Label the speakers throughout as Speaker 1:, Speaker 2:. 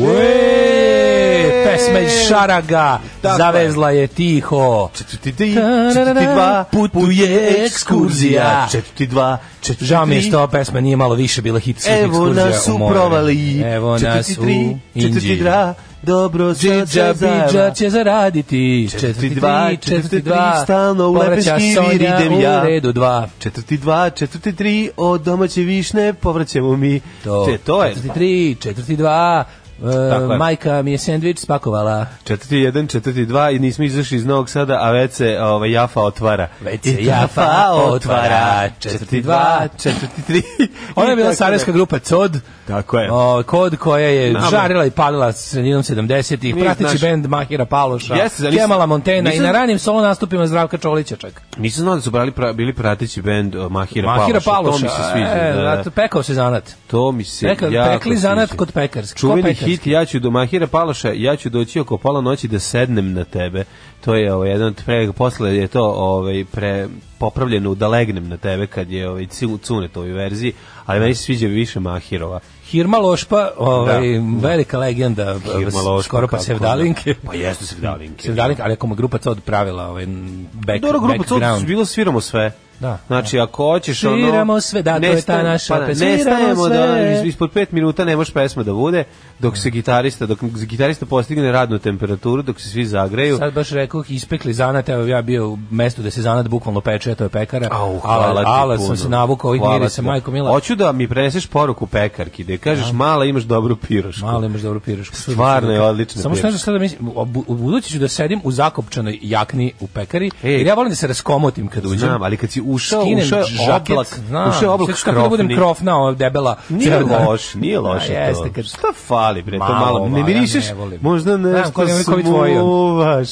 Speaker 1: Uee, pesma iz Šaraga Tako zavezla je tiho. dva,
Speaker 2: putuje ekskurzija. 42
Speaker 1: Žao mi je što pesma nije malo više bila hit svih
Speaker 2: ekskurzija. Evo nas u provali.
Speaker 1: Evo nas
Speaker 2: u Indiji. Dobro Džidža Bidža će zaraditi
Speaker 1: 42, 42 Stalno u Lepeški vir idem
Speaker 2: ja
Speaker 1: u
Speaker 2: redu
Speaker 1: dva, 42, tri, Od domaće višne povraćemo mi To, to je 43, dva, Tako majka mi je sendvič spakovala. 41, 42 i nismo izašli iz Novog Sada, a već se ovaj, Jafa otvara. Već se Jafa otvara. 42, 43. Ona je bila sarajevska grupa COD. Tako je. O, kod koja je Nama. žarila i palila sredinom 70-ih, pratići bend Mahira Paloša, yes, nisam, Kemala Montena nisam, i na ranim solo nastupima Zdravka Čolića čak. Nisam znao da su brali, bili pratići bend Mahira, Mahira Paloša. Paloša. To mi se sviđa. E, da, da. Pekao se zanat. To mi se pekao, jako Pekli sviđa. zanat kod pekarski. Čuveni Kiti, ja ću do Mahira Paloša, ja ću doći oko pola noći da sednem na tebe. To je ovaj, jedan od pre, posle je to ovaj, pre, popravljeno da legnem na tebe kad je ovaj, cune cunetovi verziji, ali meni se sviđa više Mahirova. Hirma Lošpa, ovaj, da. velika legenda, Hirma Lošpa, skoro pa Sevdalinke. Da. Pa jeste Sevdalinke. Sevdalinke, ali ako mu grupa to odpravila, ovaj, back, Dobro, grupa to bilo sviramo sve. Da, znači da. ako hoćeš ono Sviramo sve, da, to je ta naša pa, Ne stajemo da ispod 5 minuta ne može pesma da bude dok se gitarista dok gitarista postigne radnu temperaturu, dok se svi zagreju. Sad baš rekao, ispekli zanat, evo ja bio u mestu da se zanat bukvalno peče, to je pekara. Au, hvala ala, sam se navukao ovih mirisa, majko mila. Hoću da mi preneseš poruku pekarki, da kažeš da. mala imaš dobru pirošku. Mala imaš dobru pirošku. Stvarno je odlično. Samo što nešto sada mislim, u budući ću da sedim u zakopčanoj jakni u pekari, jer ja volim da se raskomotim kad uđem. Znam, ali kad si ušao, Skinem ušao je oblak, znam, ušao je oblak krofni. Kako da budem krofna, ona debela. Nije crna. loš, nije loš da, to. Jeste, kad... Šta fali, bre, to malo, ne mirišeš, možda nešto smuvaš.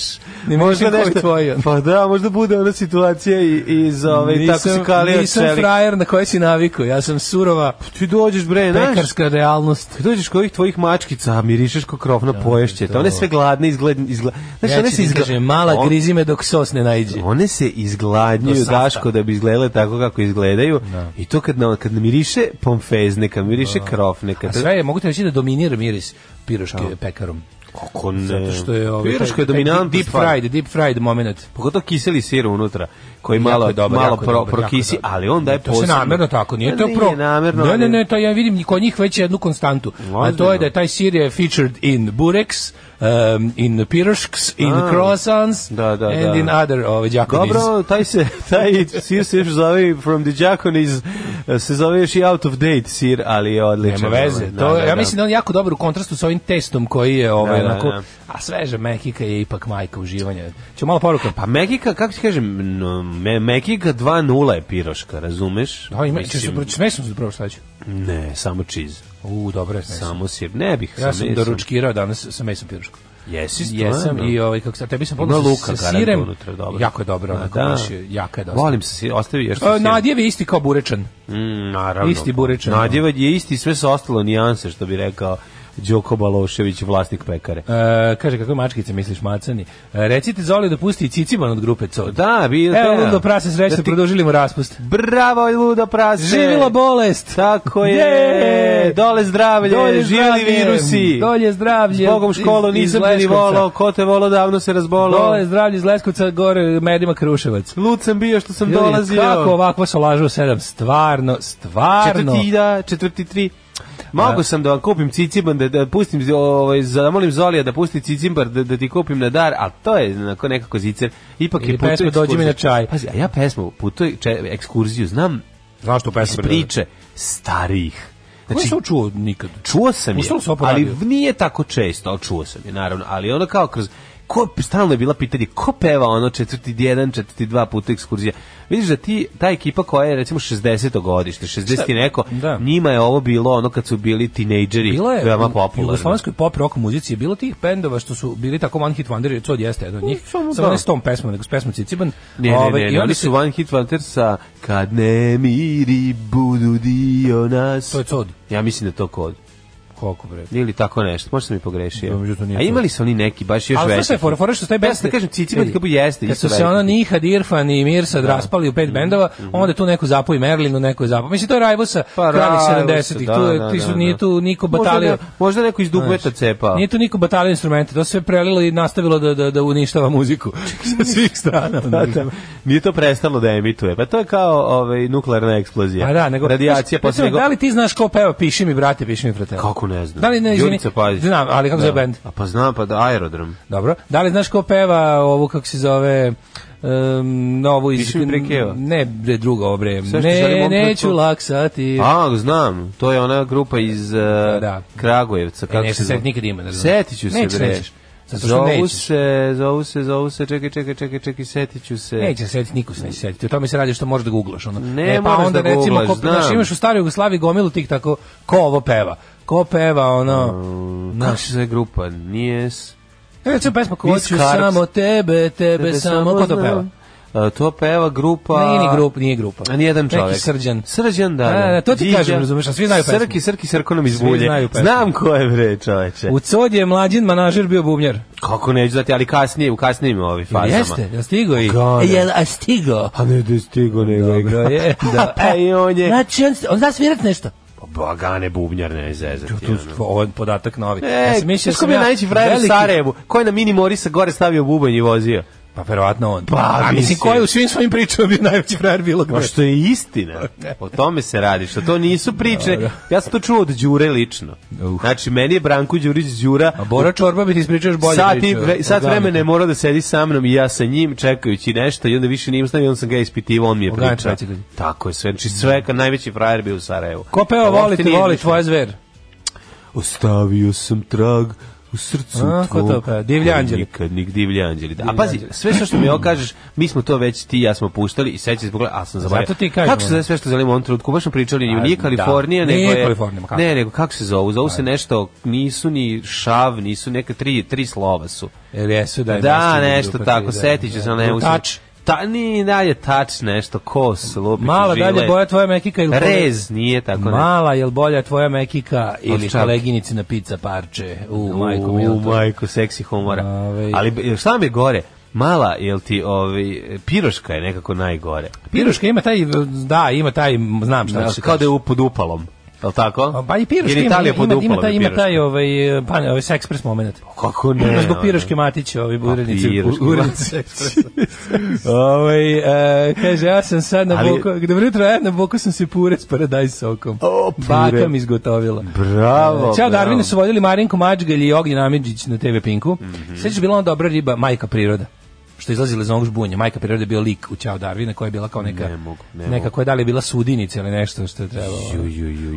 Speaker 1: Ne možda nešto, tvoje. pa da, možda bude ona situacija iz ove, tako se kalio Nisam čelik. frajer na koje si naviku, ja sam surova. Pa ti dođeš, bre, znaš. Pekarska realnost. Ti dođeš kod ovih tvojih mačkica, mirišeš kao krofna da, poješće. One sve gladne, izgled, izgled, znaš, ja one se izgled... Mala grizime dok sos ne najđe. One se izgladnjuju, Daško, da bi izgledale tako kako izgledaju. Da. I to kad, kad miriše pomfez, neka miriše da. krof, neka... A sve je, mogu reći da, da dominira miris piroške da. pekarom. Kako ne? Zato što je ovaj piroška je dominantna deep stvar. fried, deep fried moment. Pogotovo kiseli sir unutra koji malo je dobar, malo pro, dobar, prokisi, ali on da je posebno. To se namerno tako, nije pa to pro. Namerno, ne, ne, ne, to ja vidim kod njih već jednu konstantu. A to je da je taj sir je featured in bureks, um, in pirošks, in A, ah. Croissants, da, da, and da. in other ove, Japanese. Dobro, taj se, taj sir se zove from the Japanese, se zove još i out of date sir, ali je odličan. Nema veze. Da, to, da, da, ja da. mislim da on jako dobar u kontrastu sa ovim testom koji je ovaj, da, da onako, da, da. a sveže Mekika je ipak majka uživanja. Ću malo poruka. Pa Mekika, kako ti kažem, no, me, Mekika 2.0 je piroška, razumeš? Da, ima, ćeš se, smešno se prvo šta ću. Ne, samo čiz. U, dobro je Samo sir. Ne bih. Ja sam doručkirao da danas sa mesom piruškom. Jesi stvarno? Jesam i ovaj kako se tebi sam podao sa, sa sirem. Unutra, dobro. Jako je dobro, onako da. baš je jaka je dobro. Volim se, ostavi još sa Nadjev je isti kao burečan. Mm, naravno. Isti burečan. Nadjev da. je isti sve su ostalo nijanse što bi rekao Đoko Balošević, vlasnik pekare. E, kaže, kako mačkice misliš, macani? E, recite Zoli da pusti Ciciman od grupe COD. Da, bilo Evo, da, ludo prase srećno, da ti... produžili mu raspust. Bravo, ludo prase! Živila bolest! Tako je! Yeah. Dole zdravlje, Dolje živili virusi! Dolje zdravlje! Zbogom školu nisam te ni volao, ko te volao davno se razbolao. Dole zdravlje iz Leskovca, gore medima Kruševac. Lud sam bio što sam Ljudi, dolazio. Kako ovako se lažu sedam? Stvarno, stvarno. Četvrti da, četvrti tri. Mogu da. sam da vam kupim cicimbar, da, da pustim, ovaj, zamolim Zolija da pusti cicimbar, da, da ti kupim na dar, ali to je onako nekako zicer. Ipak je puto pesmu dođi mi na čaj. Pazi, a ja pesmu putuj ekskurziju znam Znaš to pesmu? Da. priče starih. Znači, sam čuo nikad. Čuo sam je, ali nije tako često, ali čuo sam je, naravno. Ali ono kao kroz ko, stalno je bila pitanje, ko peva ono četvrti jedan, četvrti dva puta ekskurzija. Vidiš da ti, ta ekipa koja je recimo 60. godište, 60. i neko, da. njima je ovo bilo ono kad su bili tinejdžeri, bilo je, veoma popularno. U jugoslovenskoj pop rock muzici je bilo tih pendova što su bili tako one hit wonder, to jeste jedan od njih, pa, samo, samo ne da. s tom pesmom, nego s pesmom Ciciban. Ne, ne, ne, ovaj, ne, ne oni su one hit wonder sa Kad ne miri budu dio nas. To je cod. Ja mislim da to kod. Koliko bre? Ili tako nešto. Možda sam i pogrešio. Da, A imali su oni neki baš još veći. Ali sve fora fora što stoji best. Ja da kažem cicima kako jeste. Kad su se ono Nihad Irfan i Mirsad da. raspali u pet mhm. bendova, onda tu neko zapoji Merlinu, neko je zapoji. Mislim to je Rajvosa, pa, kraljih 70-ih. Tu ti su nije tu niko batalija. Možda neko iz Dugveta cepao. Nije tu niko batalija instrumente. To se prelilo i nastavilo da da da uništava muziku sa svih strana. Nije to prestalo da emituje. Pa to je kao ovaj nuklearna eksplozija. Pa da, nego radijacija posle Da li ti znaš ko peva Piši mi brate, piši mi fratello? Kako ne znam. Da li ne, izvini, znam, ali kako da. zove band? A pa znam, pa da, aerodrom. Dobro. Da li znaš ko peva ovu, kako se zove, um, novu iz... Ne, ne drugo, obre. Ne, neću laksati. A, znam, to je ona grupa iz uh, da. Kragujevca. E, kako e, ne, se zove? nikad ima, ne znam. Setiću se, neću, bre. Neću. Zato što zovu nećeš. se, zovu se, zovu se, čekaj, čekaj, čekaj, čekaj, setiću se. Neće se setiti, niko se neće setiti. O tome se radi što možeš da googlaš. Ono. Ne, e, pa onda da recimo, googlaš, ko, znaš, imaš u staroj Jugoslaviji gomilu tih tako, ko ovo peva? Ko peva ono? Um, Kako se grupa? nije Eto to pesma ko hoću samo tebe, tebe, tebe samo. Ko to peva? Uh, to peva grupa... Nije ni grupa, nije grupa. A nijedan čovjek. Neki srđan. Srđan, da. da. A, da. da, to ti Điđa. kažem, razumiješ, a svi znaju pesmu. Srki, Srki, Srko nam izbulje. Znam ko je, bre, čoveče. U Codi je mlađin manažer bio bubnjar. Kako neću znati, ali kasnije, u kasnijim ovi fazama. Jeste, ja stigo i... E, jel, a stigo? A ne da je stigo, nego je. Dobro je, da. E, on je... Znači, on, on zna svirat nešto. Bagane bubnjar ne zezati. Tu, tu, ovo podatak novi. E, ja sam mislio, da sam ja... Najveći frajer u Sarajevu, koji na mini Morisa gore stavio bubanj i vozio. Pa verovatno on. Pa, A mislim, ko je u svim svojim pričama bio najveći frajer bilo gde? Pa što je istina. O tome se radi, što to nisu priče. Ja sam to čuo od Đure lično. Znači, meni je Branko Đurić Đura. A Bora Čorba bi ti ispričaš bolje sad, priče. Vre, sat vremena je morao da sedi sa mnom i ja sa njim, čekajući nešto i onda više nije stavio, on sam ga ispitivao, on mi je pričao. Tako je sve. Znači, sve kad najveći frajer bio u Sarajevu. Ko peo, voli te, voli tvoja zver? Ostavio sam trag u srcu A, tvom. To kao, divlji anđeli. Nikad, nik, divlji anđeli. Da. A pazi, sve što, što mi ovo kažeš, mi smo to već ti i ja smo puštali i sećam se pogleda, sam zaboravio. Zato ti kažem. Kako se zove sve što želimo on trenutku? Baš smo pričali, a, nije pa, Kalifornija, da. nego nije je... Kalifornija, kako? Ne, nego kako se zovu? Zovu se nešto, nisu ni šav, nisu neka tri, tri slova su. Ili jesu da je Da, nešto tako, da. setit ću se, ne mogu ta, ni dalje tač nešto, kos, lupić, Mala žile. dalje boja tvoja mekika ili... Rez, nije tako ne. Mala, jel bolja tvoja mekika ili koleginici na pizza parče? U, u majku, u, majku, seksi humora. Ove... Ali e, šta mi je gore? mala, jel ti, ovi, piroška je nekako najgore. Piroška ima taj, da, ima taj, znam šta. Znači, kao da je pod upalom. Jel tako? Pa i piroški Jer Italija ima, ima, ima, taj, ima taj ovaj, pa, ovaj sex sekspres moment. Kako ne? Ima zbog piroške Matića, ovi pa urednici, urednici sekspresa. ovaj, e, kaže, ja sam sad na Ali... boku, dobro jutro, ja e, na boku sam se pure s paradajz sokom. O, pure. Baka mi izgotovila. Bravo. E, Ćao Darvine su vodili Marinko Mačgalj i Ognjen Amidžić na TV Pinku. Mm -hmm. Sveća bila ona dobra riba, majka priroda što izlazile iz onog žbunja. Majka prirode je bio lik u Ćao Darvina koja je bila kao neka ne mogu, ne neka koja je da li bila sudinica ili nešto što je trebalo.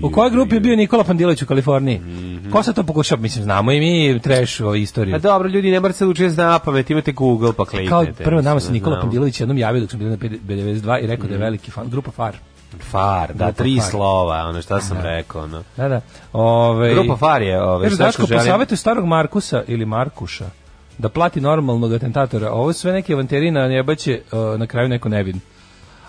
Speaker 1: u kojoj grupi je bio Nikola Pandilić u Kaliforniji? Mm -hmm. Ko se to pokušao, mislim znamo i mi treš o istoriju. A pa dobro, ljudi ne morate se učiti da na pamet, imate Google pa kliknete. Kao prvo nama se Nikola Pandilić jednom javio dok sam bili na 92 i rekao mm da je mhm. veliki fan grupa Far. Far, da, Grupa tri far. slova, ono šta sam da. rekao. No. Da, da. Ove, ovaj- Grupa Far je... Ove, Daško, želim... starog Markusa ili Markuša da plati normalnog atentatora. Ovo sve neke avanterina, nebaće uh, na kraju neko nevin.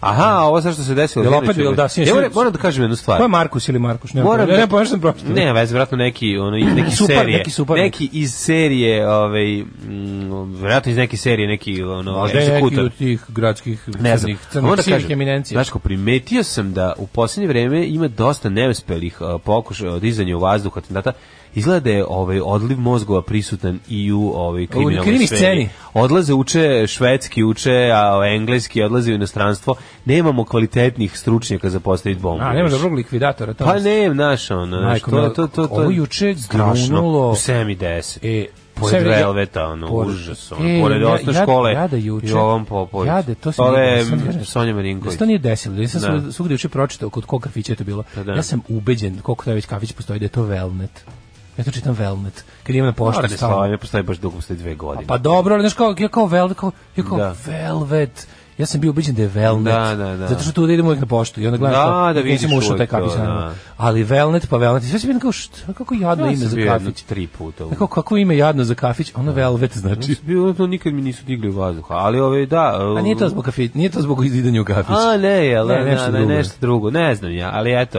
Speaker 1: Aha, ovo sve što se desilo. Jel opet bilo da si Ja moram da kažem jednu stvar. Ko je Markus ili Markus? Da- ne, moram, ne, ne, prosto. Ne, vez verovatno neki ono iz neki super, serije. Neki, super, neki iz serije, ovaj mm, verovatno iz neke serije, neki ono Možda je neki od tih gradskih ne crnih, crnih, da eminencija. Znaš ko, primetio sam da u poslednje vreme ima dosta neuspelih uh, pokušaja dizanja u vazduh atentata Izgleda da je ovaj odliv mozgova prisutan i u ovaj kriminalnoj sceni. Odlaze uče švedski, uče a ovaj, engleski, odlaze u inostranstvo. Nemamo kvalitetnih stručnjaka za postaviti bombu. A nema dobrog likvidatora tamo. Pa ne, naš ono, to to to to. Ovo juče grunulo u 7:10. E pored Velveta, ono, por... užas, ono, e, pored osnovne ja, škole jade da juče, i ovom Popović. Jade, da to se Ove, Sonja Marinković. To nije desilo, ja sam da. svugdje juče pročitao kod kog kafića je to bilo. Da, da. Ja sam ubeđen, koliko taj već kafić postoji, da je to Velnet. Ja to čitam Velvet. Kad imam na poštu da slavlja, postoji baš dugo, postoji dve godine. A pa dobro, znaš kao, ja kao Velvet, kao, ja kao da. Velvet. Ja sam bio ubeđen da je Velnet. Da, da, da. Zato što tu da idemo uvijek na poštu i onda gledam da, što, da vidiš sam ušao taj kafić. Da. Ali Velvet, pa Velvet. Sve se bilo kao, što, kako jadno ja ime za kafić. tri puta. Kako, kako ime jadno za kafić, ono da. Velvet znači. Nisam bilo, to nikad mi nisu digli u vazduha. Ali ove, da. Uh, A nije to zbog kafić, nije to zbog izidanja u kafić. A ne, jel, ne, ne, da, nešto, ne, drugo. nešto drugo. Ne znam ja, ali eto.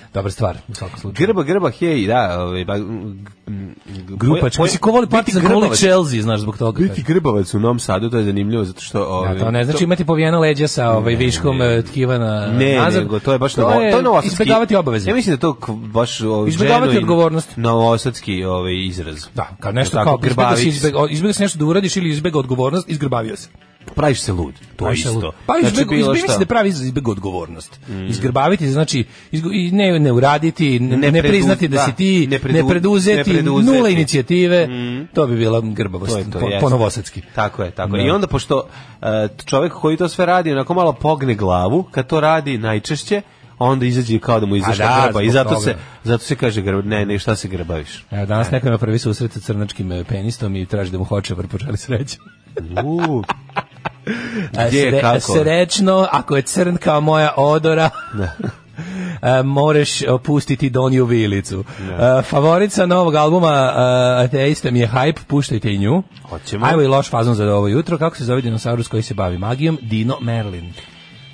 Speaker 1: dobra stvar u svakom slučaju. Grba, grba, hej, da, ovaj ba, grupač, ko se ko voli Partizan, ko voli Chelsea, znaš zbog toga. Biti grbavac u Novom Sadu, to je zanimljivo zato što da, ovaj Da, to ne znači to... imati povijena leđa sa ovaj viškom eh, tkiva na ne, nazad. nego to je baš to novo, je, to je novosadski. Izbegavati obaveze. Ja mislim da to baš ovaj izbegavati odgovornost. Novosadski ovaj izraz. Da, kad nešto kao grbavić, izbeg, izbeg, izbeg, nešto da uradiš ili izbeg odgovornost, izgrbavio se praviš se lud. To je isto. Pa znači, izbeg, bilo izbeg, šta? se da pravi izbeg odgovornost. Mm. Izgrbaviti, znači izgo, i ne, ne uraditi, ne, ne, ne priznati da, da, si ti, ne, predu, ne, preduzeti, ne preduzeti, nula inicijative, mm. to bi bila grbavost, to je to, po, ponovosadski. Tako je, tako je. Da. I onda, pošto e, čovjek koji to sve radi, onako malo pogne glavu, kad to radi najčešće, onda izađe kao da mu pa izašla da, grba i zato toga. se zato se kaže grb ne, ne, šta se grbaviš. Evo danas e. neko ima prvi susret sa crnačkim e, penistom i traži da mu hoće vrpočali pa sreću. U, Gdje, Sre, kako? Srećno, ako je crn kao moja odora. Da. Uh, moreš opustiti Donju Vilicu. Yeah. Da. Uh, favorica novog albuma uh, e, Ateista mi je Hype, puštajte i nju. Hoćemo. Ajmo i loš fazon za ovo jutro. Kako se zove dinosaurus koji se bavi magijom? Dino Merlin.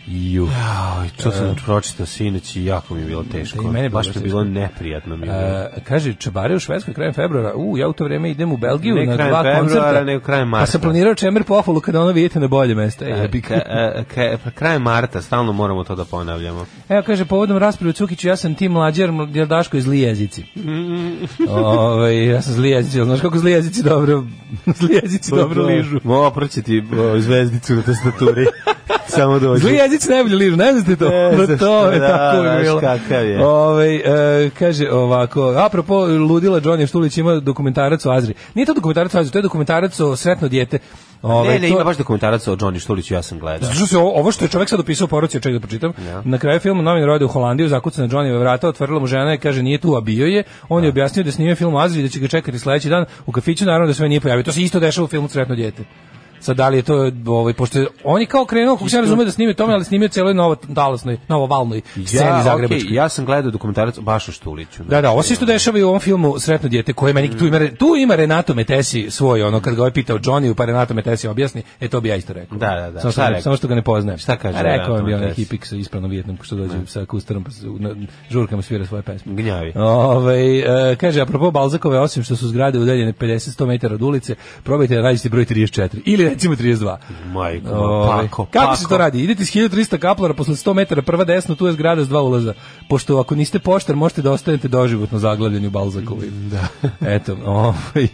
Speaker 1: Ju. Ja, to sam uh, pročitao sinoć i jako mi je bilo da, teško. Da mene baš je bilo neprijatno mi. Je. Uh, kaže Čabare u Švedskoj krajem februara. U, ja u to vrijeme idem u Belgiju ne na dva februara, koncerta. Ne krajem marta. Pa sam planirao čemer pohvalu kada ono vidite na bolje mesto. E, uh, ka, e, ka, pa krajem marta, stalno moramo to da ponavljamo. Evo kaže povodom rasprave u Cukiću ja sam tim mlađer jer Daško je zli jezici. Mm. Ove, ovaj, ja sam zli jezici, znaš kako zli jezici dobro, zli jezici pa dobro da. ližu. Mo ti zvezdicu na tastaturi. Samo dođi. Zli Nikolić najbolje liže, ne znaš to? Ne, da, to je da, tako da, bilo. Kakav je. Ove, ovaj, e, kaže ovako, apropo, ludila Johnny Štulić ima dokumentarac o Azri. Nije to dokumentarac o Azri, to je dokumentarac o sretno dijete. Ove, ovaj, ne, ne, to... ima baš dokumentarac o Johnny Štuliću, ja sam gledao. Znači, se, ovo što je čovjek sad opisao u poruci, čovjek da pročitam, ja. na kraju filma novinar rode u Holandiju, zakucan na Johnnyve vrata, otvorila mu žena i kaže nije tu, a bio je. On je da. objasnio da snimio film Azri da će ga čekati sledeći dan u kafiću, naravno da sve nije pojavio. To se isto dešava u filmu Sretno dijete. Sad da li je to ovaj pošto oni kao krenuo kako se razume da snime tome, ali snimio celo novo talasnoj, novovalnoj sceni ja, zagrebačkoj. Okay, ja sam gledao dokumentarac baš u Štuliću. Da, da, osim znači, što dešava i u ovom filmu Sretno dijete koje meni mm. tu ima tu ima Renato Metesi svoj ono kad ga je ovaj pitao Johnny pa Renato Metesi objasni, e to bi ja isto rekao. Da, da, da. Samo što, samo što ga ne poznajem. Šta kaže? Rekao je bio neki hipik sa ispravnom što dođe da. sa kustarom pa na žurkama svira svoje pesme. Gnjavi. Ovaj e, kaže apropo Balzakove osim što su zgrade udaljene 50 100 metara od ulice, probajte raditi da broj 34 ili i recimo 32. Majko, kako, kako? se to radi? Idete iz 1300 kaplara posle 100 metara prva desno, tu je zgrada s dva ulaza. Pošto ako niste poštar, možete da ostanete doživotno zaglavljeni u Balzakovi. Da. Eto, ovaj,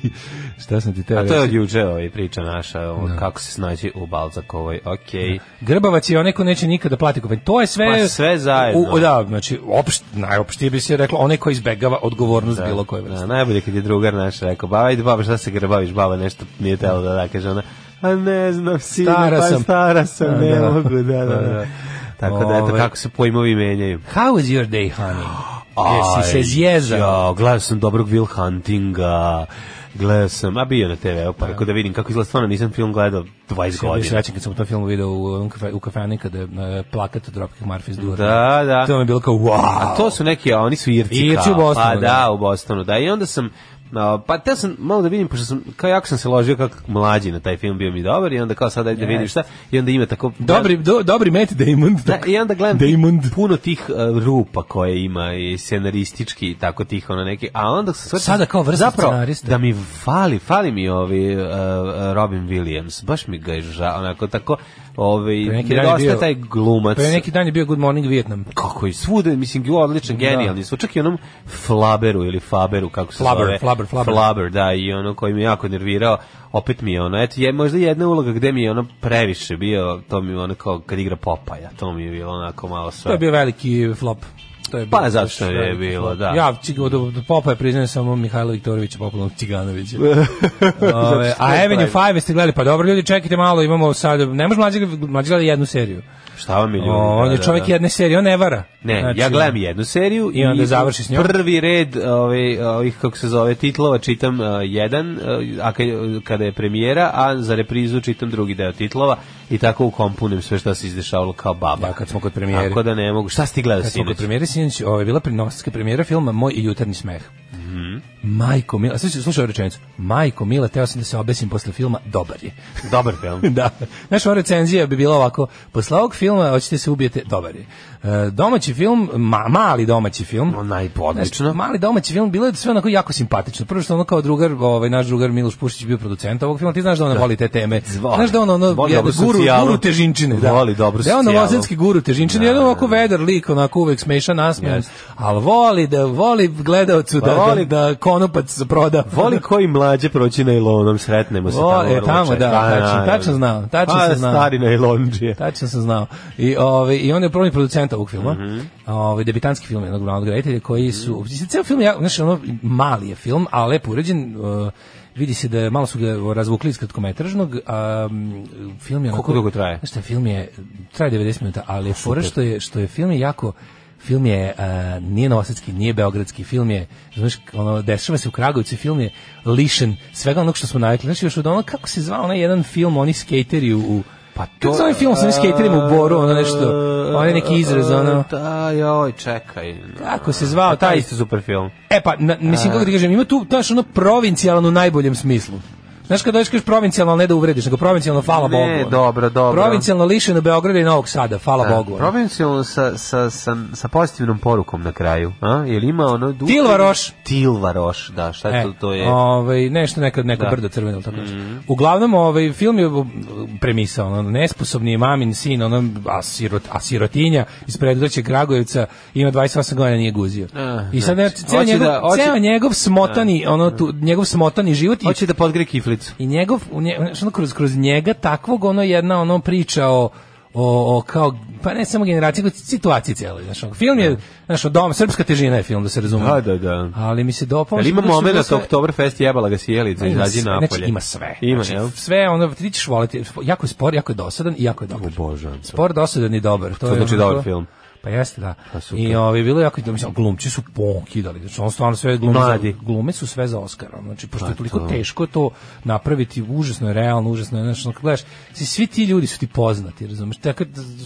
Speaker 1: šta sam ti teo A to je od juče ovaj, priča naša, o, no. Da. kako se snađi u Balzakovoj, okej. Okay. Da. Grbavac je onaj ko neće nikada plati kupanj. To je sve... Pa sve zajedno. U, da, znači, opšt, najopštije bi se reklo, onaj ko izbegava odgovornost da, bilo koje da, vrste. Da, najbolje kad je drugar naš rekao, baba, ide baba, šta se grbaviš, baba nešto nije telo da da, kaže ona, A ne znam, sine, stara pa sam. stara sam, da, ne da. mogu, da, da. da. da. da. Tako da, eto, ovaj. kako se pojmovi menjaju. How is your day, honey? Jesi se zjezao? Ja, gledao sam dobrog Will Huntinga, gledao sam, a bio na TV, pa rekao da vidim kako izgleda, stvarno nisam film gledao 20 godina. Ja srećan kad sam u tom filmu video u, u kafani kada je plakat od Dropkick Murphys Dura. Da, da. To mi je bilo kao wow. A to su neki, a oni su Irci. Irci u pa Bostonu. Pa da, da, u Bostonu, da. I onda sam No, pa te sam malo da vidim, pošto sam, kao jako sam se ložio kak mlađi na taj film bio mi dobar i onda kao sad da yes. vidim šta, i onda ima tako... Dobri, do, dobri Matt Damon. Da, I onda gledam Damon. puno tih uh, rupa koje ima i scenaristički i tako tih ono neki, a onda sam shvatio... Sada kao vrsta scenarista. Da mi fali, fali mi ovi uh, Robin Williams, baš mi ga je žao, onako tako ovaj nedostaje taj glumac. Pre neki dan je bio Good Morning Vietnam. Kako je svuda, mislim, je odličan, da. genijalni. Da. Čak i onom Flaberu ili Faberu, kako se flaber, zove. Flaber, Flaber, Flaber. da, i ono koji me jako nervirao, opet mi je ono, eto, je možda jedna uloga gde mi je ono previše bio, to mi je ono kao kad igra Popaja, to mi je bilo onako malo sve. To je bio veliki flop što je pa, bilo. Pa zato što je bilo, da. da. Ja od Popa je priznajem samo Mihajlo Viktorovića, popularnog Ciganovića. Ove, a Avenue 5 ste gledali, pa dobro ljudi, čekajte malo, imamo sad, ne može mlađi, mlađi gleda jednu seriju. Šta vam je ljudi? O, on da, je čovjek da, da. jedne serije, on ne vara. Ne, znači, ja gledam jednu seriju i, i onda završi s njom. Prvi red ovih, ovaj, ovih kako se zove, titlova čitam uh, jedan, uh, a kada je premijera, a za reprizu čitam drugi deo titlova i tako ukompunim sve što se izdešavalo kao baba. Ja kad smo kod premijere. Tako da ne mogu. Šta si ti gledao sinoć? Kad smo kod premijere sinoć, ovo je bila prinostatska premijera filma Moj i jutarnji smeh. Mm -hmm. Majko Mila, sve slušao rečenicu. Majko Mila, teo sam da se obesim posle filma, dobar je. Dobar film. da. Naša ova recenzija bi bila ovako, posle ovog filma hoćete se ubijete, dobar je. E, domaći film, ma, mali domaći film. No, najpodlično. mali domaći film, bilo je sve onako jako simpatično. Prvo što ono kao drugar, ovaj, naš drugar Miloš Pušić bio producent ovog filma, ti znaš da ona voli te teme. Zvoli. Znaš da ono, ono, Boli, je, guru guru, guru težinčine, da. Voli dobro Ja da, on novosadski guru težinčine, da, jedan ovako da, da. vedar lik, onako uvek smešan, nasmejan, yes. ali voli da voli gledaocu pa da, voli, da, da konopac proda. Voli koji mlađe proći na Ilonom, sretnemo se tamo. E, tamo, da, a, tačno, znao. Tačno pa, sam znao. stari na Ilonđije. Tačno sam znao. I, ove, ovaj, i on je prvi producent ovog filma, mm -hmm. ove, ovaj, debitanski film jednog glavnog reditelja, koji su, mm -hmm. ceo film, ja, znaš, ono, mali je film, a lepo uređen, uh, vidi se da je malo su ga razvukli iz kratkometražnog, a film je onako, Koliko dugo traje? Šta film je traje 90 minuta, ali je fora što je što je film je jako film je uh, nije novosadski, nije beogradski, film je, znaš, ono, dešava se u Kragovicu, film je lišen svega onog što smo navikli. Znači, još od ono, kako se zvao onaj jedan film, oni skateri u, Pa to je ovaj film sa skaterima u Boru, ono nešto, onaj neki izraz, ono. Da, joj, čekaj. Kako se zvao e, taj? isto super film. E pa, na, mislim, kako ti kažem, ima tu, znaš, ono provincijalno u najboljem smislu. Znaš kad dođeš provincijalno ne da uvrediš, nego provincijalno hvala Bogu. Ne, dobro, dobro. Provincijalno lišeno Beograda i Novog Sada, hvala da, Bogu. Provincijalno sa, sa, sa, sa pozitivnom porukom na kraju, a? Jel ima ono duh? Tilvaroš. Tilvaroš, da, šta je e, to, to je? Ovaj nešto neka neka da. brdo crveno tako. Mm. Uglavnom ovaj film je premisa ono nesposobni mamin sin, ono asirot, asirotinja iz predgrađa Kragujevca, ima 28 godina nije guzio. A, e, I sad znači, ceo, njegov, da, oči... ceo njegov smotani, da. ono tu njegov smotani život hoće da podgre kiflicu ulicu. I njegov, nje, ono, kroz, kroz njega takvog ono jedna ono priča o o, o kao pa ne samo generaciji, nego situaciji celoj, znači film je da. znači dom srpska težina je film da se razume. Da, da, da. Ali mi se dopao. Ali ima da momenat sve... Oktoberfest jebala ga sjelica izađi napolje. Znači ima sve. Ima, znači, sve ono ti ćeš voleti, jako je spor, jako je dosadan i jako je dobar. O bože. Spor dosadan i dobar. To, to je znači dobar film. Pa jeste, da. Pa I ovi, bilo jako, da mislim, glumci su pokidali, znači on stvarno sve glume, Mladi. glume su sve za Oscara, znači, pošto pa je toliko teško to napraviti, užasno je realno, užasno je, znači, gledaš, svi, svi ti ljudi su ti poznati, razumiješ, tako,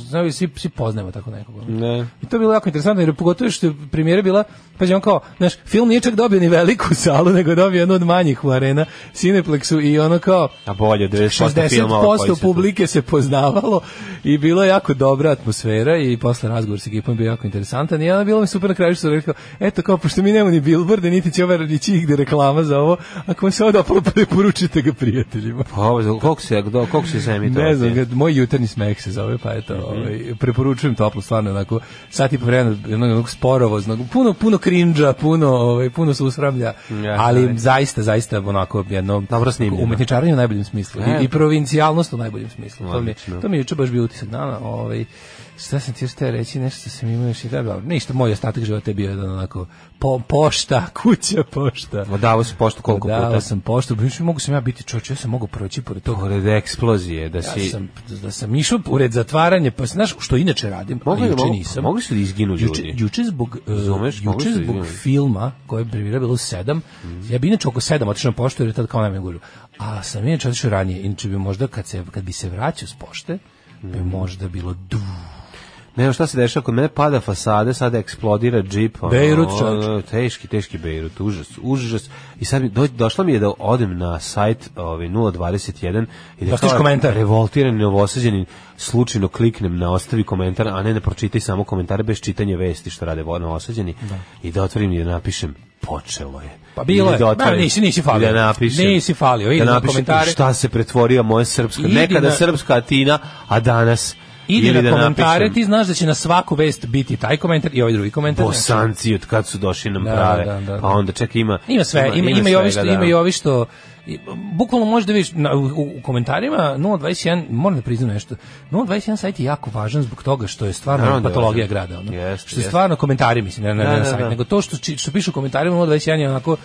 Speaker 1: znači, svi, svi poznajemo tako nekoga. Ne. I to je bilo jako interesantno, jer pogotovo što je premijera bila, pa je on kao, znaš, film nije čak dobio ni veliku salu, nego dobio jednu od manjih u arena, Cineplexu i ono kao, A bolje, 90% filmova, publike se poznavalo i bilo je jako dobra atmosfera i posle razgovor sa ekipom bio jako interesantan Ja onda bilo mi super na kraju što rekao, eto kao, pošto mi nemamo ni bilborde, niti će ovaj radići igde reklama za ovo, ako vam se ovo dopalo, preporučite ga prijateljima. Pa ovo, koliko se, do, koliko se mi to? Ne znam, ga, moj jutarnji smeh se zove, pa eto, mm -hmm. ovaj, preporučujem toplo, stvarno, onako, sat i po vremena, onog, onog sporovoznog, puno, puno krinđa, puno, ovaj, puno se usramlja, ja, ali ne. zaista, zaista, onako, jedno, Dobro snimljeno. umetničaranje u najboljem smislu, e. i, i provincijalnost u najboljem smislu. To mi, to mi je juče baš bio utisak dana, ovaj, Šta sam ti još teo reći, nešto sam imao još i da, dobro, ništa, moj ostatak života je bio jedan onako, po, pošta, kuća, pošta. Odavao si poštu koliko Odavao puta? Odavao sam poštu, više mogu sam ja biti čovječ, ja sam mogu proći pored toga. Pored eksplozije, da si... Ja sam, da sam išao pored zatvaranje, pa znaš što inače radim, mogli, ali juče nisam. Mogli su da izginu ljudi? Juče, e, juče zbog, Zumeš, juče zbog izginu. filma, koje je premijera bilo sedam, mm. ja bi inače oko sedam otišao na poštu, jer je tad kao najmanju gulju. A sam inače otišao ranije, inače bi možda kad, se, kad bi se vraćao s pošte, bi mhm. možda bilo du Ne, šta se dešava kod mene, pada fasade, sada eksplodira džip. Ono, Bejrut, ono, teški, teški Bejrut, užas, užas. I sad mi, do, došlo mi je da odem na sajt ovaj, 021 i da, da kao komentar. revoltiran, novosađenin, slučajno kliknem na ostavi komentar, a ne ne da pročitaj samo komentare bez čitanja vesti što rade novosađeni da. i da otvorim i da napišem počelo je. Pa bilo je. Da nisi, da nisi falio. Da napišem. Nisi falio. Idi da napišem na komentare. šta se pretvorio moje srpska. Nekada na... srpska Atina, a danas Ili, ili na da komentare, napišem. ti znaš da će na svaku vest biti taj komentar i ovaj drugi komentar. Bosanci od kad su došli nam da, prave. Da, da, da. Pa onda čeka ima ima sve, ima ima, ima i ovi što da. ima i ovi što i, bukvalno možda vidiš na, u, u komentarima 021 moram da priznam nešto 021 sajt je jako važan zbog toga što je stvarno no, da patologija je grada ono. Jest, što je jest. stvarno komentari mislim ne, ne, da, ne na da, sajt da, da. nego to što, što pišu u komentarima 021 je onako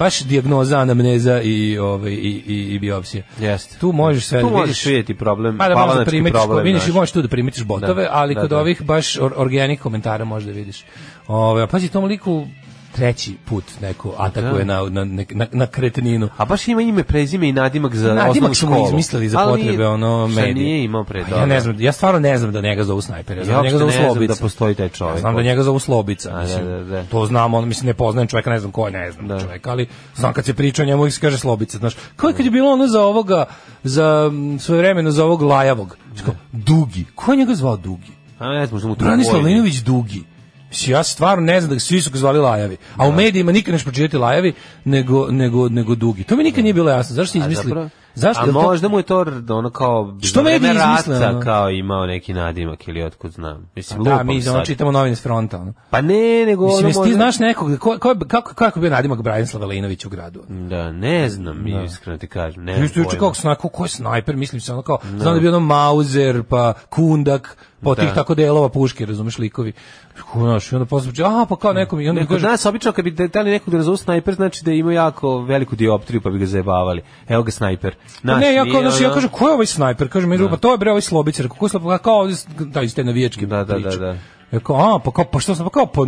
Speaker 1: baš dijagnoza, anamneza i ovaj i i, i biopsija. Jeste. Tu možeš sve tu da vidiš vidjeti problem, pa da možeš da primetiš, problem, vidiš i možeš tu da primetiš botove, da, ali da, kod da. ovih baš or, organik komentara možeš da vidiš. Ovaj pazi tom liku treći put neko atakuje da. na, na, na, na kretninu. A baš ima ime, prezime i nadimak za nadimak osnovnu školu. Nadimak smo izmislili za potrebe Ali, ono medije. nije imao pre pa toga. Ja ne znam, ja stvarno ne znam da njega zovu snajper. Ja znam da ja da njega zovu Slobica. da postoji taj čovjek. Ja znam da njega zovu Slobica. A, da, mislim, da, da, da. To znam, on mislim ne poznajem čovjeka, ne znam ko je, ne znam da. čovjek, ali znam kad se priča o njemu i se kaže Slobica, znaš. Kao kad je bilo ono za ovoga za svoje vremeno za ovog lajavog. Dugi. Ko je njega zvao Dugi? A ne znam, Branislav Linović Dugi. Mislim, ja stvarno ne znam da svi su ga zvali lajavi. A u da. medijima nikad neš pročitati lajavi nego, nego, nego dugi. To mi nikad nije bilo jasno. Zašto si izmislili? Zašto? A možda mu je to ono kao što me rata kao imao neki nadimak ili otkud znam. Mislim, pa da, mi sad. čitamo novine s fronta. Ono. Pa ne, nego Mislim, ono jesi možda... znaš nekog, da- ko, ko, kako, kako bi bio nadimak Branislava Lejinović u gradu? Da, ne znam, da. iskreno ti kažem. Ne, Isto juče kako snajper, snajper, mislim se ono kao, da. znam da je bio ono Mauser, pa Kundak, po da. tako delova puške, razumeš, likovi. Znaš, i onda posle, a, pa kao nekom, i onda Neko znaš, obično, kad bi dali nekog da razumu snajper, znači da ima jako veliku dioptriju, pa bi ga zajebavali. Evo ga snajper. Pa Naš, ne, ja kao, znaš, ja kažem, ko je ovaj snajper? Kažem, da. pa to je bre ovaj slobicer. Kako je slobicer? Pa kao, da, iz te navijačke da, da, da, da. Ja kao, a, pa kao, pa što sam, pa kao, pa,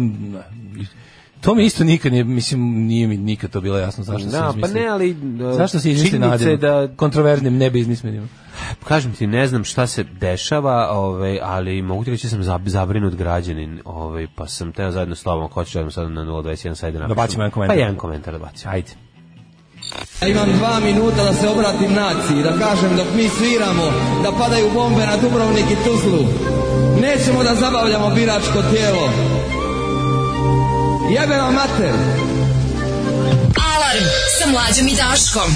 Speaker 1: To mi isto nikad nije, mislim, nije mi nikad to bilo jasno zašto da, se pa izmislio. Pa ne, ali... Da, zašto se izmislio nadim? Da... Kontroverznim nebiznismenima. Kažem ti, ne znam šta se dešava, ovaj, ali mogu ti reći da sam zabrinut građanin, ovaj, pa sam teo zajedno s tobom, ko ću sad na 021 sajde napišem. Da bacimo jedan komentar. Pa jedan komentar da bacimo. Ajde.
Speaker 2: Ja imam dva minuta da se obratim naciji, da kažem dok mi sviramo, da padaju bombe na Dubrovnik i Tuzlu. Nećemo da zabavljamo biračko tijelo, Jebeno
Speaker 3: mater! Alarm sa mlađom i Daškom.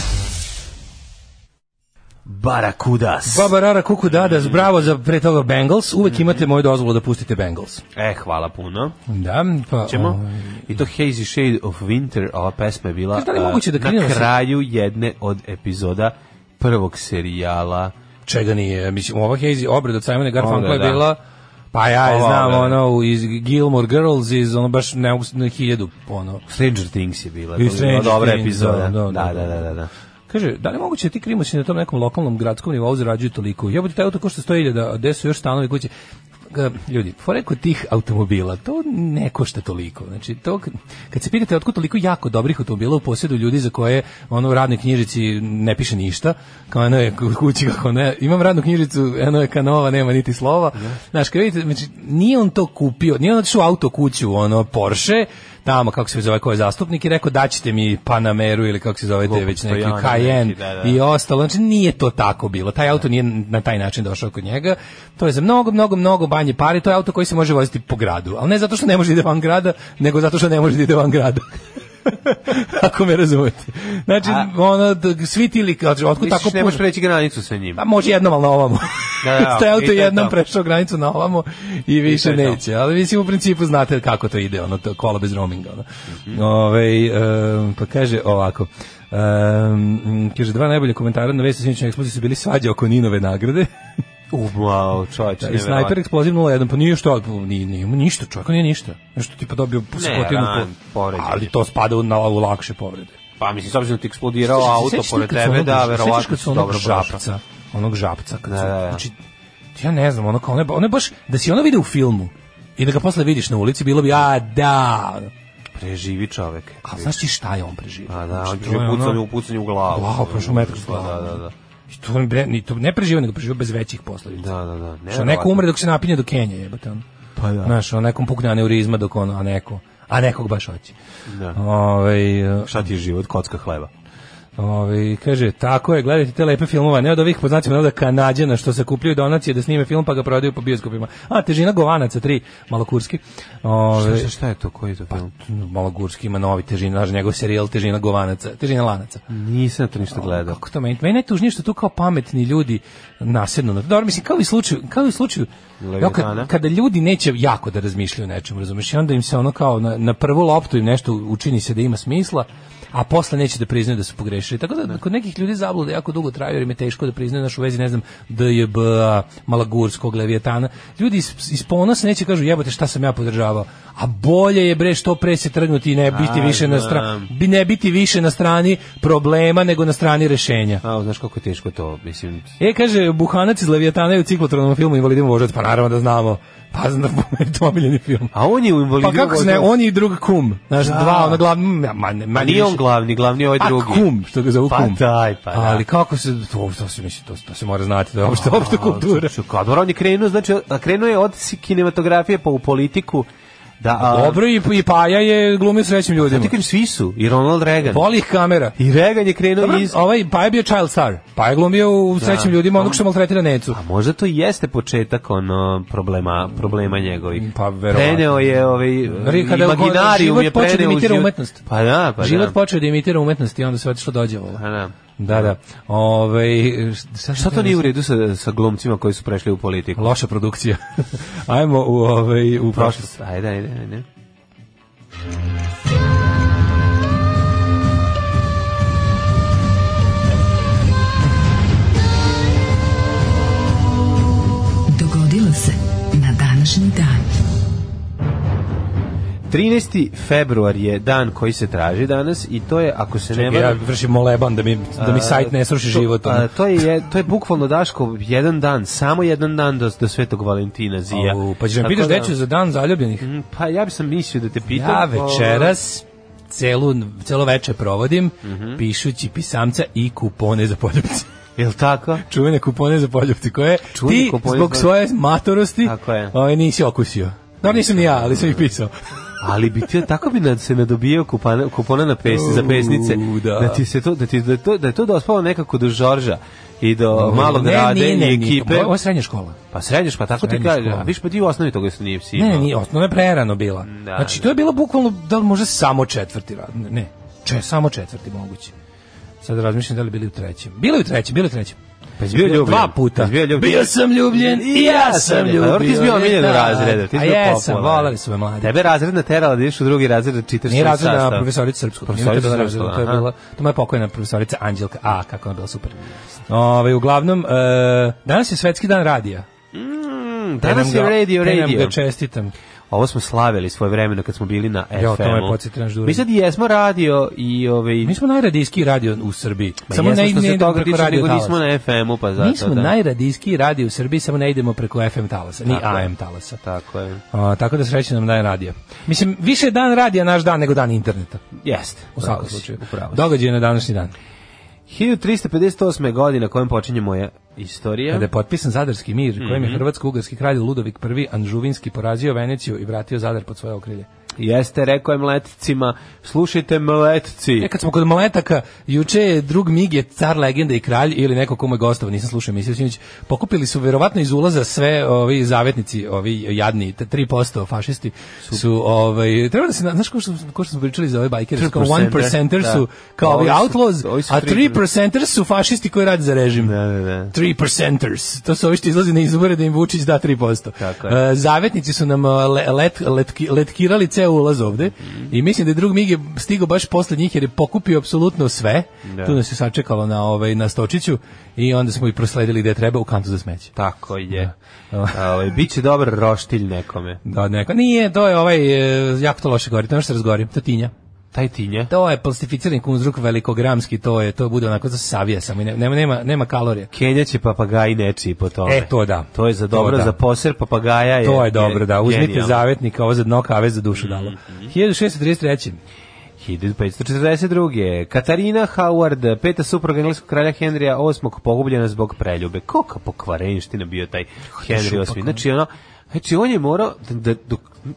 Speaker 4: Barakudas. Babarara Kukudadas, bravo za pre toga Bengals. Uvek mm -hmm. imate moju dozvolu da pustite Bengals. E, hvala puno. Da, pa... Ćemo? O... Ovaj, I to Hazy Shade of Winter, ova pesma je bila da li e, da na kraju se... jedne od epizoda prvog serijala. Čega nije, mislim, ova Hazy obred od Simona Garfunkel je da. bila Pa ja je znam, ove. ono, iz Gilmore Girls, iz ono baš ne, na hiljadu, ono... Stranger Things je bila, I Stranger dobra epizoda. Da da da, da, da, da, da. da, da. Kaže, da li moguće da ti krimosi na tom nekom lokalnom gradskom nivou zarađuju toliko? Ja bih taj auto košta 100.000, a gde su još stanovi kuće? Eh, ljudi, fore kod tih automobila, to ne košta toliko. Znači, to, kad se pitate otkud toliko jako dobrih automobila u posjedu ljudi za koje ono u radnoj knjižici ne piše ništa, kao ono je kući kako ne, imam radnu knjižicu, eno je kanova, nema niti slova. Znači, kad vidite, znači, nije on to kupio, nije on otišao auto kuću, ono, Porsche, tamo, kako se zove, koji zastupnik i rekao daćete mi Panameru ili kako se zove, te već neki Cayenne da, da. i ostalo. Znači, nije to tako bilo. Taj auto nije na taj način došao kod njega. To je za mnogo, mnogo, mnogo banje pare. To je auto koji se može voziti po gradu. Ali ne zato što ne može da ide van grada, nego zato što ne može da ide van grada. Ako me razumete. Znači, A, ono, svi ti lik, znači, otkud tako puno. ne preći granicu sa njim. A pa, može jednom, ali na ovamo. Da, da, da, Ste auto jednom prešao granicu na ovamo i više I neće. Ali mislim, u principu znate kako to ide, ono, to kola bez roaminga. Ono. Mm -hmm. Ove, e, pa kaže ovako, Um, kaže, dva najbolje komentara na vesti sinoćne eksplozije su bili svađa oko Ninove nagrade. Umao, čovječe. Da, I snajper eksploziv 01, pa nije što, nije, nije ništa, čovjek nije ništa. Nešto tipa dobio skotinu povredu. Ali to spada u, na, u lakše povrede. Pa mislim, s obzirom da ti eksplodirao Sjećaš, auto sjećaš pored tebe, onog, da, verovatno su dobro žapca. Onog žapca, kad da, su, da, da. znači, ja ne znam, ono kao, ono, ono baš, da si ono vide u filmu i da ga posle vidiš na ulici, bilo bi, a, da, preživi čovek. A znaš ti šta je on preživio? A da, znači, on je upucanje u glavu. Glavu, prošao metak pa da, glavu. Da, da, da. I to, bre, ni, to ne preživa, nego preživio bez većih posledica. Da, da, da. Ne, Što neko umre dok se napinje do Kenije, jebate on. Pa da. Znaš, on nekom pukne aneurizma dok on, a neko, a nekog baš hoće. Da. Ove, ovaj, Šta ti je život? Kocka hleba. Ove, ovaj, kaže, tako je, gledajte te lepe filmova, ne od ovih poznatih navoda kanadjana što se kupljuju donacije da snime film pa ga prodaju po bioskopima. A, težina govanaca, tri, Malogurski. Ove, ovaj, šta, šta, je to, koji je to film? Pa, Malogurski ima novi težina, naš njegov serijal težina govanaca, težina lanaca. Nisam to ništa gledao. Kako to meni, meni najtužnije što tu kao pametni ljudi Na... dobro, mislim, kao i slučaju, kao i slučaju, ja, kad, kada ljudi neće jako da razmišljaju o nečemu, razumeš, i onda im se ono kao na, na prvu loptu im nešto učini se da ima smisla, a posle neće da priznaju da su pogrešili. Tako da ne. Da. kod nekih ljudi zablude jako dugo traju jer im je teško da priznaju našu vezi, ne znam, DJB, Malagurskog, Levijetana. Ljudi iz, iz ponosa neće kažu jebote šta sam ja podržavao. A bolje je bre što pre se trgnuti i ne biti a, više na strani, ne biti više na strani problema nego na strani rešenja. A, znaš kako je teško to, mislim. E, kaže, Buhanac iz Leviatana je u ciklotronom filmu Invalidimo vožac, pa naravno da znamo. Pa znam da omiljeni film. A on je invalid. Pa kako ne, on je drug kum. Znaš, da. dva, ona glavni, ma, ma, ma nije on glavni, glavni ovaj drugi. A kum, što ga zovu kum. Pa taj, pa da. Ali kako se, to, to se, misli, to, to se mora znati, to je opšte, opšte kultura. Kad on je krenuo, znači, krenuo je od kinematografije pa u politiku, Da, a, Dobro i, i Paja je glumio s većim ljudima. Ti kažem, svi su, i Ronald Reagan. Voli ih kamera. I Reagan je krenuo Dobro, iz... Ovaj, Paja je bio child star. Paja je glumio u da. srećim ljudima, onog što maltretira Necu. A možda to jeste početak ono, problema, problema njegovih. Pa, verovatno. Preneo je ovaj, Kada imaginarium je preneo... Život počeo da Pa da, pa da. Život počeo da imitira umetnost i onda se otišlo dođe ovo. Pa da. Da, da. Ove, ovaj, šta, šta to da nije u redu sa, sa glumcima koji su prešli u politiku? Loša produkcija. ajmo u, ove, ovaj, u prošlost. Ajde, ajde, ajde. 13. februar je dan koji se traži danas i to je ako se Čekaj, ne
Speaker 1: varam ja vršim moleban da mi da mi sajt ne sruši to, životom.
Speaker 4: to je to je bukvalno daško jedan dan, samo jedan dan do do Svetog Valentina zija. O,
Speaker 1: pa ćeš pitaš da, za dan zaljubljenih? Mm,
Speaker 4: pa ja bih sam mislio da te pitam.
Speaker 1: Ja večeras celu celo veče provodim uh mhm. -huh. pišući pisamca i kupone za poljubce. Jel
Speaker 4: tako?
Speaker 1: Čuvene kupone za poljubce koje Čuvene ti zbog svoje matorosti tako je. ovaj nisi okusio. Da, nisam ni ja, ali sam ih pisao.
Speaker 4: ali bi ti tako bi se nadobijao kupona, kupona na pes, za pesnice U, da. da ti se to da ti da to da je to dospalo nekako do Žorža i do ne, malog ne, rade i ekipe.
Speaker 1: Nije, ovo je srednja škola.
Speaker 4: Pa srednja škola, pa tako srednja ti kaže. A viš pa ti
Speaker 1: u
Speaker 4: osnovi toga su nije psi. Ne,
Speaker 1: nije,
Speaker 4: osnova
Speaker 1: je prerano bila. Da, znači, to da. je bilo bukvalno, da li može samo četvrti rad? Ne, če, samo četvrti moguće. Sad razmišljam da li bili u trećem. Bilo u trećem, bilo je u trećem.
Speaker 4: Pa izbio ljubljen.
Speaker 1: Dva puta. Izbio ljubljen.
Speaker 4: Bio sam ljubljen i ja sam ljubljen. Dobro, ti izbio omiljen u da. razredu. Ti izbio popularno. A jesam,
Speaker 1: volali su me mladi.
Speaker 4: Tebe razredna terala da ideš u drugi razred da čitaš
Speaker 1: Nije razredna profesorica srpskog. Profesorica srpskog, To je bila, to moja pokojna profesorica Anđelka. A, kako ona bila super. Ove, ovaj, uglavnom, e, danas je svetski dan radija.
Speaker 4: Mm, danas je radio, radio. Te
Speaker 1: ga čestitam.
Speaker 4: Ovo smo slavili svoje vremeno kad smo bili na FM-u. Ja,
Speaker 1: to Mi sad
Speaker 4: jesmo radio i... Ove, ovaj,
Speaker 1: Mi smo najradijski radio u
Speaker 4: Srbiji.
Speaker 1: Ma samo jesmo, ne, što ne, se toga tiče, nego nismo na FM-u, pa zato Mi smo da. najradijski radio u Srbiji, samo ne idemo preko FM talasa, ni tako AM talasa.
Speaker 4: Tako je.
Speaker 1: A, tako da sreće nam dan radio. Mislim, više dan radija naš dan nego dan interneta.
Speaker 4: Jeste.
Speaker 1: U svakom slučaju. Događaj na današnji dan.
Speaker 4: 1358. godina kojom počinje moja istorija.
Speaker 1: Kada je potpisan Zadarski mir, kojim je mhm. Hrvatsko-Ugarski kralj Ludovik I Anžuvinski porazio Veneciju i vratio Zadar pod svoje okrilje.
Speaker 4: Jeste, rekao je mleticima, slušajte mletci.
Speaker 1: E, kad smo kod mletaka, juče je drug Mig je car, legenda i kralj ili neko kome mu je gostao, nisam slušao emisiju sinoć. Pokupili su verovatno iz ulaza sve ovi zavetnici, ovi jadni 3% fašisti su, su ovaj treba da se znaš ko što, ko što smo pričali za ove bajkere, kao 1%er da.
Speaker 4: su kao ovi outlaws, su a 3%er su fašisti koji rade za režim.
Speaker 1: Da, da, da. 3%ers. To su ovi što izlazi na izbore da im Vučić da
Speaker 4: 3%. Tako je. Eh,
Speaker 1: zavetnici su nam eh, let, let, let letkirali ceo deo ulaz ovde i mislim da je drug mig je stigao baš posle njih jer je pokupio apsolutno sve. Da. Tu nas je sačekalo na ovaj na Stočiću i onda smo i prosledili gde treba u kantu za smeće.
Speaker 4: Tako je.
Speaker 1: Da.
Speaker 4: ovaj biće dobar roštilj nekome.
Speaker 1: Da, neka. Nije, to je ovaj e, jako to loše gori, to se razgori, to tinja
Speaker 4: taj tinja.
Speaker 1: To je plastificirani kunzruk velikogramski, to je, to bude onako, to se savija samo i nema, nema, nema kalorija.
Speaker 4: Kenja će papagaji nečiji po tome.
Speaker 1: E, to da.
Speaker 4: To je za dobro, da. za poser papagaja je To
Speaker 1: je dobro, da. Uzmite genijalno. zavetnika, ovo za dno kave za dušu dalo. 1633. Mhm.
Speaker 4: 1542. Katarina Howard, peta supruga engleskog kralja Henrya VIII, pogubljena zbog preljube. Koka pokvarenština bio taj Henry VIII. Znači, ono, znači, on je morao da, da,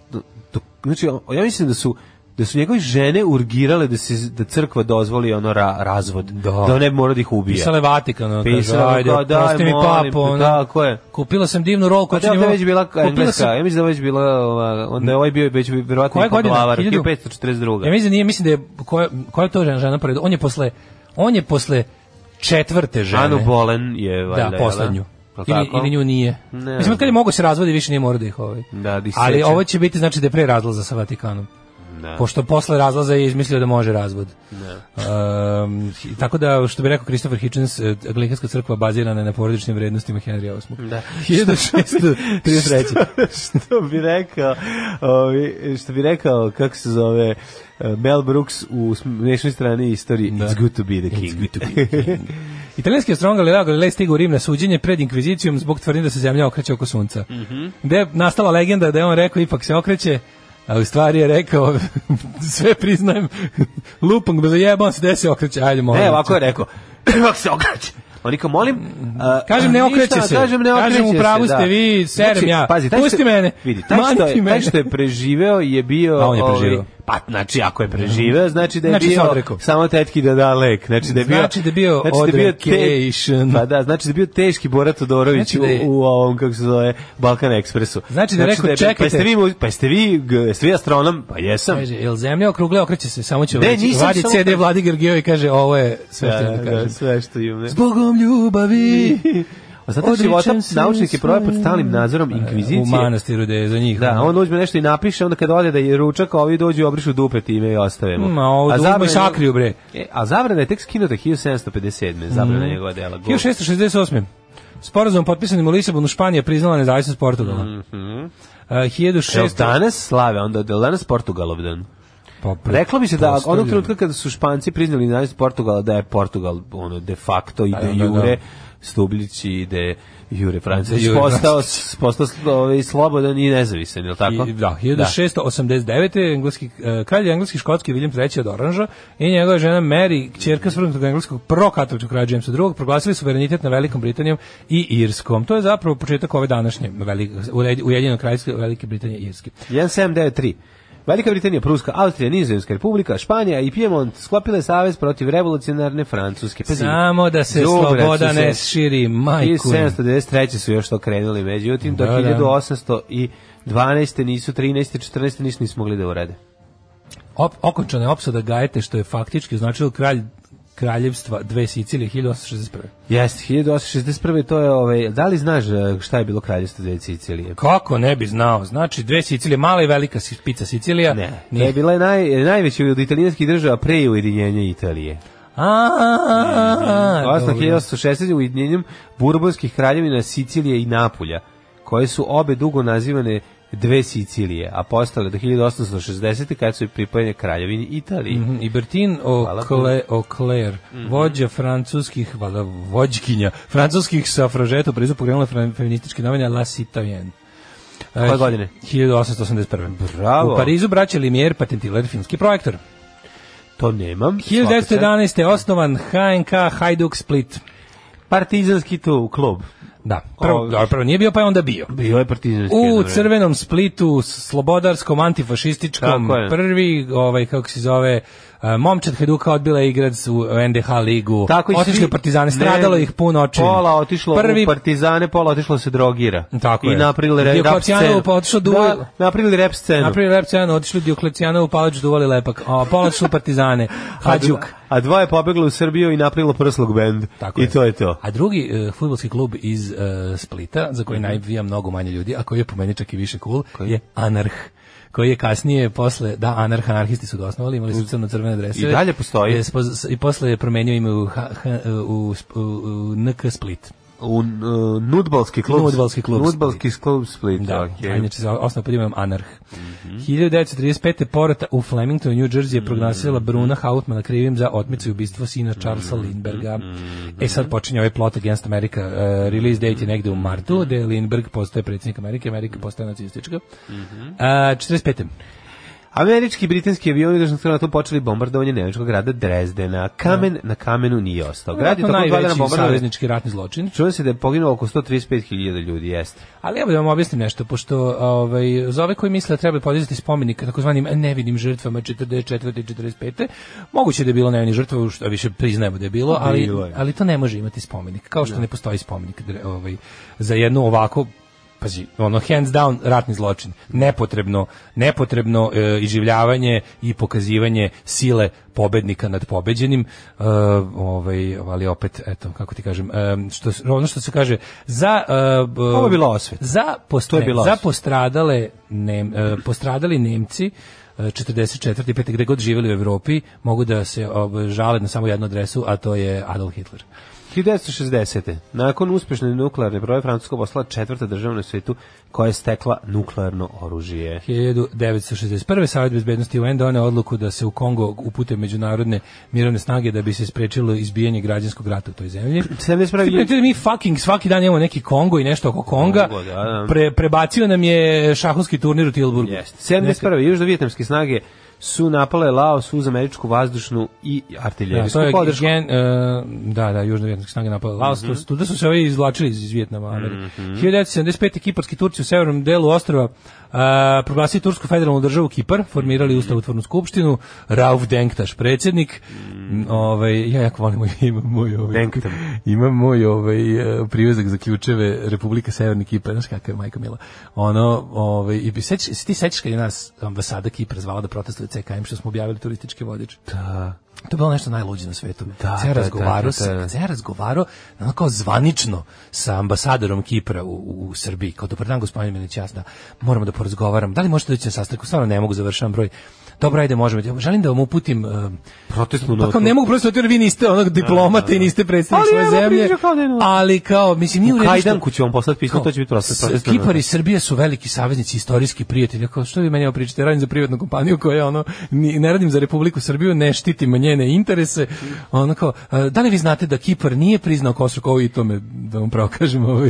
Speaker 4: da, da, znači, ja mislim da su da su njegove žene urgirale da se da crkva dozvoli ono ra, razvod, da, da ne mora da ih ubije. Pisale
Speaker 1: Vatikanu ono,
Speaker 4: Pisale, kaže, ajde, kao,
Speaker 1: daj, mi papu, ono,
Speaker 4: da, ko je?
Speaker 1: Kupila sam divnu rolku.
Speaker 4: Pa da, ovde već bila engleska, sam... ja mislim da već bila, ova, onda je ovaj bio već vjerovatno i podlavar, 1542.
Speaker 1: Ja mislim da nije, mislim da je, koja, koja je to žena, žena pored, on je posle, on je posle četvrte žene.
Speaker 4: Anu Bolen je, valjda, da, da?
Speaker 1: poslednju. Ili, ili nju nije. Ne. Mislim, kad je mogo da se razvodi, više nije mora da ih ovaj. Da, ali ovo će biti, znači, da je pre razlaza sa Vatikanom. Da. Pošto posle razlaza je izmislio da može razvod. Da. Um, tako da, što bi rekao Christopher Hitchens, e, Anglikanska crkva bazirana na porodičnim vrednostima Henry VIII. Da. 1633.
Speaker 4: što,
Speaker 1: što
Speaker 4: bi rekao, ovi, što bi rekao, kako se zove, e, Mel Brooks u smešnoj strani istorije da. It's good to be the king. It's good to be the king.
Speaker 1: Italijanski astron Galileo Galilei stigao u Rim na suđenje pred inkvizicijom zbog tvrdnje da se zemlja okreće oko sunca. Mm -hmm. Gde je nastala legenda da je on rekao ipak se okreće, a u stvari je rekao, sve priznajem, lupam bez za jebam se, gde okreće, ajde
Speaker 4: molim. Ne, ovako je rekao, ovako se okreće. On kao molim, uh,
Speaker 1: kažem ne okreće ništa, se. Kažem ne okreće kažem, u pravu ste da. vi, serem znači, ja. Pazi, taj Pusti što, mene.
Speaker 4: Vidi, taj što, je, taj što
Speaker 1: je
Speaker 4: preživeo je bio,
Speaker 1: a on je preživeo. Ovi, ovaj
Speaker 4: Pa znači ako je da. preživeo, znači da je znači, bio samo tetki da
Speaker 1: da
Speaker 4: lek, znači da je bio znači
Speaker 1: da je
Speaker 4: bio
Speaker 1: znači da je bio
Speaker 4: te, pa da, znači da je bio teški Bora Todorović znači da u, u ovom kako se zove Balkan Ekspresu.
Speaker 1: Znači da je znači rekao da je, pa čekajte. Pa
Speaker 4: jeste vi pa jeste vi jeste vi astronom? Pa jesam.
Speaker 1: Kaže jel zemlja okrugla okreće se, samo će vadi vadi CD Vladimir Gergijov i kaže ovo je sve
Speaker 4: što da,
Speaker 1: da, da,
Speaker 4: sve što ima.
Speaker 1: Zbogom ljubavi.
Speaker 4: Pa znate života naučnik je proveo pod stalnim nadzorom pa, inkvizicije. U
Speaker 1: manastiru da je za njih.
Speaker 4: Da, on uzme nešto i napiše, onda kad ode da je ručak, ovi dođu i obrišu dupe time i ostavimo.
Speaker 1: Ma, ovo zabrana, sakriju, bre. E,
Speaker 4: a zabrana je tek skinuta 1757. Zabrana mm. njegova dela.
Speaker 1: 1668. Sporazum potpisanim u Lisabonu Španija priznala nezavisnost Portugala. Mm -hmm.
Speaker 4: Uh, 1600... Evo danas slave, onda je danas Portugalov dan. Poput, pa Reklo bi se da onog trenutka kada su Španci priznali nezavisnost Portugala da je Portugal ono de facto i pa de da, da, jure da. Stublić i de Jure Francić postao, postao ovaj, slobodan i nezavisan, je li tako? I,
Speaker 1: da, 1689. Da. Engleski, eh, kralj engleski škotski William III od Oranža i njegova žena Mary, ćerka svrnutog engleskog prokatoličkog kralja Jamesa II, proglasili suverenitet na Velikom Britanijom i Irskom. To je zapravo početak ove današnje Ujedinjeno kraljevske Velike Britanije
Speaker 4: i
Speaker 1: Irske.
Speaker 4: 1793. Velika Britanija, Pruska, Austrija, Nizozemska republika, Španija i Piemont sklopile savez protiv revolucionarne Francuske.
Speaker 1: Pazi, Samo da se sloboda ne širi, majku.
Speaker 4: 1793. su još to krenuli, međutim, do 1800 i nisu, 13. 14. nisu nisu mogli da urede.
Speaker 1: Op, okončana je opsada Gajete, što je faktički značilo kralj kraljevstva dve Sicilije
Speaker 4: 1861. Jeste, 1861. to je ovaj, da li znaš eh, šta je bilo kraljevstvo dve Sicilije?
Speaker 1: Kako ne bi znao? Znači dve Sicilije, mala i velika pica Sicilija.
Speaker 4: Ne, nije... to je bila naj, najveća od italijanskih država pre ujedinjenja Italije.
Speaker 1: A, mhm.
Speaker 4: Osno 1860. ujedinjenjem burbonskih kraljevina Sicilije i Napulja, koje su obe dugo nazivane dve Sicilije, a postale do 1860. kad su pripojene kraljevini Italiji. Mm -hmm.
Speaker 1: I Bertin Oclair, mm vođa francuskih, valjda vođkinja, francuskih safražeta u Parizu pokrenula feminističke novine La Citoyenne. Koje
Speaker 4: godine?
Speaker 1: 1881.
Speaker 4: Bravo.
Speaker 1: U Parizu braće Limier patentirali filmski projektor.
Speaker 4: To nemam.
Speaker 1: 1911. osnovan HNK Hajduk Split.
Speaker 4: Partizanski tu klub.
Speaker 1: Da, prvo, o, prvo nije bio, pa je onda bio.
Speaker 4: Bio je
Speaker 1: partizanski. U crvenom splitu, slobodarskom, antifašističkom, prvi, ovaj, kako se zove, E, Momčad Hajduka odbila je igrac u NDH ligu. Tako otišli u Partizane, stradalo ne, ih puno očiju.
Speaker 4: Pola otišlo Prvi, u Partizane, pola otišlo da se drogira.
Speaker 1: Tako
Speaker 4: I je. napravili re,
Speaker 1: rap
Speaker 4: scenu.
Speaker 1: Pa otišlo duvo, da,
Speaker 4: napravili rap scenu.
Speaker 1: Napravili rap scenu, otišli Dioklecijanovu, Palać duvali lepak. A pola su Partizane. Hađuk.
Speaker 4: A dva je pobeglo u Srbiju i napravilo prslog bend. I to je to.
Speaker 1: A drugi uh, futbolski klub iz uh, Splita, za koji mm -hmm. najvija mnogo manje ljudi, a koji je po meni čak i više cool, koji? je Anarh koji je kasnije posle da anarh anarhisti su ga osnovali, imali su crno crvene dresove.
Speaker 4: I dalje postoji.
Speaker 1: I posle je promenio ime u, u, u, u NK Split
Speaker 4: u uh, nudbalski
Speaker 1: klub nudbalski
Speaker 4: klub nudbalski klub Split da
Speaker 1: okay. inače za osnovno primam anarh mm -hmm. 1935 porota u Flemingtonu New Jersey je mhm. proglasila mm -hmm. Bruna Hautmana krivim za otmicu i ubistvo sina Charlesa mm -hmm. Lindberga mm -hmm. e sad počinje ovaj plot against America uh, release date je negde u martu mm -hmm. gde Lindberg postaje predsjednik Amerike Amerika postaje nacistička mm -hmm. uh, 45
Speaker 4: Američki i britanski avioni državnog strana tu počeli bombardovanje nemačkog grada Drezdena. Kamen ja. Da. na kamenu nije ostao. Grad je
Speaker 1: tako najveći saveznički ratni zločin.
Speaker 4: Čuo se da je poginulo oko 135.000 ljudi, jeste.
Speaker 1: Ali evo da vam objasnim nešto, pošto ovaj, za ove koji misle da treba podizati spomenik takozvanim nevinim žrtvama 44. i 45. Moguće da je bilo nevinih žrtva, što više priznajemo da je bilo, ali, ali to ne može imati spomenik, kao što ja. Da. ne postoji spomenik ovaj, za jednu ovako pazi, ono hands down ratni zločin, nepotrebno, nepotrebno e, iživljavanje i pokazivanje sile pobednika nad pobeđenim, e, ovaj, ali opet, eto, kako ti kažem, e, što, ono što se kaže, za...
Speaker 4: E, Ovo bilo osvet.
Speaker 1: Za, post, je bilo ne, za postradale nem, e, postradali Nemci, 44. E, i 5. gde god živjeli u Evropi, mogu da se žale na samo jednu adresu, a to je Adolf Hitler.
Speaker 4: 1960. Nakon uspešne nuklearne broje, Francuska postala četvrta država na svetu koja je stekla nuklearno oružje.
Speaker 1: 1961. Savjet bezbednosti UN doneo odluku da se u Kongo upute međunarodne mirovne snage da bi se sprečilo izbijanje građanskog rata u toj zemlji. 71. Da mi fucking svaki dan imamo neki Kongo i nešto oko Konga. Kongo, da, da. Pre, prebacio nam je šahovski turnir u Tilburgu. Yes.
Speaker 4: 71. Neka... Južno-vjetnamske snage su napale Laos uz američku vazdušnu i artiljerijsku
Speaker 1: da,
Speaker 4: podršku.
Speaker 1: Gen, uh, da, da, južno-vjetnamske snage napale Laos, mm -hmm. tuda su se ovi izvlačili iz Vjetnama. Mm -hmm. 1975. kiparski Turci u severnom delu ostrava uh, e, proglasili Tursku federalnu državu Kipar, formirali mm -hmm. ustavotvornu skupštinu, Rauf Denktaš predsjednik, mm. ovaj, ja jako volim, imam moj, ovaj, imam moj ovaj, e, privezak za ključeve Republika Severni Kipar, znaš kakav je majka mila. Ono, ovaj, i bi seč, ti sećaš kad je nas ambasada Kipra zvala da protestuje CKM što smo objavili turistički vodič.
Speaker 4: Da.
Speaker 1: To je bilo nešto najluđe na svetu. Da, se ja da, da, razgovarao, se ja da, razgovarao ono kao zvanično sa ambasadorom Kipra u, u Srbiji. Kao dobar dan gospodine Milić, ja da moramo da porazgovaram. Da li možete doći na sastanku? Stvarno ne mogu završavam broj. Dobro, ajde, možemo. Želim da vam uputim uh,
Speaker 4: protestnu
Speaker 1: pa notu. Pa ne mogu protestnu jer vi niste onog da, diplomata da, i da. niste predstavnik svoje zemlje. Kao ali kao, mislim,
Speaker 4: nije u redu što... ću vam poslati pismo, to će biti protestnu
Speaker 1: Kipar i Srbija su veliki saveznici, istorijski prijatelji. Kao, što vi meni ovo pričate? Radim za privatnu kompaniju koja, ono, ne radim za Republiku Srbiju, ne štitim njene interese. Ono kao, eh, da li vi znate da Kipar nije priznao Kosovo i to me, da vam pravo kažem, ovaj.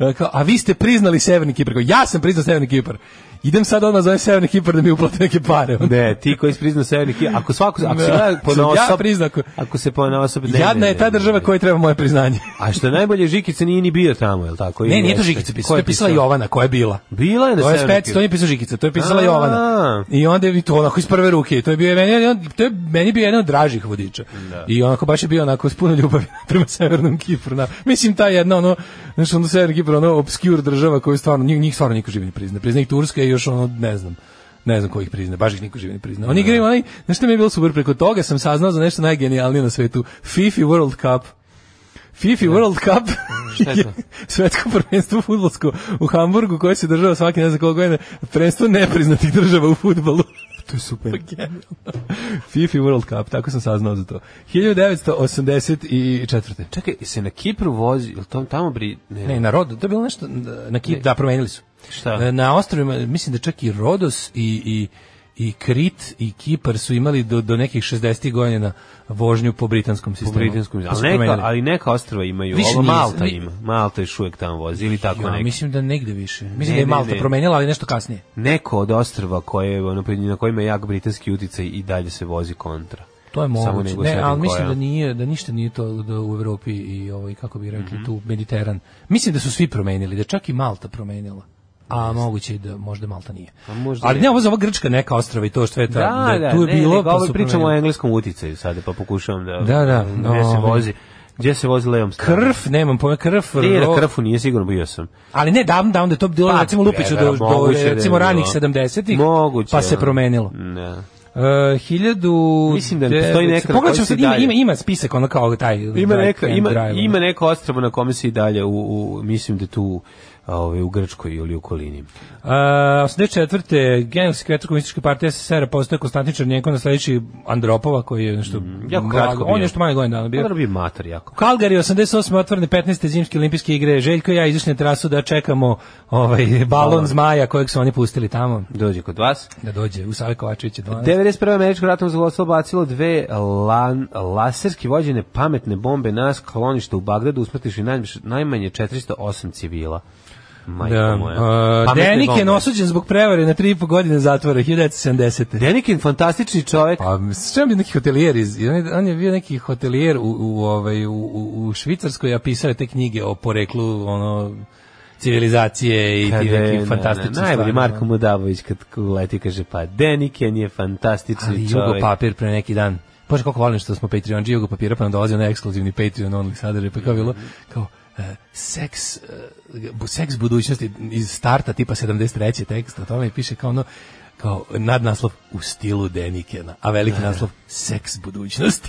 Speaker 1: Eh, kao, a vi ste priznali Severni Kipar. Kao, ja sam priznao Severni Kipar idem sad odmah zovem Severni Kipar da mi uplate neke pare.
Speaker 4: Ne, ti koji si priznao Severni Kipar, ako svako,
Speaker 1: ako se da. gleda ponosab, ja priznako.
Speaker 4: ako se ponosab,
Speaker 1: ne, Jadna je ta država kojoj treba moje priznanje.
Speaker 4: A što je najbolje, Žikica nije ni bio tamo, je li tako?
Speaker 1: Ne, nije to Žikica pisala, to je pisala Jovana, koja je bila.
Speaker 4: Bila je na Severni Kipar. To
Speaker 1: nije pisao Žikica, to je pisala Jovana. I onda je to onako iz prve ruke, to je bio meni, to je meni bio jedan od dražih vodiča. Da. I onako baš je bio onako s puno ljubavi prema Severnom Kipru. Na, mislim, ta jedna, ono, znači, ono, Severni Kipar, ono, obscure država koju stvarno, njih, stvarno niko živi ne prizna. Prizna ih Turska i još ono, ne znam, ne znam ko ih prizna, baš ih niko živi ne prizna. Oni da, da. igraju onaj, nešto mi je bilo super, preko toga sam saznao za nešto najgenijalnije na svetu, FIFA World Cup. FIFA da. World Cup
Speaker 4: šta to?
Speaker 1: svetsko prvenstvo futbolsko u Hamburgu koje se država svaki ne znam koliko godine prvenstvo nepriznatih država u futbolu to je super FIFA World Cup, tako sam saznao za to 1984.
Speaker 4: Čekaj, se na Kipru vozi ili tamo bri...
Speaker 1: Ne, ne na Rodu, to je bilo nešto na Kipru, da, promenili su
Speaker 4: Šta? E,
Speaker 1: na ostrovima, mislim da čak i Rodos i, i i Krit i Kipar su imali do, do nekih 60 godina vožnju po britanskom sistemu.
Speaker 4: Po britanskom, pa
Speaker 1: ali,
Speaker 4: neka, ali neka ostrava imaju, više ovo Malta nije, ima. Malta još uvek tamo vozi ili tako
Speaker 1: ja, neki. Mislim da negde više. Mislim ne, da je Malta ne, ne. promenjala, ali nešto kasnije.
Speaker 4: Neko od ostrava koje, na kojima je jak britanski uticaj i dalje se vozi kontra.
Speaker 1: To je moguće. Ne, ali mislim koja. da nije da ništa nije to da u Evropi i ovaj kako bi rekli mm -hmm. tu Mediteran. Mislim da su svi promenili, da čak i Malta promenila a moguće da možda Malta nije. A
Speaker 4: pa možda
Speaker 1: Ali ne, ovo za ova Grčka neka ostrava i to što je ta, da, da, da tu je ne, bilo... Ne,
Speaker 4: pa pričamo o engleskom uticaju sada, pa pokušavam da...
Speaker 1: Da, da.
Speaker 4: No, gde se vozi. Gde se vozi Leom
Speaker 1: Strada? Krf, nemam pojma, Krf.
Speaker 4: Nije na Krfu, nije sigurno bio sam.
Speaker 1: Ali ne, davno, davno da je to bilo, pa, recimo Lupiću, do, do, da recimo ranih 70-ih, Moguće. pa se da. promenilo.
Speaker 4: Ne.
Speaker 1: Uh, 1000 Mislim da ne postoji neka. Pogledajmo se ima, ima ima spisak ono kao taj.
Speaker 4: Ima neka ima drive, ima neko ostrvo na kome se i dalje u, u mislim da tu ovaj, u Grčkoj ili u Kolini.
Speaker 1: A, 84. Genevski vetrokomunistički partija SSR postoje Konstantinčar Njenko na sledeći Andropova koji je nešto... Mm,
Speaker 4: jako
Speaker 1: kratko On je što manje godina
Speaker 4: bio. Pa Onda bi
Speaker 1: mater jako. Kalgari 88. otvorene 15. zimske olimpijske igre. Željko i ja izašli na terasu da čekamo ovaj, balon, zmaja kojeg su oni pustili tamo.
Speaker 4: Dođe kod vas.
Speaker 1: Da dođe, u Save Kovačeviće
Speaker 4: 12. 91. američko ratno zgodstvo bacilo dve lan, laserski vođene pametne bombe na sklonište u Bagdadu usmrtiši najmanje 408 civila.
Speaker 1: Da, uh, Deniken osuđen zbog prevare na 3,5 godine zatvora 1970.
Speaker 4: Deniken fantastični čovjek. Pa
Speaker 1: čemu bi da neki hotelijer iz on je bio neki hotelijer u u ovaj u, u Švicarskoj a pisao te knjige o poreklu ono civilizacije i pa ti neki fantastični
Speaker 4: Najbolji Marko da. Mudavović kad leti kaže pa Deniken je fantastični Ali čovjek. Ali
Speaker 1: Papir pre neki dan. Bože, kako volim što smo Patreon Jugo Papira pa nam dolazi onaj ekskluzivni Patreon only sadržaj, pa kao bilo, kao, seks, eh, seks budućnosti iz starta tipa 73. tekst, o tome piše kao ono, kao nadnaslov u stilu Denikena, a veliki da. naslov seks budućnosti.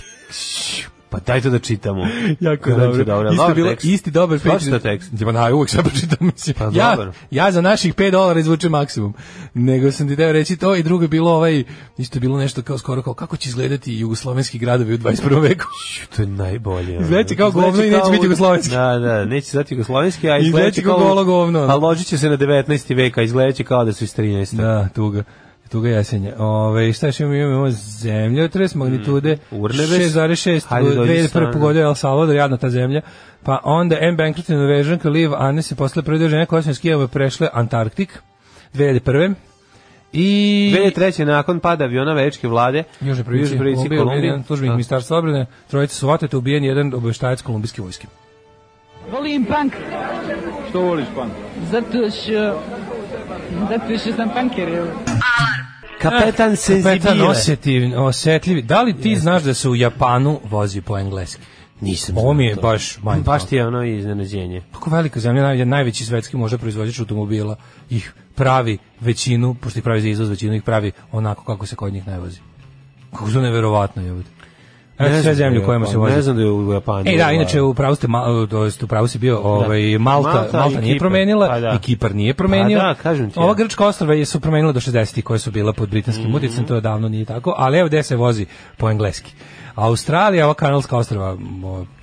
Speaker 4: Pa daj to da čitamo.
Speaker 1: jako
Speaker 4: Karam
Speaker 1: dobro. dobro. Isto bilo, tekst. isti dobar
Speaker 4: Svašta Patreon. tekst.
Speaker 1: Ja, na, uvek sve pročitam. Mislim. Pa ja, dobar. ja za naših 5 dolara izvučem maksimum. Nego sam ti teo reći to i drugo je bilo ovaj, isto je bilo nešto kao skoro kao kako će izgledati jugoslovenski gradovi u 21. veku. to
Speaker 4: je najbolje.
Speaker 1: Izgledaće kao govno i neće biti jugoslovenski.
Speaker 4: Da, da, neće zati jugoslovenski, a izgledaće kao golo govno. A pa ložiće se na 19. veka, izgledaće kao da su iz 13. Da,
Speaker 1: tuga. Tuga jesenja. Ove, šta još imamo? Imamo zemljotres, magnitude mm, 6,6. Dve pogodio El Salvador, jadna ta zemlja. Pa onda M. Bankrupt i Norvežan Liv Anne se posle prve držene kosmičke skijeva prešle Antarktik 2001. I
Speaker 4: 2003. nakon pada aviona američke vlade
Speaker 1: Južne provincije Kolumbije, Kolumbije tužbenik da. ministarstva obrane, trojice su vatete ubijen jedan obaveštajac kolumbijske vojske.
Speaker 5: Volim punk.
Speaker 4: Što voliš punk?
Speaker 5: Zato što
Speaker 4: da piše sam pankiril. Alarm! Kapetan
Speaker 1: senzibile.
Speaker 4: Eh, kapetan
Speaker 1: osetiv, osetljiv. Da li ti Jeste. znaš da se u Japanu vozi po engleski?
Speaker 4: Nisam. Ovo
Speaker 1: mi je to. baš
Speaker 4: manj.
Speaker 1: Baš
Speaker 4: ti je ono iznenađenje.
Speaker 1: Kako velika zemlja, najveći svetski možda proizvođač automobila ih pravi većinu, pošto ih pravi za izvoz većinu, ih pravi onako kako se kod njih ne vozi. Kako su neverovatno je ovdje. E, ne sve zemlje da u
Speaker 4: kojima
Speaker 1: se vozi. Ne znam da je u
Speaker 4: Japanu.
Speaker 1: E da, inače u pravu ste, u pravu si bio da. ovaj Malta, Malta, Malta nije promenila pa da. i Kipar nije promenio.
Speaker 4: Pa, da, kažem
Speaker 1: ti. Ova grčka ostrva je su promenila do 60-ih koje su bila pod britanskim mm -hmm. uticajem, to je davno nije tako, ali evo gde se vozi po engleski. Australija, ova kanalska ostrava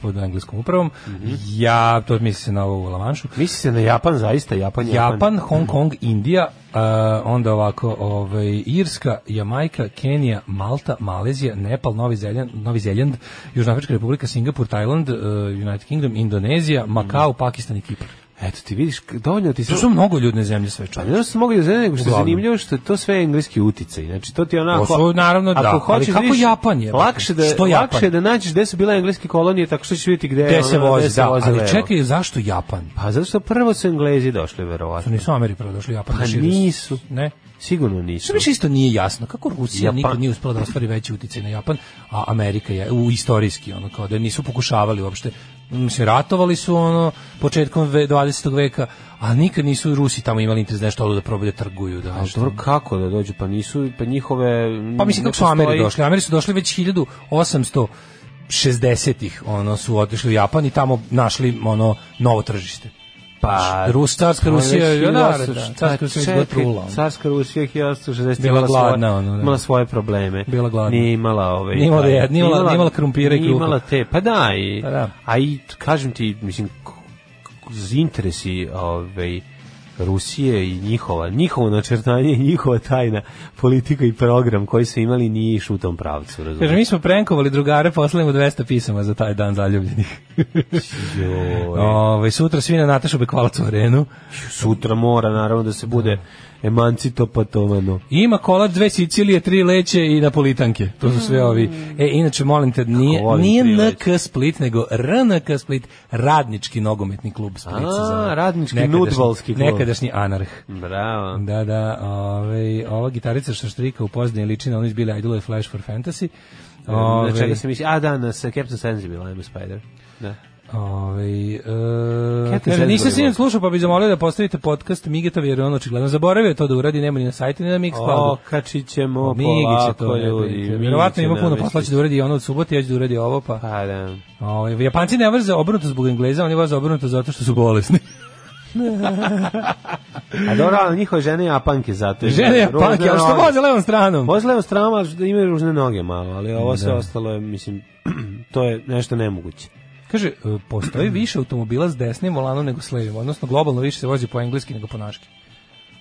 Speaker 1: pod engleskom upravom, mm -hmm. ja, to misli se na ovu Lamanšu.
Speaker 4: Misli se na Japan, zaista, Japan, Japan.
Speaker 1: Japan, Hong Kong, Indija, uh, onda ovako, ovaj, Irska, Jamajka, Kenija, Malta, Malezija, Nepal, Novi Zeljand, Novi Zeljand Južnoafrička republika, Singapur, Tajland, uh, United Kingdom, Indonezija, Makao, mm -hmm. Pakistan i Kipar.
Speaker 4: Eto ti vidiš, dovoljno ti se... To su
Speaker 1: mnogo ljudne
Speaker 4: zemlje
Speaker 1: sve čovječe.
Speaker 4: Pa da
Speaker 1: su mnogo
Speaker 4: ljudne zemlje, nego što je zanimljivo što je to sve engleski uticaj. Znači to ti onako... To
Speaker 1: su naravno ako da, hoćeš, ali kako da Japan je?
Speaker 4: Lakše da, što Japan? Lakše da nađeš gde su bile engleske kolonije, tako što ćeš vidjeti gde, gde
Speaker 1: se vozi. Da, voze ali čekaj, zašto Japan?
Speaker 4: Pa zato što prvo
Speaker 1: su
Speaker 4: Englezi došli, verovatno. Su
Speaker 1: nisu Ameri prvo došli Japan.
Speaker 4: Pa nisu.
Speaker 1: Ne?
Speaker 4: Sigurno nisu.
Speaker 1: Što isto nije jasno, kako Rusija Japan... nikad nije uspela da ostvari veći uticaj na Japan, a Amerika je u istorijski, ono, kao da nisu pokušavali uopšte, mislim, ratovali su, ono, početkom 20. veka, a nikad nisu Rusi tamo imali interes da nešto da probaju da trguju. Da, a
Speaker 4: dobro, kako da dođu, pa nisu, pa njihove...
Speaker 1: Pa mislim,
Speaker 4: kako
Speaker 1: su Ameri došli? Ameri su došli već 1800 60-ih ono su otišli u Japan i tamo našli ono novo tržište.
Speaker 4: Pa,
Speaker 1: Rus, da, pa
Speaker 4: carska Rusija je carska Rusija je trula. Carska Rusija je 1860 bila imala gladna,
Speaker 1: svoje, ono, da. imala
Speaker 4: svoje probleme.
Speaker 1: Bila gladna.
Speaker 4: Nije imala ove,
Speaker 1: nije imala, pa nije imala, imala krumpire i kruha. Imala
Speaker 4: te, pa da, i, pa da. a i kažem ti, mislim, interesi, ovaj Rusije i njihova, njihovo načrtanje, njihova tajna politika i program koji su imali ni iš u tom pravcu. Kaže,
Speaker 1: mi smo prenkovali drugare, poslali mu 200 pisama za taj dan zaljubljenih. Ove, sutra svi na Natašu Bekvalac u arenu.
Speaker 4: Sutra mora, naravno, da se bude da emancitopatovano.
Speaker 1: Ima kolač, dve Sicilije, tri leće i napolitanke. To su sve ovi. Mm. E, inače, molim te, nije, Ako nije NK Split, nego RNK Split, radnički nogometni klub Split.
Speaker 4: se A, radnički Nekadašnji- nudvalski klub.
Speaker 1: Nekadašnji anarh.
Speaker 4: Bravo.
Speaker 1: Da, da, ovaj, ova gitarica što štrika u pozdini liči oni ono iz Billy Flash for Fantasy.
Speaker 4: E, na Ovaj, čega se misli? A da, na sa Captain Sensible, I'm a Spider. Da.
Speaker 1: Ove, ovaj, e, nisam se slušao, pa bih zamolio da postavite podcast Migetovi jer on očigledno zaboravio to da uradi, nema ni na sajtu ni na Mixcloudu.
Speaker 4: Okačićemo pa, polako to,
Speaker 1: ljudi. Vjerovatno ima puno posla će da uradi ono od subote, ja ću da uradi ovo pa. Pa da. Ovaj Japanci ne vrze obrnuto zbog Engleza, oni vrze obrnuto zato što su bolesni.
Speaker 4: a dobro, ali njihove žene japanke zato.
Speaker 1: Žene japanke, ali što voze levom stranom?
Speaker 4: Voze levom stranom, ali imaju ružne noge malo, ali ovo sve da. ostalo je, mislim, to je nešto nemoguće.
Speaker 1: Kaže, e, postoji više automobila s desnim volanom nego s levim, odnosno globalno više se vozi po engleski nego po naški.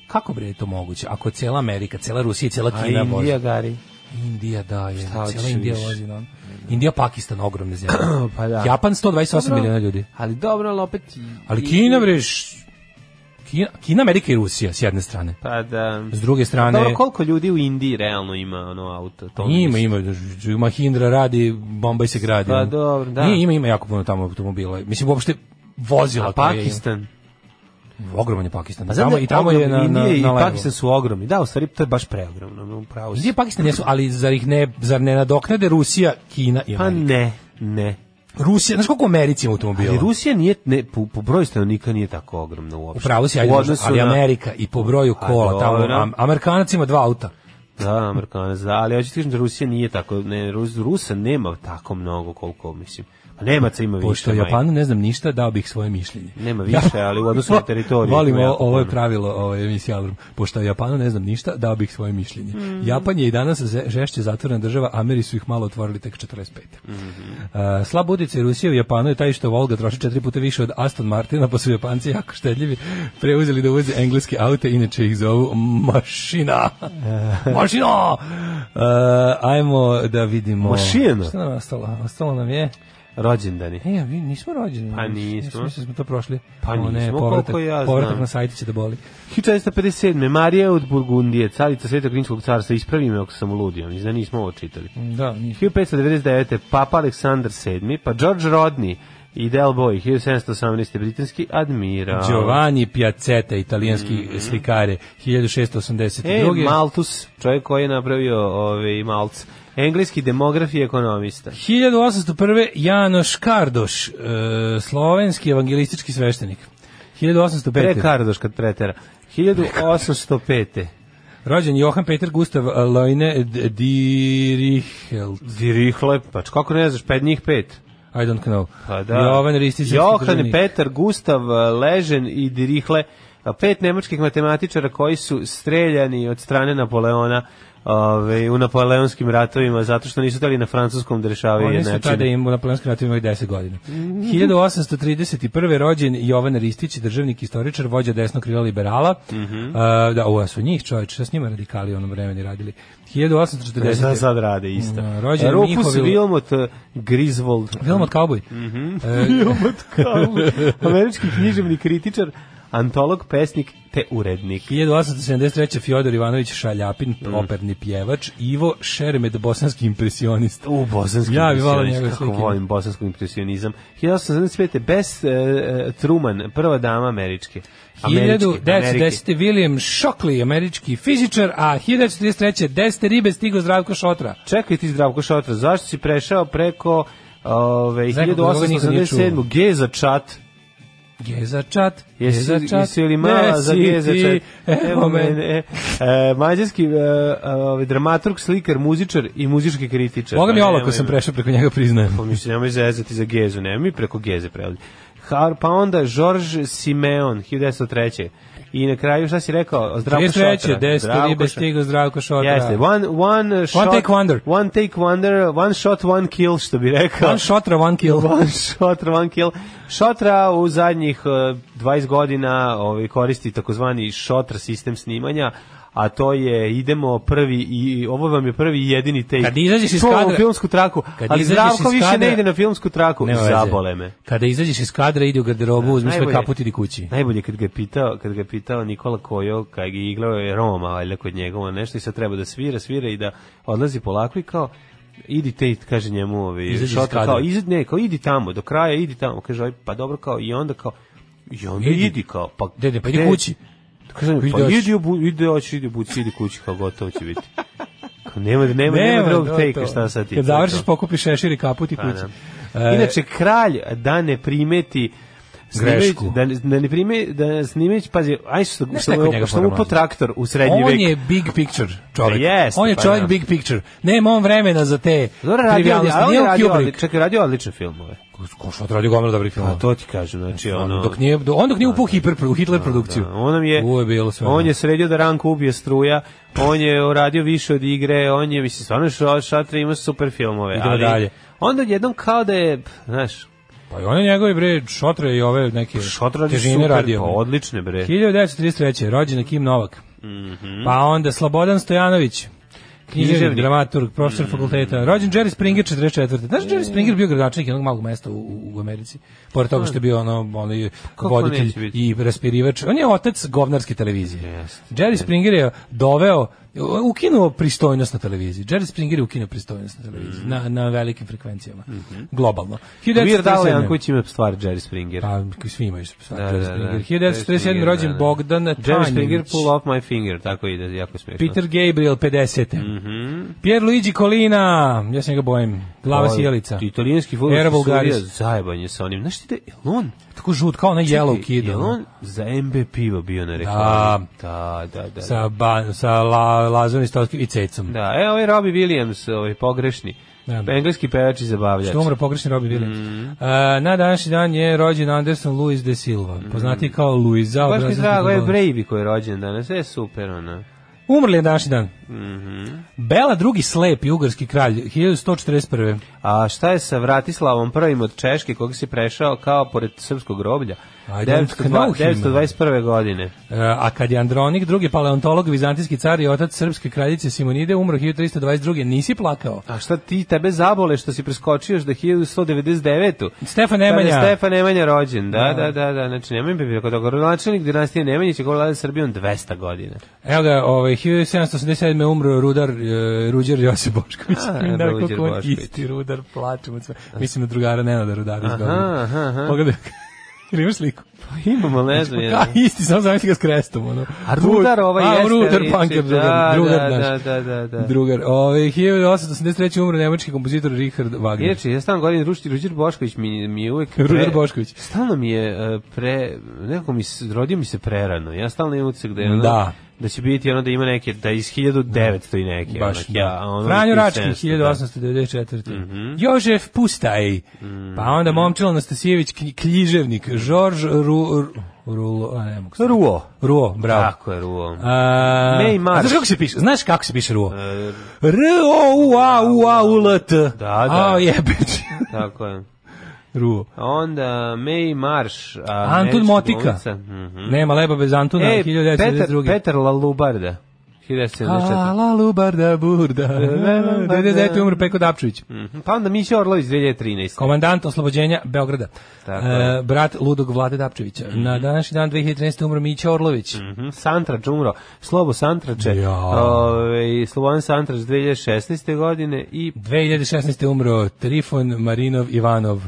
Speaker 1: Kako bre je to moguće? Ako cijela Amerika, cijela Rusija, cijela
Speaker 4: Kina A
Speaker 1: Indija vozi.
Speaker 4: gari.
Speaker 1: Indija da je, cijela Indija vozi. No? Indija, Pakistan, ogromne zemlje. pa da. Japan 128 miliona ljudi.
Speaker 4: Ali dobro, ali opet...
Speaker 1: Ali Kina, breš, Kina, Kina, Amerika i Rusija s jedne strane.
Speaker 4: Pa da.
Speaker 1: S druge strane...
Speaker 4: Dobro, koliko ljudi u Indiji realno ima ono auto? To
Speaker 1: ima, ima, ima. Da, Mahindra radi, Bombaj se gradi.
Speaker 4: Pa dobro, da.
Speaker 1: Nije, ima, ima jako puno tamo automobila. Mislim, uopšte vozila.
Speaker 4: A Pakistan? Je,
Speaker 1: Ogroman je Pakistan. Pa tamo, da I tamo ogrom, je na, na,
Speaker 4: i
Speaker 1: na Pakistan
Speaker 4: su ogromni. Da, u stvari to je baš preogromno.
Speaker 1: Indije i Pakistan jesu, ali zar, ih ne, zar ne nadoknade Rusija, Kina i pa
Speaker 4: Amerika? Pa ne, ne.
Speaker 1: Rusija, znaš koliko u Americi ima automobila?
Speaker 4: Ali Rusija nije, ne, po, po broju stanovnika nije tako ogromna uopšte. Upravo
Speaker 1: si, ajde, možda, ali na... Amerika i po broju pa kola, tamo, am, Amerikanac ima dva auta.
Speaker 4: Da, Amerikanac, da, ali hoću ti da Rusija nije tako, ne, Rusa nema tako mnogo koliko, mislim. Nemaca ima više. Pošto o
Speaker 1: Japanu ne znam ništa, dao bih svoje mišljenje.
Speaker 4: Nema više, ali u odnosu na teritoriju.
Speaker 1: Volim ovo, ovo je pravilo ove ovaj, emisije Alarm. Pošto o Japanu ne znam ništa, dao bih svoje mišljenje. Mm Japan je i danas žešće zatvorena država, Ameri su ih malo otvorili tek 45. Mm -hmm. uh, slab i Rusije u Japanu je taj što Volga troši četiri puta više od Aston Martina, pa su Japanci jako štedljivi preuzeli da uvoze engleske aute, inače ih zovu mašina. mašina! Uh, ajmo da vidimo. Mašina? Šta nam je ostalo? Ostalo nam je
Speaker 4: rođendani.
Speaker 1: E, ja, mi nismo rođeni. Pa nismo. Mislim da smo to prošli.
Speaker 4: Pa nismo, o, ne,
Speaker 1: povratak, ja povratak na sajti će da boli.
Speaker 4: 1457. Marija od Burgundije, carica Svetog Rimskog carstva, ispravi me ako sam uludio, mislim da nismo ovo čitali.
Speaker 1: Da,
Speaker 4: nismo. 1599. Papa Aleksandar VII, pa George Rodney, i Del Boy, 1718. britanski admiral.
Speaker 1: Giovanni Piazzetta, italijanski mm -hmm. slikare, 1682.
Speaker 4: E, Maltus, čovjek koji je napravio ovaj, Malc, Engleski demograf i ekonomista.
Speaker 1: 1801. Janoš Kardoš, e, slovenski evangelistički sveštenik. 1805.
Speaker 4: Pre Kardoš kad pretera. 1805.
Speaker 1: Rođen Johan Peter Gustav e, Leine Dirichelt.
Speaker 4: Dirichlet, pa kako ne znaš, pet njih pet.
Speaker 1: I don't know.
Speaker 4: Pa da. Jovan Ristić. Johan Peter Gustav e, Ležen i Dirichle, e, pet nemačkih matematičara koji su streljani od strane Napoleona ove, u napoleonskim ratovima zato što nisu tali na francuskom da rešavaju
Speaker 1: Oni su načine. tada im u napoleonskim ratovima i 10 godina. 1831. rođen Jovan Ristić, državnik istoričar, vođa desno krila liberala. Mm -hmm. da, ova su njih čovječ, šta s njima radikali u onom vremeni radili. 1840. Ne
Speaker 4: sad rade isto. Mm, rođen e, Rufus Wilmot uh, Griswold.
Speaker 1: Wilmot Cowboy. Mm
Speaker 4: -hmm. Wilmot Cowboy. Američki književni kritičar, antolog, pesnik, te urednik.
Speaker 1: 1873. Fjodor Ivanović Šaljapin, mm. operni pjevač, Ivo Šeremet, bosanski impresionist.
Speaker 4: U, bosanski ja impresionist, kako slike. volim bosanski impresionizam. 1875. Bess uh, Truman, prva dama američke.
Speaker 1: 1910. William Shockley, američki fizičar, a 1933. Deste ribe stigo Zdravko Šotra.
Speaker 4: Čekaj ti Zdravko Šotra, zašto si prešao preko Ove, 1887. G za čat
Speaker 1: Gezačat,
Speaker 4: Gezačat, jesi li mala za Gezačat? Evo mene. E, mađarski e, e, dramaturg, slikar, muzičar i muzički kritičar.
Speaker 1: Mogu mi pa olako sam prešao preko njega, priznajem.
Speaker 4: Pa mi se nemoj zezati za Gezu, nemoj mi preko Geze prelaziti. Pa onda Georges Simeon, 1903. I na kraju šta si rekao?
Speaker 1: Zdravko Šotra. 33. Desko ribe stigo Zdravko Šotra.
Speaker 4: Jeste.
Speaker 1: One,
Speaker 4: one,
Speaker 1: shot, one
Speaker 4: take wonder. One take wonder. One shot, one kill, što bi rekao. One Šotra, one kill. One Šotra, one kill. Šotra u zadnjih 20 eh, godina ovaj, koristi takozvani Šotra sistem snimanja, a to je idemo prvi i ovo vam je prvi jedini take. Kad izađeš iz kadra, filmsku traku, kad ali Zdravko više ne ide na filmsku traku, ne zabole me.
Speaker 1: Kada izađeš iz kadra, ide u garderobu, uzmi sve kaput i kući.
Speaker 4: Najbolje kad ga je pitao, kad ga je pitao Nikola Kojo, kad ga igrao je Roma, valjda kod njega, nešto i sad treba da svira, svira i da odlazi polako i kao idi i kaže njemu ovi šotra kao izad ne kao idi tamo do kraja idi tamo kaže pa dobro kao i onda kao i onda idi, idi kao
Speaker 1: pa dede pa idi kući
Speaker 4: Kažem, pa idi, ide, idi, ide, idi, buci, idi kući, kao gotovo će biti. Nema, nema, nema, drug
Speaker 1: take, šta sad ti. Kad završiš, pokupiš šešir i kaput i pa kući. Da. E,
Speaker 4: Inače, kralj da ne primeti grešku. Da, da ne primi da snimić, pazi, aj što, što,
Speaker 1: mu, što mu
Speaker 4: po traktor u srednji on vek.
Speaker 1: On je big picture čovjek. Yes, pa on je pa čovjek ja. Da. big picture. Nema on vremena za te Dobro, trivialnosti.
Speaker 4: Nije on Kubrick. Čekaj,
Speaker 1: radio
Speaker 4: odlične filmove.
Speaker 1: Ko što radi gomila dobri filmova. Pa, A
Speaker 4: to ti kažem, znači, znači ono.
Speaker 1: Dok nije on dok nije upao znači, hiper u Hitler da, produkciju.
Speaker 4: Da, on nam je, je bilo sve. On je sredio da Ranko ubije struja, on je uradio više od igre, on je mislim stvarno šatre ima super filmove, Idemo ali dalje. onda jednom kao da je, znaš,
Speaker 1: Pa i one njegove bre šotre i ove neke
Speaker 4: šotre težine radio. Pa odlične bre. 1933.
Speaker 1: rođen Kim Novak. Mm -hmm. Pa onda Slobodan Stojanović. Književnik, dramaturg, profesor mm -hmm. fakulteta. Rođen Jerry Springer 44. Znaš, Jerry Springer bio gradonačelnik jednog malog mesta u, u Americi. Pored toga što je bio ono, ono pa voditelj i raspirivač. On je otac govnarske televizije. Yes. Jerry Springer je doveo ukinuo pristojnost na televiziji. Jerry Springer je ukinuo pristojnost na televiziji, mm. na, na velikim frekvencijama, mm -hmm. globalno. Mir Dale
Speaker 4: Janković ima stvar Jerry Springer. Pa,
Speaker 1: svi imaju
Speaker 4: stvar da, Jerry
Speaker 1: Springer. Da, da. 1947. rođen da, da. Bogdan Tanjić. Jerry Springer,
Speaker 4: pull off my finger, tako ide, jako smiješno.
Speaker 1: Peter Gabriel, 50. Mm -hmm. Luigi Colina, ja se ga bojem. Glava ovaj, sjelica.
Speaker 4: Italijanski fudbal je zajebanje sa onim. Znaš ti da je on
Speaker 1: tako žut kao onaj Yellow Kid. Je
Speaker 4: on za MB pivo bio na
Speaker 1: reklami. Da. da, da, da. da. Sa, ba, sa la, Lazorom i Cecom.
Speaker 4: Da, e, ovaj Robbie Williams, ovaj pogrešni. Da. Engleski pevač i zabavljač. Što umre
Speaker 1: pogrešni Robbie Williams. Mm. Uh, na današnji dan je rođen Anderson Luis de Silva, poznati mm. kao Luisa.
Speaker 4: Baš mi drago je
Speaker 1: Bravi
Speaker 4: koji je rođen danas, je super
Speaker 1: ona. Umrli je današnji dan. Mhm. Bela drugi slep, ugarski kralj, 1141.
Speaker 4: A šta je sa Vratislavom prvim od Češke, koga se prešao kao pored srpskog groblja? 921. godine. E, a
Speaker 1: kad je Andronik, drugi paleontolog, vizantijski car i otac srpske kraljice Simonide, umro 1322. Nisi plakao.
Speaker 4: A šta ti tebe zabole što si preskočio da 1199.
Speaker 1: Stefan Nemanja.
Speaker 4: Stefan Nemanja rođen, da, da, da, da. da znači, nemoj bi bilo kod Načelnik dinastije Nemanjić će vlada Srbijom 200 godina.
Speaker 1: Evo ga, ovaj, 1787. umro rudar e, Ruđer Josip Bošković. A, da, Ruđer Bošković. Isti rudar, plačemo. Mislim da drugara Nenada Rudara izgledaju. Pogledaj Ili imaš sliku?
Speaker 4: Pa imam, ali ne
Speaker 1: znači, znam. Znači, isti, samo zamisli ga s krestom. Ono.
Speaker 4: A
Speaker 1: rudar
Speaker 4: ovaj jeste.
Speaker 1: A rudar, panker, da, drugar, da, naš. Da, da, da, da. Drugar. Ove, 1883. umro nemački kompozitor Richard Wagner.
Speaker 4: Inače, ja stavno govorim, Rušti, Ruđer Bošković mi, mi je uvek...
Speaker 1: Pre, Ruđer Bošković.
Speaker 4: Stalno mi je e, pre... Nekako mi se, rodio mi se prerano. Ja stalno imam utisak da je... Da da će biti ono da ima neke, da iz 1900 i neke.
Speaker 1: Baš, onak,
Speaker 4: da. ja,
Speaker 1: ono Franjo Rački, 1894. Mm -hmm. Jožef Pustaj, mm -hmm. pa onda Momčilo Anastasijević, Kljiževnik, Žorž Ru... Rulo, a ne mogu. Ruo. Ruo, bravo.
Speaker 4: Tako je, Ruo.
Speaker 1: A, ne i Marš. Znaš kako se piše? Znaš kako se piše Ruo? E, R-O-U-A-U-A-U-L-T. Da, da. A, jebeći.
Speaker 4: Tako je.
Speaker 1: Ruo.
Speaker 4: Onda May Marsh.
Speaker 1: A Antun da Motika. Mm -hmm. Nema leba bez Antuna. E,
Speaker 4: 1992.
Speaker 1: Petar, Petar Lalubarda.
Speaker 4: 1974. A, la
Speaker 1: lubarda burda. Dede 99. umro Peko Dapčević. Mm -hmm.
Speaker 4: Pa onda Miša Orlović 2013.
Speaker 1: Komandant oslobođenja Beograda. Tako. E, brat ludog Vlade Dapčevića. Mm -hmm. Na današnji dan 2013.
Speaker 4: umro
Speaker 1: Mića Orlović. Mm
Speaker 4: -hmm. Santrač umro. Slobo Santrače. Ja. Ove, ovaj, Slobodan Santrač 2016. godine i...
Speaker 1: 2016. umro Trifon Marinov Ivanov.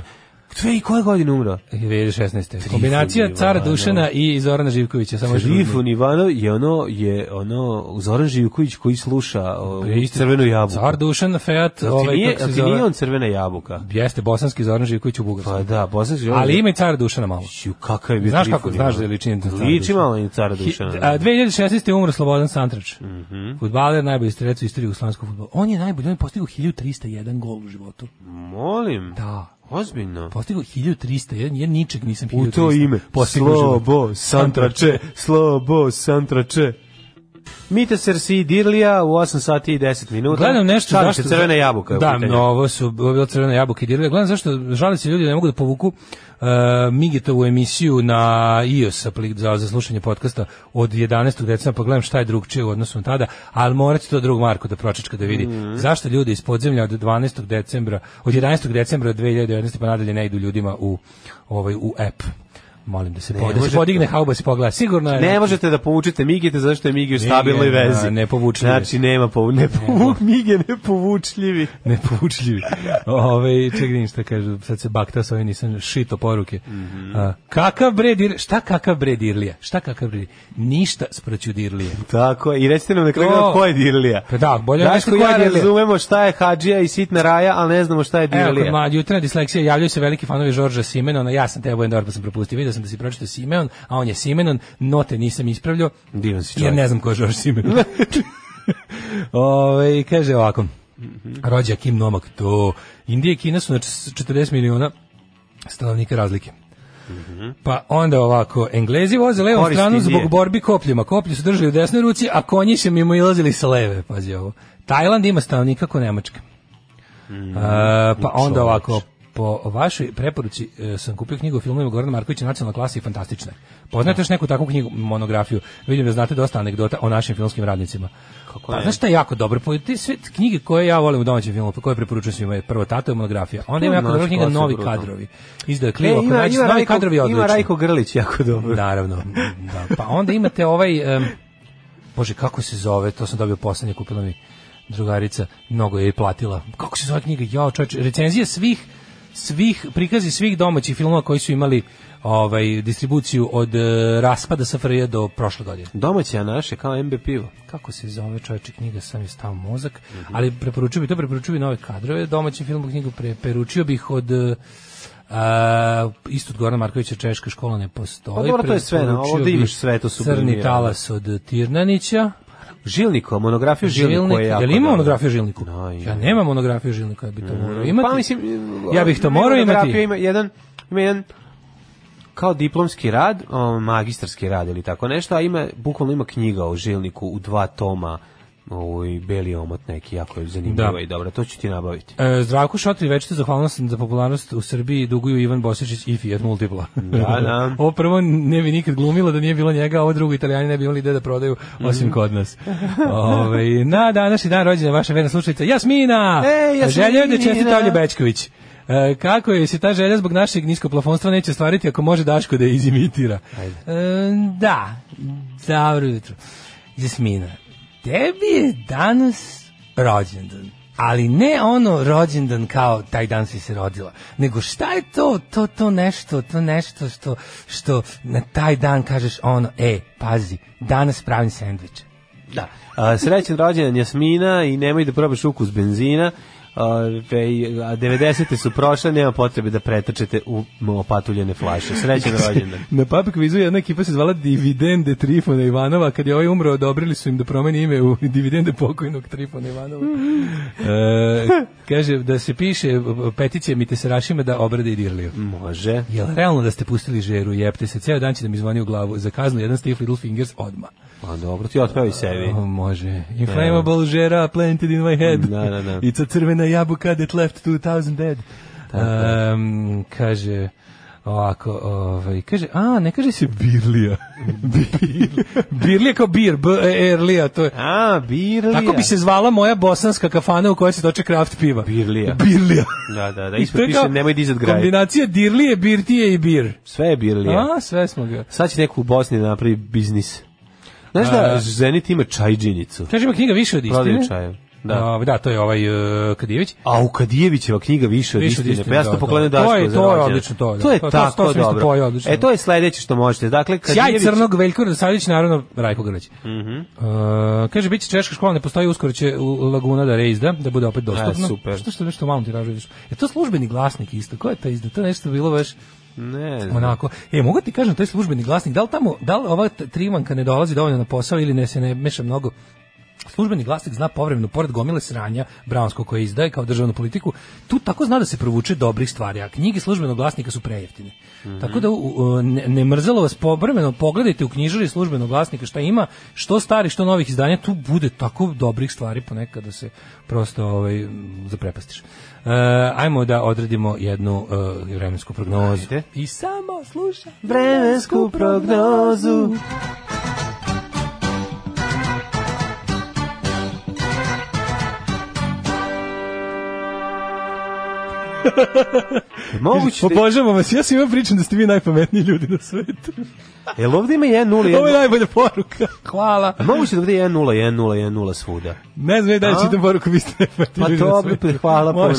Speaker 4: Sve i koje godine umro?
Speaker 1: 2016. E, Kombinacija Trifun cara Dušana i Zorana Živkovića. Samo
Speaker 4: Trifun Ivanov je ono, je ono Zoran Živković koji sluša o, pa da crvenu jabuku.
Speaker 1: Car Dušan, Feat...
Speaker 4: Znači, ovaj, nije, ti zove... nije on crvena jabuka?
Speaker 1: Jeste, bosanski Zoran Živković u Bugarskoj. Pa
Speaker 4: da, bosanski Zoran
Speaker 1: Ali ima i cara Dušana malo. Ču, kakav
Speaker 4: je bio
Speaker 1: Znaš kako, znaš da
Speaker 4: je
Speaker 1: ličin
Speaker 4: Liči malo i cara Dušana.
Speaker 1: Hi, da. a, 2016. je umro Slobodan Santrač. Mm -hmm. Futbaler, najbolji strelac u istoriji jugoslovenskog futbola. On je najbolji, on je postigao 1301 gol u životu.
Speaker 4: Molim.
Speaker 1: Da.
Speaker 4: Ozbiljno.
Speaker 1: Postigao 1300, ja, ja ničeg nisam
Speaker 4: 1300. U to ime. slobo, santrače, slobo, santrače. Mita Sersi Dirlija u 8 sati i 10 minuta. Gledam nešto Šalim zašto crvene jabuka.
Speaker 1: Da, novo su bilo crvene jabuke i Dirlija. Gledam zašto žale se ljudi da ne mogu da povuku uh, e, Migitovu emisiju na iOS aplik za, za slušanje podcasta od 11. decembra, pa gledam šta je drugčije u odnosu na tada, ali morat će to drug Marko da pročička da vidi. Mm -hmm. Zašto ljudi iz podzemlja od 12. decembra, od 11. decembra 2019. pa nadalje ne idu ljudima u, ovaj, u app. Molim da se, ne, po, da se podigne hauba da se pogleda. Sigurno
Speaker 4: je.
Speaker 1: Ne
Speaker 4: možete da povučete migite zato što je migi u stabilnoj da, vezi.
Speaker 1: Ne povučljivi.
Speaker 4: Znači nema po ne povuk mige ne povučljivi.
Speaker 1: Ne povučljivi. Ove čekaj šta kaže, sad se bakta sa ovim nisam šito poruke. Mm -hmm. A, kakav bre dir, šta kakav bre dirlija? Šta kakav bre? Ništa sproću dirlije.
Speaker 4: Tako I recite nam na
Speaker 1: kraju
Speaker 4: ko je dirlija.
Speaker 1: Pa da, bolje da ko
Speaker 4: ja razumemo šta je hadžija i sitna raja, ali ne znamo šta je dirlija.
Speaker 1: Evo, mlađi jutra disleksija javljaju se veliki fanovi Đorđa Simena, ja sam tebe, Bojendor pa sam propustio. Vidio sam da si pročitao Simeon, a on je Simenon, note nisam ispravljao, jer ne znam ko je Žorž Simenon. Ove, kaže ovako, mm -hmm. rođa Kim Nomak, to Indije i Kina su na 40 miliona stanovnika razlike. Mm -hmm. Pa onda ovako, Englezi voze levom stranu zbog nije. borbi kopljima. Koplje su držali u desnoj ruci, a konji se mimo ilazili sa leve. Pazi ovo. Tajland ima stanovnika kao Nemačka. Mm -hmm. uh, pa onda ovako, po vašoj preporuci e, sam kupio knjigu o filmovima Gorana Markovića Nacionalna klasa i fantastična. Poznate još neku takvu knjigu, monografiju? Vidim da znate dosta anegdota o našim filmskim radnicima. Kako pa, je? Znaš šta je jako dobro? Po, te sve knjige koje ja volim u domaćem filmu, koje preporučujem svima, je prvo Tato je monografija. Onda ima jako dobra knjiga Novi brutal. kadrovi. Izdaje Klivo, e, ima, ima Novi Rajko, kadrovi odlično.
Speaker 4: Ima Rajko Grlić jako dobro.
Speaker 1: Naravno. Da. Pa onda imate ovaj... Um, Bože, kako se zove, to sam dobio poslednje, kupila mi drugarica, mnogo je platila. Kako se zove knjiga? Ja, čovječ, recenzije svih svih prikazi svih domaćih filmova koji su imali ovaj distribuciju od e, raspada SFRJ do prošle godine.
Speaker 4: Domaća naše kao MB pivo.
Speaker 1: Kako se zove čovječe knjiga sam je stav mozak, mm -hmm. ali preporučio bih to preporučio bih nove kadrove, domaći film knjigu preporučio bih od e, a, isto od Gorana Markovića Češka škola ne postoji. Pa dobro,
Speaker 4: to je sve, ovdje imaš sve, to su Crni
Speaker 1: talas da. od Tirnanića.
Speaker 4: Žilniko,
Speaker 1: monografiju Žilniku Žilnik, je jako Jel ima monografiju Žilniku? No, da, ja. nemam monografiju Žilniku, ja bih to mm, morao imati. Pa mislim,
Speaker 4: ja bih to morao imati. Ima jedan, ima jedan kao diplomski rad, magistarski rad ili tako nešto, a ima, bukvalno ima knjiga o Žilniku u dva toma ovaj beli omot neki jako je zanimljivo da. i dobro, to ću ti nabaviti. E,
Speaker 1: Zdravko Šotri već večito zahvalnost za popularnost u Srbiji duguju Ivan Bosičić i Fiat Multipla.
Speaker 4: Da, da.
Speaker 1: ovo prvo ne bi nikad glumila da nije bilo njega, ovo drugo italijani ne bi imali ide da prodaju mhm. osim kod nas. Ove, ovaj, na današnji dan rođena vaša verna slušalica Jasmina!
Speaker 4: Ej, Jasmina! Želio
Speaker 1: da čestitavlju Bečković. E, kako je se ta želja zbog našeg plafonstva neće stvariti ako može Daško da je izimitira?
Speaker 4: E, da, dobro jutro. Jasmina tebi je danas rođendan. Ali ne ono rođendan kao taj dan si se rodila, nego šta je to, to, to nešto, to nešto što, što na taj dan kažeš ono, e, pazi, danas pravim sendviče. Da. A, srećen rođendan Jasmina i nemoj da probaš ukus benzina Ove, a 90. su prošle, nema potrebe da pretrčete u opatuljene flaše. Srećan
Speaker 1: rođendan. na Papik Vizu jedna ekipa se zvala Dividende Trifona Ivanova, kad je ovaj umro, odobrili su im da promeni ime u Dividende pokojnog Trifona Ivanova. e, kaže, da se piše peticije mi te se rašime da obrade i dirliju.
Speaker 4: Može.
Speaker 1: Jel realno da ste pustili žeru, jepte se, ceo dan će da mi zvoni u glavu za kaznu, jedan stif Little Fingers odma.
Speaker 4: A pa dobro, ti otpeo sebi. O,
Speaker 1: može. Da. Inflammable Evo. žera planted in my head. Da, da, da. It's a crvena jabuka that left 2000 dead. Um, kaže ovako, ovaj, kaže, a, ne kaže se birlija. birlija. birlija kao bir, b -E erlija, to je.
Speaker 4: A, birlija.
Speaker 1: Tako bi se zvala moja bosanska kafana u kojoj se toče kraft piva.
Speaker 4: Birlija.
Speaker 1: Birlija.
Speaker 4: Da, da, da, ispod piše nemoj dizat graj.
Speaker 1: Kombinacija dirlije, birtije i bir.
Speaker 4: Sve je birlija. A,
Speaker 1: sve smo
Speaker 4: ga. Sad će neko u Bosni da napravi biznis. Znaš da Zenit ima čajđinicu?
Speaker 1: Kaže, ima knjiga više od istine.
Speaker 4: čajem. Da.
Speaker 1: da, to je ovaj uh, Kadijević.
Speaker 4: A u Kadijevićeva knjiga više od više istine. istine. Pa ja sam da, da. pogledao da, to
Speaker 1: je, to je odlično to. Da. To je
Speaker 4: to, tako to, to, da dobro. To je odlično. E to je sledeće što možete. Dakle
Speaker 1: Kadijević Sjaj Crnog Veljko Radosavljević naravno Rajko Grlić. Mhm. Mm uh, kaže biće češka škola ne postoji uskoro će u Laguna da reizda da bude opet dostupno. E, super. Što što nešto malo vidiš? Je to službeni glasnik isto. Ko je ta izda? To nešto
Speaker 4: bilo baš Ne znam.
Speaker 1: Onako, e, mogu ti kažem, to je službeni glasnik, da li tamo, da li ova trimanka ne dolazi dovoljno na posao ili ne se ne meša mnogo Službeni glasnik zna povremeno, pored gomile sranja Brownsko koje izdaje kao državnu politiku, tu tako zna da se provuče dobrih stvari, a knjige službenog glasnika su prejeftine. Mm -hmm. Tako da u, ne, ne, mrzelo vas povremeno, pogledajte u knjižari službenog glasnika šta ima, što stari, što novih izdanja, tu bude tako dobrih stvari ponekad da se prosto ovaj, zaprepastiš. Uh, ajmo da odredimo jednu uh, vremensku prognozu. Ajde.
Speaker 4: I samo slušaj vremensku prognozu.
Speaker 1: Moguće. Da Obožavam vas. Ja se imam pričam da ste vi najpametniji ljudi na svetu.
Speaker 4: Jel ovde
Speaker 1: ima 1
Speaker 4: 0 1? Ovo
Speaker 1: je najbolja poruka.
Speaker 4: Hvala. moguće da ovdje 1 0 1 0 1 0 svuda.
Speaker 1: Ne znam da li čitam poruku, vi ste najpametniji
Speaker 4: Pa to bi hvala puno.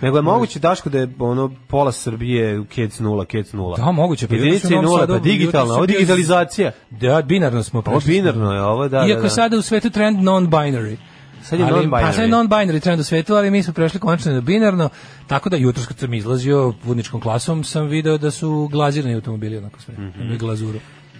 Speaker 4: Nego je moguće Daško da je ono pola Srbije u kec 0, kec 0. Da,
Speaker 1: moguće. Pa
Speaker 4: jedinice 0, pa digitalna, ovo digitalizacija.
Speaker 1: Da, binarno smo. Pa
Speaker 4: ovo binarno
Speaker 1: je
Speaker 4: ovo, da. Iako da, da.
Speaker 1: sada u svetu trend non-binary. Sad je non-binary. Pa sad je non-binary trend u svetu, ali mi smo prešli konačno na binarno, tako da jutros kad sam izlazio putničkom klasom sam video da su glazirani automobili onako sve, mm -hmm. glazuru.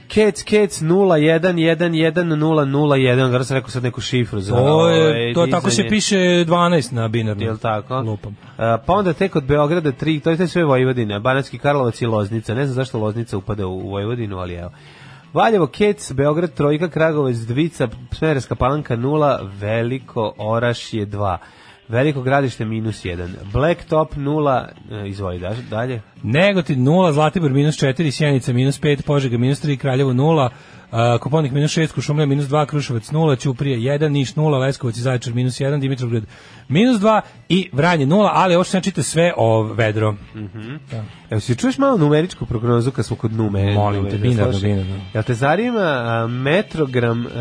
Speaker 4: Kec, kec, 01111001, gara da sam rekao sad neku šifru za...
Speaker 1: To je, ovaj to tako se piše 12 na binarno. Jel tako? Lupam.
Speaker 4: A, e, pa onda tek od Beograda 3, to je sve Vojvodina, Banacki Karlovac i Loznica, ne znam zašto Loznica upada u Vojvodinu, ali evo. Valjevo, Kec, Beograd, Trojka, Kragovec, Dvica, Smederska palanka 0, Veliko Orašje 2. Veliko gradište minus 1. Blacktop 0, e, izvoli dalje.
Speaker 1: Negotin 0, Zlatibor minus 4, Sjenica minus 5, Požega minus 3, Kraljevo 0, Uh, e, Koponik minus 6, Kušumlja minus 2, Kruševac 0, Ćuprije 1, Niš 0, Leskovac i Zaječar minus 1, Dimitrovgrad minus 2 i Vranje 0, ali ovo što znači sve o vedro. Mm -hmm.
Speaker 4: da. Evo si čuješ malo numeričku prognozu kad smo kod nume?
Speaker 1: Molim te, binarno, binarno. Da.
Speaker 4: Jel te zarima metrogram... Uh,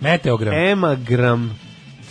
Speaker 1: Meteogram.
Speaker 4: Emagram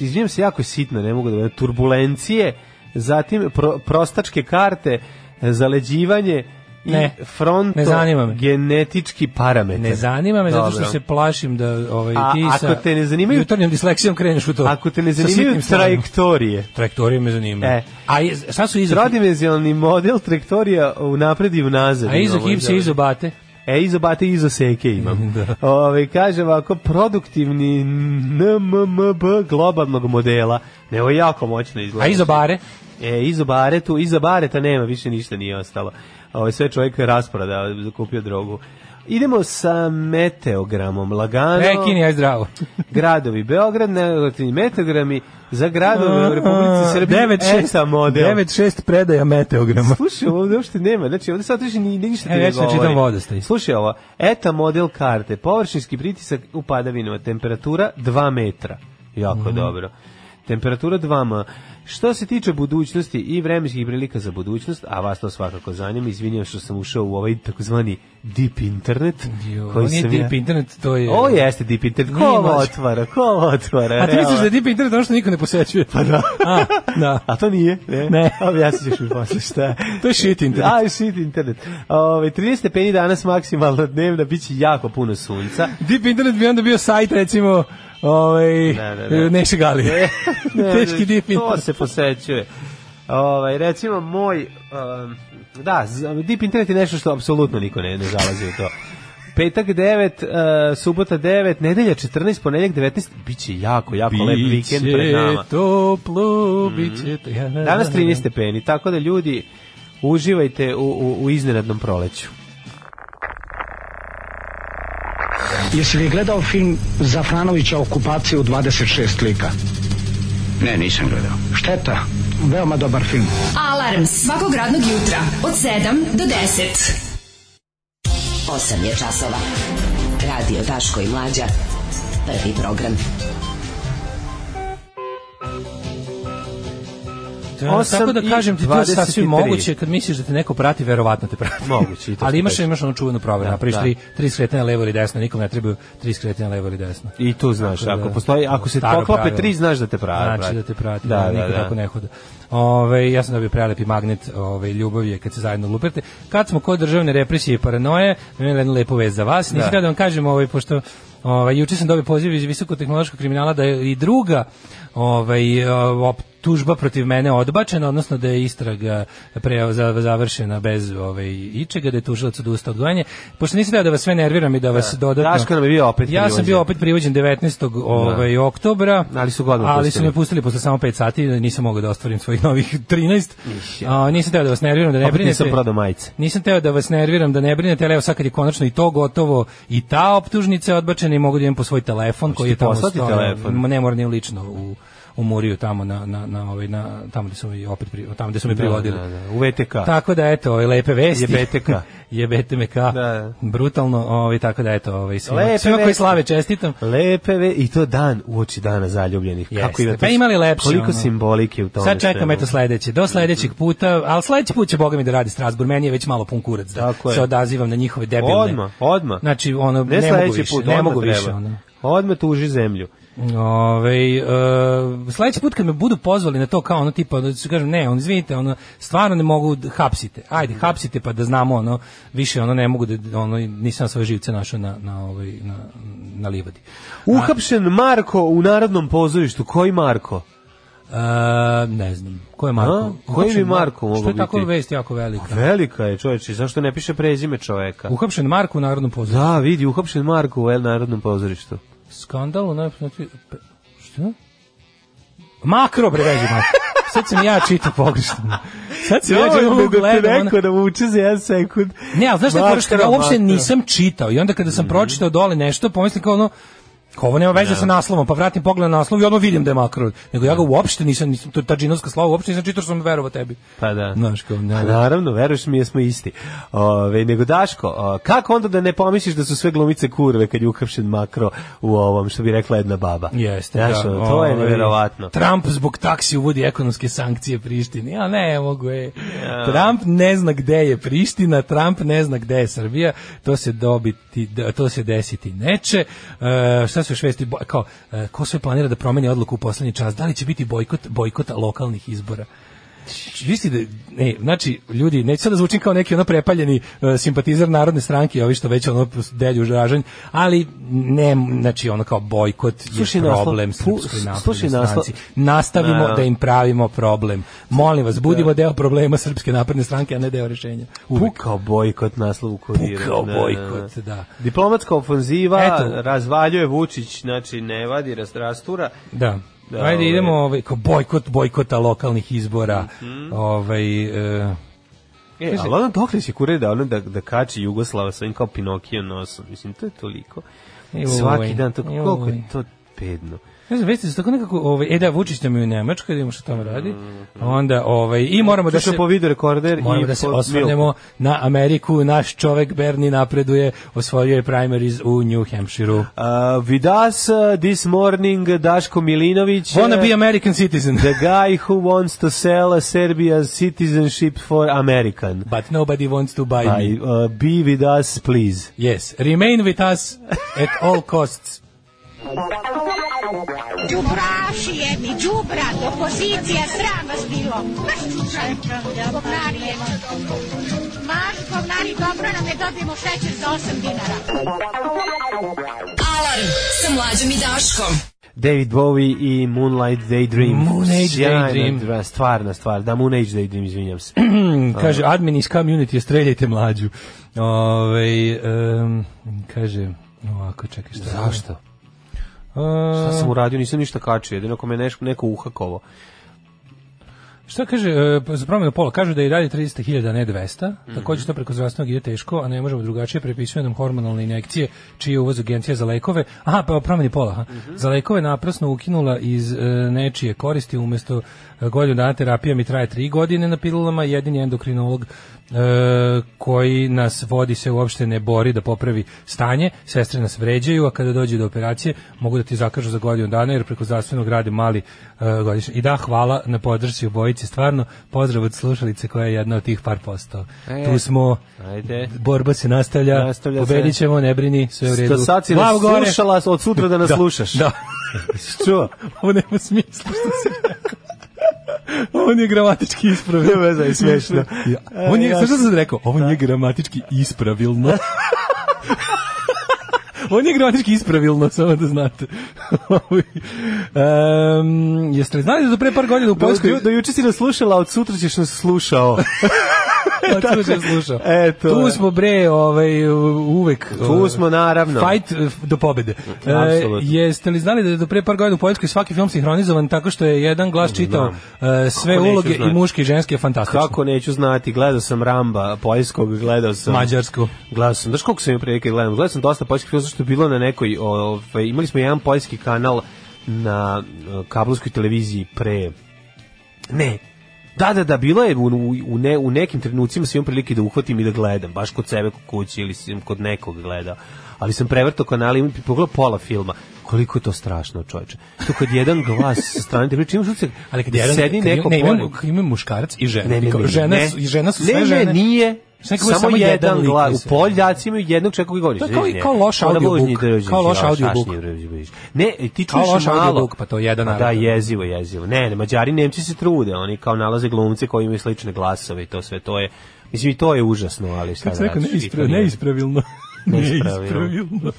Speaker 4: izvijem se, jako je sitno, ne mogu da gledam, turbulencije, zatim pro, prostačke karte, zaleđivanje, i ne, fronto ne zanima me. genetički parametar.
Speaker 1: Ne zanima me Dobro. zato što se plašim da ovaj a, ti sa ako
Speaker 4: te ne zanimaju jutarnjom
Speaker 1: disleksijom kreneš u to.
Speaker 4: Ako te ne zanimaju trajektorije.
Speaker 1: Trajektorije
Speaker 4: me
Speaker 1: zanimaju.
Speaker 4: E. A je, šta su izok? Trodimenzionalni model trajektorija u napred i u nazad.
Speaker 1: A izok ovaj, se izobate.
Speaker 4: E, izobate i izoseke imam. da. Ove, kaže ovako, produktivni NMMB globalnog modela. Evo jako moćno izgleda.
Speaker 1: A izobare?
Speaker 4: E, izobare tu, izobare ta nema, više ništa nije ostalo. Ovo, sve čovjek rasproda, kupio drogu. Idemo sa meteogramom, lagano. Prekini, aj
Speaker 1: zdravo.
Speaker 4: gradovi Beograd, negativni meteogrami za gradove u Republici Srbiji.
Speaker 1: 96 model. 96 predaja meteograma.
Speaker 4: Slušaj, ovde uopšte nema. Znači, ovde sad više ni ništa
Speaker 1: e, ne govori. čitam vodostaj.
Speaker 4: Slušaj ovo. Eta model karte. Površinski pritisak u padavinama. Temperatura 2 metra. Jako mm. dobro temperatura 2 m. Što se tiče budućnosti i vremenskih prilika za budućnost, a vas to svakako zanima, izvinjam što sam ušao u ovaj takozvani deep internet. Jo,
Speaker 1: koji nije deep ja... internet, to je...
Speaker 4: O, jeste deep internet, ko ovo otvara, ko ovo otvara.
Speaker 1: A ti misliš da je deep internet ono što niko ne posećuje?
Speaker 4: Pa da.
Speaker 1: A, da.
Speaker 4: a to nije,
Speaker 1: ne? Ne.
Speaker 4: Objasnit ćeš mi posle
Speaker 1: šta. to je shit internet. A,
Speaker 4: shit internet. Ove, 30 stepeni danas maksimalno dnevna, bit će jako puno sunca.
Speaker 1: Deep internet bi onda bio sajt, recimo, Ovaj ne, ne, ne. Neše Gali. Ne, ne, Teški dipin.
Speaker 4: To se posećuje. Ovaj recimo moj um, da, deep internet je nešto što apsolutno niko ne, ne zalazi u to. Petak 9, uh, subota 9, nedelja 14, ponedeljak 19, biće jako, jako biće lep vikend pred nama.
Speaker 1: Toplo, mm -hmm. biće
Speaker 4: toplo, Danas 13 stepeni, tako da ljudi uživajte u, u, u iznenadnom proleću.
Speaker 6: Jesi li gledao film Zafranovića okupacije u 26 lika? Ne, nisam gledao. Šteta, veoma dobar film.
Speaker 7: Alarm svakog radnog jutra od 7 do 10. 8 je časova. Radio Daško i Mlađa. Prvi program.
Speaker 1: 38 Tako da kažem ti, to je sasvim moguće, kad misliš da te neko prati, verovatno te prati.
Speaker 4: Moguće.
Speaker 1: Ali imaš, imaš onu čuvenu proveru, da, napraviš da. tri, tri skretanja levo ili desno, nikom ne trebaju tri skretanja levo
Speaker 4: ili
Speaker 1: desno.
Speaker 4: I tu znaš, ako, da postoji, ako se poklope tri, znaš da te prati.
Speaker 1: Znači da te prati, da, da, da niko da. tako ne hoda. Ove, ja sam dobio prelepi magnet ove, ljubav je kad se zajedno lupete. Kad smo kod državne represije i paranoje, imam jednu lepu vez za vas. Nisam da. da vam kažem, ovaj, pošto ovaj, juče sam dobio poziv iz visokotehnološkog kriminala da je i druga ovaj, op, tužba protiv mene odbačena, odnosno da je istraga pre završena bez ove ovaj, ičega, da je tužilac odustao odgojanje. Pošto nisam da, da vas sve nerviram i da vas da. dodatno. Daško
Speaker 4: nam je bio opet Ja sam
Speaker 1: bio opet privođen 19. Ove, da. Ovaj, oktobra.
Speaker 4: Ali su
Speaker 1: godinu Ali su me pustili posle samo 5 sati, da nisam mogao da ostvarim svojih novih 13.
Speaker 4: Ja. A,
Speaker 1: nisam teo da vas nerviram, da ne
Speaker 4: opet
Speaker 1: brinete. Nisam
Speaker 4: prodao majice.
Speaker 1: Nisam teo da vas nerviram, da ne brinete, ali evo sad kad je konačno i to gotovo i ta optužnica je odbačena i mogu da idem po svoj telefon koji je
Speaker 4: tamo telefon? Ne moram
Speaker 1: lično u umorio tamo na na na ovaj na tamo gde su mi opet tamo gde su mi da, privodili. Da, da,
Speaker 4: da. U VTK.
Speaker 1: Tako da eto, ove lepe vesti.
Speaker 4: JBTK.
Speaker 1: Jebete me ka. Da, da. Brutalno, ovaj tako da eto, ovaj svima, lepe svima koji slave čestitam.
Speaker 4: Lepe ve i to dan uoči dana zaljubljenih.
Speaker 1: Jeste. Kako ima to? Pa imali lepše.
Speaker 4: Koliko ono. simbolike u tome.
Speaker 1: Sad čekam eto sledeće. Do sledećeg puta, al sledeći put će Bog mi da radi Strasburg. Meni je već malo pun kurac da tako se odazivam na njihove debilne.
Speaker 4: Odma, odma.
Speaker 1: Znači ono ne, ne mogu više, put, ne mogu više ono.
Speaker 4: Odma tuži zemlju.
Speaker 1: Ove, uh, sledeći put kad me budu pozvali na to kao ono tipa da ću kažem ne, on izvinite, ono stvarno ne mogu da hapsite. Ajde, hapsite pa da znamo ono više ono ne mogu da ono nisam svoje živce našao na na ovaj na na
Speaker 4: livadi. Uhapšen Marko u Narodnom pozorištu. Koji Marko? Uh,
Speaker 1: ne znam. Ko je Marko?
Speaker 4: A, koji bi Marko
Speaker 1: mogao
Speaker 4: biti? Što je tako
Speaker 1: vest jako velika? A pa
Speaker 4: velika je, čoveče, zašto ne piše prezime čoveka?
Speaker 1: Uhapšen Marko u Narodnom pozorištu.
Speaker 4: Da, vidi, uhapšen Marko u Narodnom pozorištu.
Speaker 1: Skandal u najopšnjati... Šta? Makro breži, Sad sam ja čitao pogrešno. Sad
Speaker 4: sam ja čitao gledam. Da rekao da vuče za jedan sekund.
Speaker 1: Ne, ali znaš što je uopšte nisam čitao i onda kada sam mhm. pročitao dole nešto, pomislim kao ono, Ovo nema veze ne. Da. sa naslovom, pa vratim pogled na naslov i odmah vidim da je makro. Nego ja ga uopšte nisam, nisam to ta džinovska slava uopšte nisam čitao sam verovao tebi.
Speaker 4: Pa da. Znaš
Speaker 1: kao,
Speaker 4: ne. Pa naravno, veruješ mi, jesmo isti. Ove, nego Daško, o, kako onda da ne pomisliš da su sve glumice kurve kad je uhapšen makro u ovom, što bi rekla jedna baba?
Speaker 1: Jeste, Znaš, da.
Speaker 4: to je ovaj, neverovatno.
Speaker 1: Trump zbog taksi uvodi ekonomske sankcije Prištini. Ja ne mogu, je. Ja. Trump ne zna gde je Priština, Trump ne zna gde je Srbija. To se dobiti, to se desiti neće. E, čas u šesti, kao, e, ko sve planira da promeni odluku u poslednji čas, da li će biti bojkot, bojkota lokalnih izbora? Vi ste, da ne, znači, ljudi, neću sad da zvučim kao neki ono prepaljeni uh, simpatizer narodne stranke, ovi što već ono delju žražanj, ali ne, znači, ono kao bojkot je problem srpskoj naprednoj stranci. Nastavimo da. da im pravimo problem. Molim vas, da. budimo deo problema srpske napredne stranke, a ne deo rešenja.
Speaker 4: Uvijek. Pukao bojkot naslovu
Speaker 1: kodira. Pukao bojkot, da.
Speaker 4: Diplomatska ofenziva razvaljuje Vučić, znači, ne vadi, rastura.
Speaker 1: Da. Da, Ajde, idemo ovaj, kao bojkot, bojkota lokalnih izbora. Mm -hmm. ovaj, eh,
Speaker 4: e, E, ali ono dok li kure da, ono da, da kači Jugoslava svojim kao Pinokio nosom, mislim, to je toliko. Svaki dan, to, koliko je to pedno.
Speaker 1: Ne znam, vesti su tako nekako, ovaj, e da, Vučić nam je u Nemačkoj, da imamo
Speaker 4: što
Speaker 1: tamo radi, a onda, ovaj,
Speaker 4: i
Speaker 1: moramo da se... po vidu
Speaker 4: rekorder
Speaker 1: moramo da se osvrnemo na Ameriku, naš čovek Berni napreduje, osvojio je primaries u New Hampshireu.
Speaker 4: Uh, with us uh, this morning, Daško Milinović...
Speaker 1: Wanna be American citizen.
Speaker 4: the guy who wants to sell a Serbia's citizenship for American.
Speaker 1: But nobody wants to buy I, me.
Speaker 4: Uh, be with us, please.
Speaker 1: Yes, remain with us at all costs.
Speaker 8: Đubraši jedni, đubra, opozicija, sram vas bilo.
Speaker 7: Marš govnarije. Marš govnari, dobro nam je dobijemo šećer
Speaker 8: za
Speaker 7: 8
Speaker 8: dinara.
Speaker 7: Alarm sa mlađom i Daškom.
Speaker 4: David Bowie i Moonlight Daydream.
Speaker 1: Moonlight Daydream. Sjajna Daydream.
Speaker 4: Stvarna stvar, da Moonlight Daydream, izvinjam se.
Speaker 1: kaže, admin iz community, streljajte mlađu. Ove, um, kaže, ovako, čekaj, šta?
Speaker 4: Zašto? Šta sam e, uradio, nisam ništa kačio, jedino ako me neš, neko uhakovo.
Speaker 1: Šta kaže, e, pa za promjenu pola, kažu da je i dalje 30.000, ne 200, mm -hmm. također to preko zdravstvenog ide teško, a ne možemo drugačije, prepisuje nam hormonalne injekcije, čije uvoz agencija za lekove, aha, pa promjeni pola, aha. Mm -hmm. za lekove naprasno ukinula iz e, nečije koristi, umjesto godinu dana terapija mi traje tri godine na pilulama, jedini endokrinolog e, koji nas vodi se uopšte ne bori da popravi stanje, sestre nas vređaju, a kada dođe do operacije mogu da ti zakažu za godinu dana jer preko zdravstvenog rade mali e, godišnji. I da, hvala na podršci u bojici, stvarno pozdrav od slušalice koja je jedna od tih par posto. E, tu smo, ajde. borba se nastavlja, nastavlja pobedit ćemo, ne brini, sve u redu.
Speaker 4: Sad si nas slušala, od sutra da nas da, slušaš.
Speaker 1: Da.
Speaker 4: Što?
Speaker 1: Ovo nema smisla što si rekao on je gramatički ispravilno. Ne veze, smešno. Ja. E, on je, ja, što sam rekao, ovo nije da. gramatički ispravilno. On je gramatički ispravilno, samo da znate. um, jeste li znali da do pre par godina u Poljskoj...
Speaker 4: Do,
Speaker 1: do, do
Speaker 4: juče si naslušala, slušala, od sutra ćeš nas slušao. Odslušao, pa dakle, slušao. Eto.
Speaker 1: Tu smo bre, ovaj uvek.
Speaker 4: Tu ovaj, smo naravno.
Speaker 1: Fight eh, do pobede. Mm, e, eh, jeste li znali da je do pre par godina u Poljskoj svaki film sinhronizovan tako što je jedan glas da, čitao Znam. Da. Eh, sve Kako uloge i muške i ženske fantastično.
Speaker 4: Kako neću znati, gledao sam Ramba poljskog, gledao sam
Speaker 1: mađarskog.
Speaker 4: Gledao sam, znaš koliko sam imao prilike da gledam. Gledao sam dosta poljskih filmova što je bilo na nekoj, ovaj, imali smo jedan poljski kanal na kablovskoj televiziji pre ne, Da, da, da, bilo je u, u, ne, u nekim trenucima sam imam prilike da uhvatim i da gledam, baš kod sebe kod kući ili sam kod nekog gledao. Ali sam prevrtao kanal i pogledao pola filma. Koliko je to strašno, čoveče. To kad jedan glas sa strane te priče, imaš ucek,
Speaker 1: ali kad jedan,
Speaker 4: sedni kad neko...
Speaker 1: Ne, ima, ima muškarac i žena. Ne, ne, ne, žena, ne, žena su, žena su sve ne, žene. Ne,
Speaker 4: nije, Samo, samo jedan, jedan glas. U Poljaci imaju jednog čeka koji govori.
Speaker 1: To je kao,
Speaker 4: kao loš
Speaker 1: audiobook. Kao
Speaker 4: loš audiobook. Ne, e, ti
Speaker 1: čuješ
Speaker 4: malo. Kao loš
Speaker 1: pa to
Speaker 4: je
Speaker 1: jedan.
Speaker 4: Da, jezivo, jezivo. Ne, ne, Mađari, Nemci se trude. Oni kao nalaze glumce koji imaju slične glasove i to sve. To je, mislim, i to je užasno, ali šta da
Speaker 1: radiš. Kako se rekao, neispravilno. Neispravilno.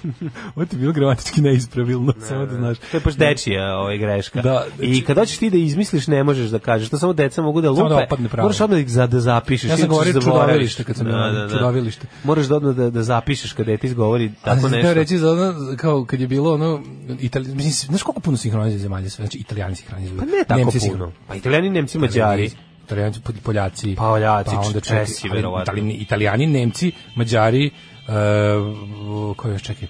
Speaker 1: Ovo ti je bilo gramatički neispravilno, ne, samo da znaš.
Speaker 4: To je baš da. dečija ovaj, greška. Da, deči... I znači- kada hoćeš ti da izmisliš, ne možeš da kažeš. To samo deca mogu da lupe. Samo da opadne pravo. Moraš odmah da, da zapišeš.
Speaker 1: Ja sam govorio čudovilište kad sam da, da, da.
Speaker 4: čudovilište. Moraš da odmah da, da zapišeš kada dete izgovori tako nešto. Da
Speaker 1: reći za ono, kao kad je bilo ono, Itali... mislim, znaš koliko puno sinhronizuju zemalje? Znači, italijani sinhronizuju.
Speaker 4: Pa ne tako Nemci puno. Pa italijani, Nemci, Mađari.
Speaker 1: Italijanci, Poljaci,
Speaker 4: pa Poljaci, pa
Speaker 1: onda Česi, Česi verovatno. Italijani, Nemci, Mađari, Uh, ko je, čekaj,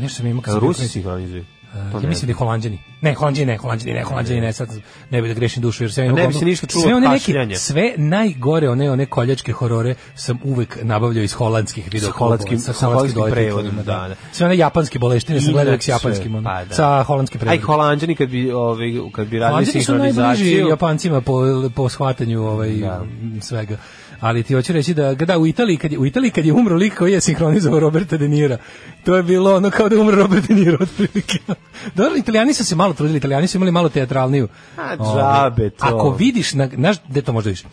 Speaker 1: nešto sam imao kad sam...
Speaker 4: Rusi
Speaker 1: signalizuju. Uh, e, ja mislim da je holanđani. Ne, holanđani ne, holanđani ne, holanđani ne,
Speaker 4: sad
Speaker 1: ne bi da grešim dušu, jer sve, ne bi se ništa čulo sve, one neki, sve najgore one, one koljačke horore sam uvek nabavljao iz holandskih videoklubova. Sa,
Speaker 4: sa, sa holandskim, prevodima, da. da, da.
Speaker 1: Sve one japanske boleštinje sam gledao s japanskim, on, pa, da. sa holandskim prevodima.
Speaker 4: Aj, holanđani kad bi, ovaj, kad bi radili sinhronizaciju. Holanđani su
Speaker 1: najbliži japancima po, po shvatanju ovaj, da. svega ali ti hoću reći da da u Italiji kad je u Italiji kad je umro lik koji je sinhronizovao Roberta De Niro, to je bilo ono kao da umro Robert De Niro otprilike. Dobro, Italijani su se malo trudili, Italijani su imali malo teatralniju. A ovaj,
Speaker 4: džabe to.
Speaker 1: Ako vidiš na znaš gde to možda vidiš. E,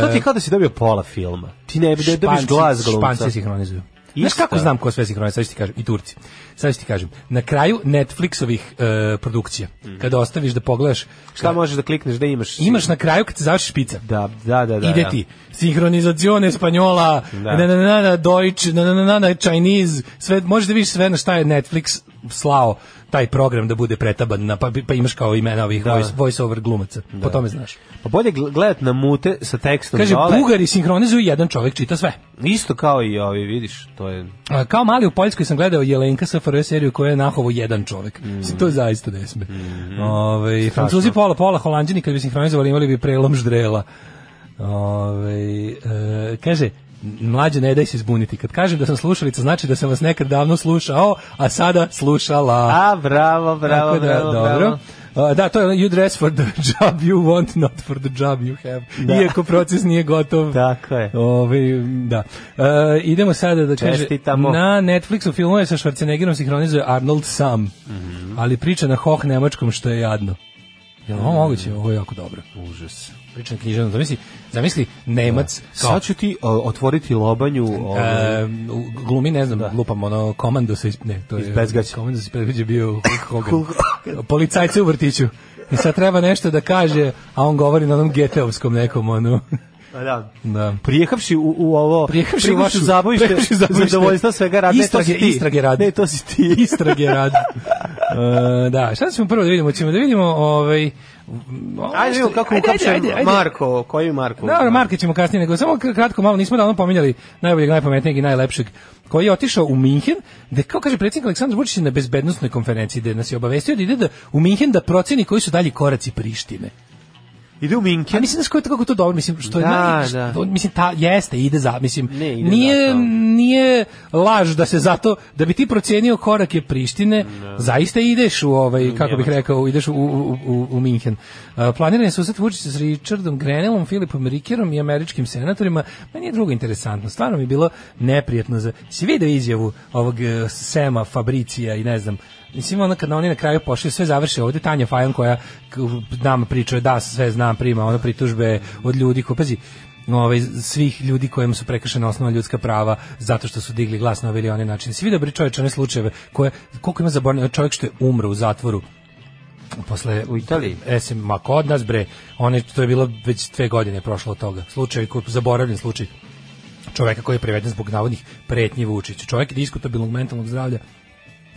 Speaker 4: to ti je e, kao da si dobio pola filma. Ti ne bi da dobiš glas glumca. Španci
Speaker 1: sinhronizuju. Znaš kako znam ko sve sinhroniza, sad ti kažem, i Turci. Sad ću ti kažem, na kraju Netflixovih uh, produkcija, mm. kada ostaviš da pogledaš...
Speaker 4: Šta kad... možeš da klikneš, da imaš? Imaš
Speaker 1: na kraju kad se završi špica.
Speaker 4: Da, da, da.
Speaker 1: da
Speaker 4: Ide
Speaker 1: da. ti, sinhronizacione spanjola, da. na, na, na, na, Deutsch, na, na, na, na, Chinese, sve, možeš da vidiš sve na šta je Netflix slao taj program da bude pretaban na pa, pa imaš kao imena ovih da. voice, voice over glumaca. Da. Po tome znaš.
Speaker 4: Pa bolje gledat na mute sa tekstom
Speaker 1: Kaže, dole. Bugari sinhronizuju jedan čovjek čita sve.
Speaker 4: Isto kao i ovi, vidiš, to je
Speaker 1: A, kao mali u Poljskoj sam gledao Jelenka sa FRS seriju koja je nahovo jedan čovjek. Mm. To je zaista desme. Mm. Ove, Francuzi pola pola Holanđani kad bi sinhronizovali imali bi prelom ždrela. Ove, ovaj, e, kaže, Mlađe, ne daj se zbuniti. Kad kažem da sam slušalica, znači da sam vas nekad davno slušao, a sada slušala. A,
Speaker 4: bravo, bravo, Tako da, bravo, dobro. bravo.
Speaker 1: Uh, da, to je you dress for the job you want, not for the job you have. Da. Iako proces nije gotov.
Speaker 4: Tako je.
Speaker 1: Ove, ovaj, da. Uh, idemo sada da kaže, na Netflixu filmuje sa Schwarzeneggerom sinhronizuje Arnold sam, mm -hmm. ali priča na hoh nemačkom što je jadno. Ja, ovo moguće? Ovo je jako dobro.
Speaker 4: Užas
Speaker 1: pričam književno, zamisli, zamisli Nemac. Da.
Speaker 4: Kao, Sad ću ti o, otvoriti lobanju.
Speaker 1: Ovaj... E, glumi, ne znam, da. lupam, ono, komando se, ne, to je, iz Bezgaća. Komando se iz bio Hogan. Policajce u vrtiću. I sad treba nešto da kaže, a on govori na onom geteovskom nekom, ono. Pa
Speaker 4: da.
Speaker 1: da.
Speaker 4: Prijehavši u, u ovo, prijehavši u vašu zabojište, zadovoljstvo svega radne, istrage,
Speaker 1: Istrage
Speaker 4: rad. Ne, to si ti.
Speaker 1: Istrage
Speaker 4: rad.
Speaker 1: Uh, da, šta ćemo prvo da vidimo? Ćemo da vidimo ovaj Ajde
Speaker 4: ovaj, vidimo kako ukapšen Marko, koji Marko?
Speaker 1: Da, Marko ćemo kasnije, nego samo kratko malo, nismo da ono pominjali najboljeg, najpametnijeg i najlepšeg, koji je otišao u Minhen, da kao kaže predsjednik Aleksandar Vučić na bezbednostnoj konferenciji, da nas je obavestio da ide da, u Minhen da proceni koji su dalji koraci Prištine.
Speaker 4: Ide u Minken. A
Speaker 1: mislim da skoj kako to dobro, mislim što je da, na, da. što, da. mislim ta jeste ide za, mislim ne, ide nije zato. nije laž da se zato da bi ti procenio korak je Prištine, no. Da. zaista ideš u ovaj kako Njemačku. bih rekao, ideš u u u, u Minhen. Uh, planiran je susret Vučića s Richardom Grenellom, Filipom Rickerom i američkim senatorima. Meni je drugo interesantno, stvarno mi je bilo neprijatno za sve video izjavu ovog eh, Sema Fabricija i ne znam Mislim, ono kad na oni na kraju pošli, sve završi ovde, Tanja Fajon koja nama pričuje, da, sve znam, prima ono pritužbe od ljudi, ko, pazi, ovaj, svih ljudi kojima su prekršena osnovna ljudska prava zato što su digli glas na ovaj ili onaj način. Svi dobri čovječe, one slučajeve koje, koliko ima zaborne, čovjek što je umro u zatvoru posle u Italiji. Esim, ma kod nas bre, one, to je bilo već dve godine prošlo od toga. Slučaj, zaboravljen slučaj čoveka koji je preveden zbog navodnih pretnji Vučiću. Čovjek je diskutabilnog mentalnog zdravlja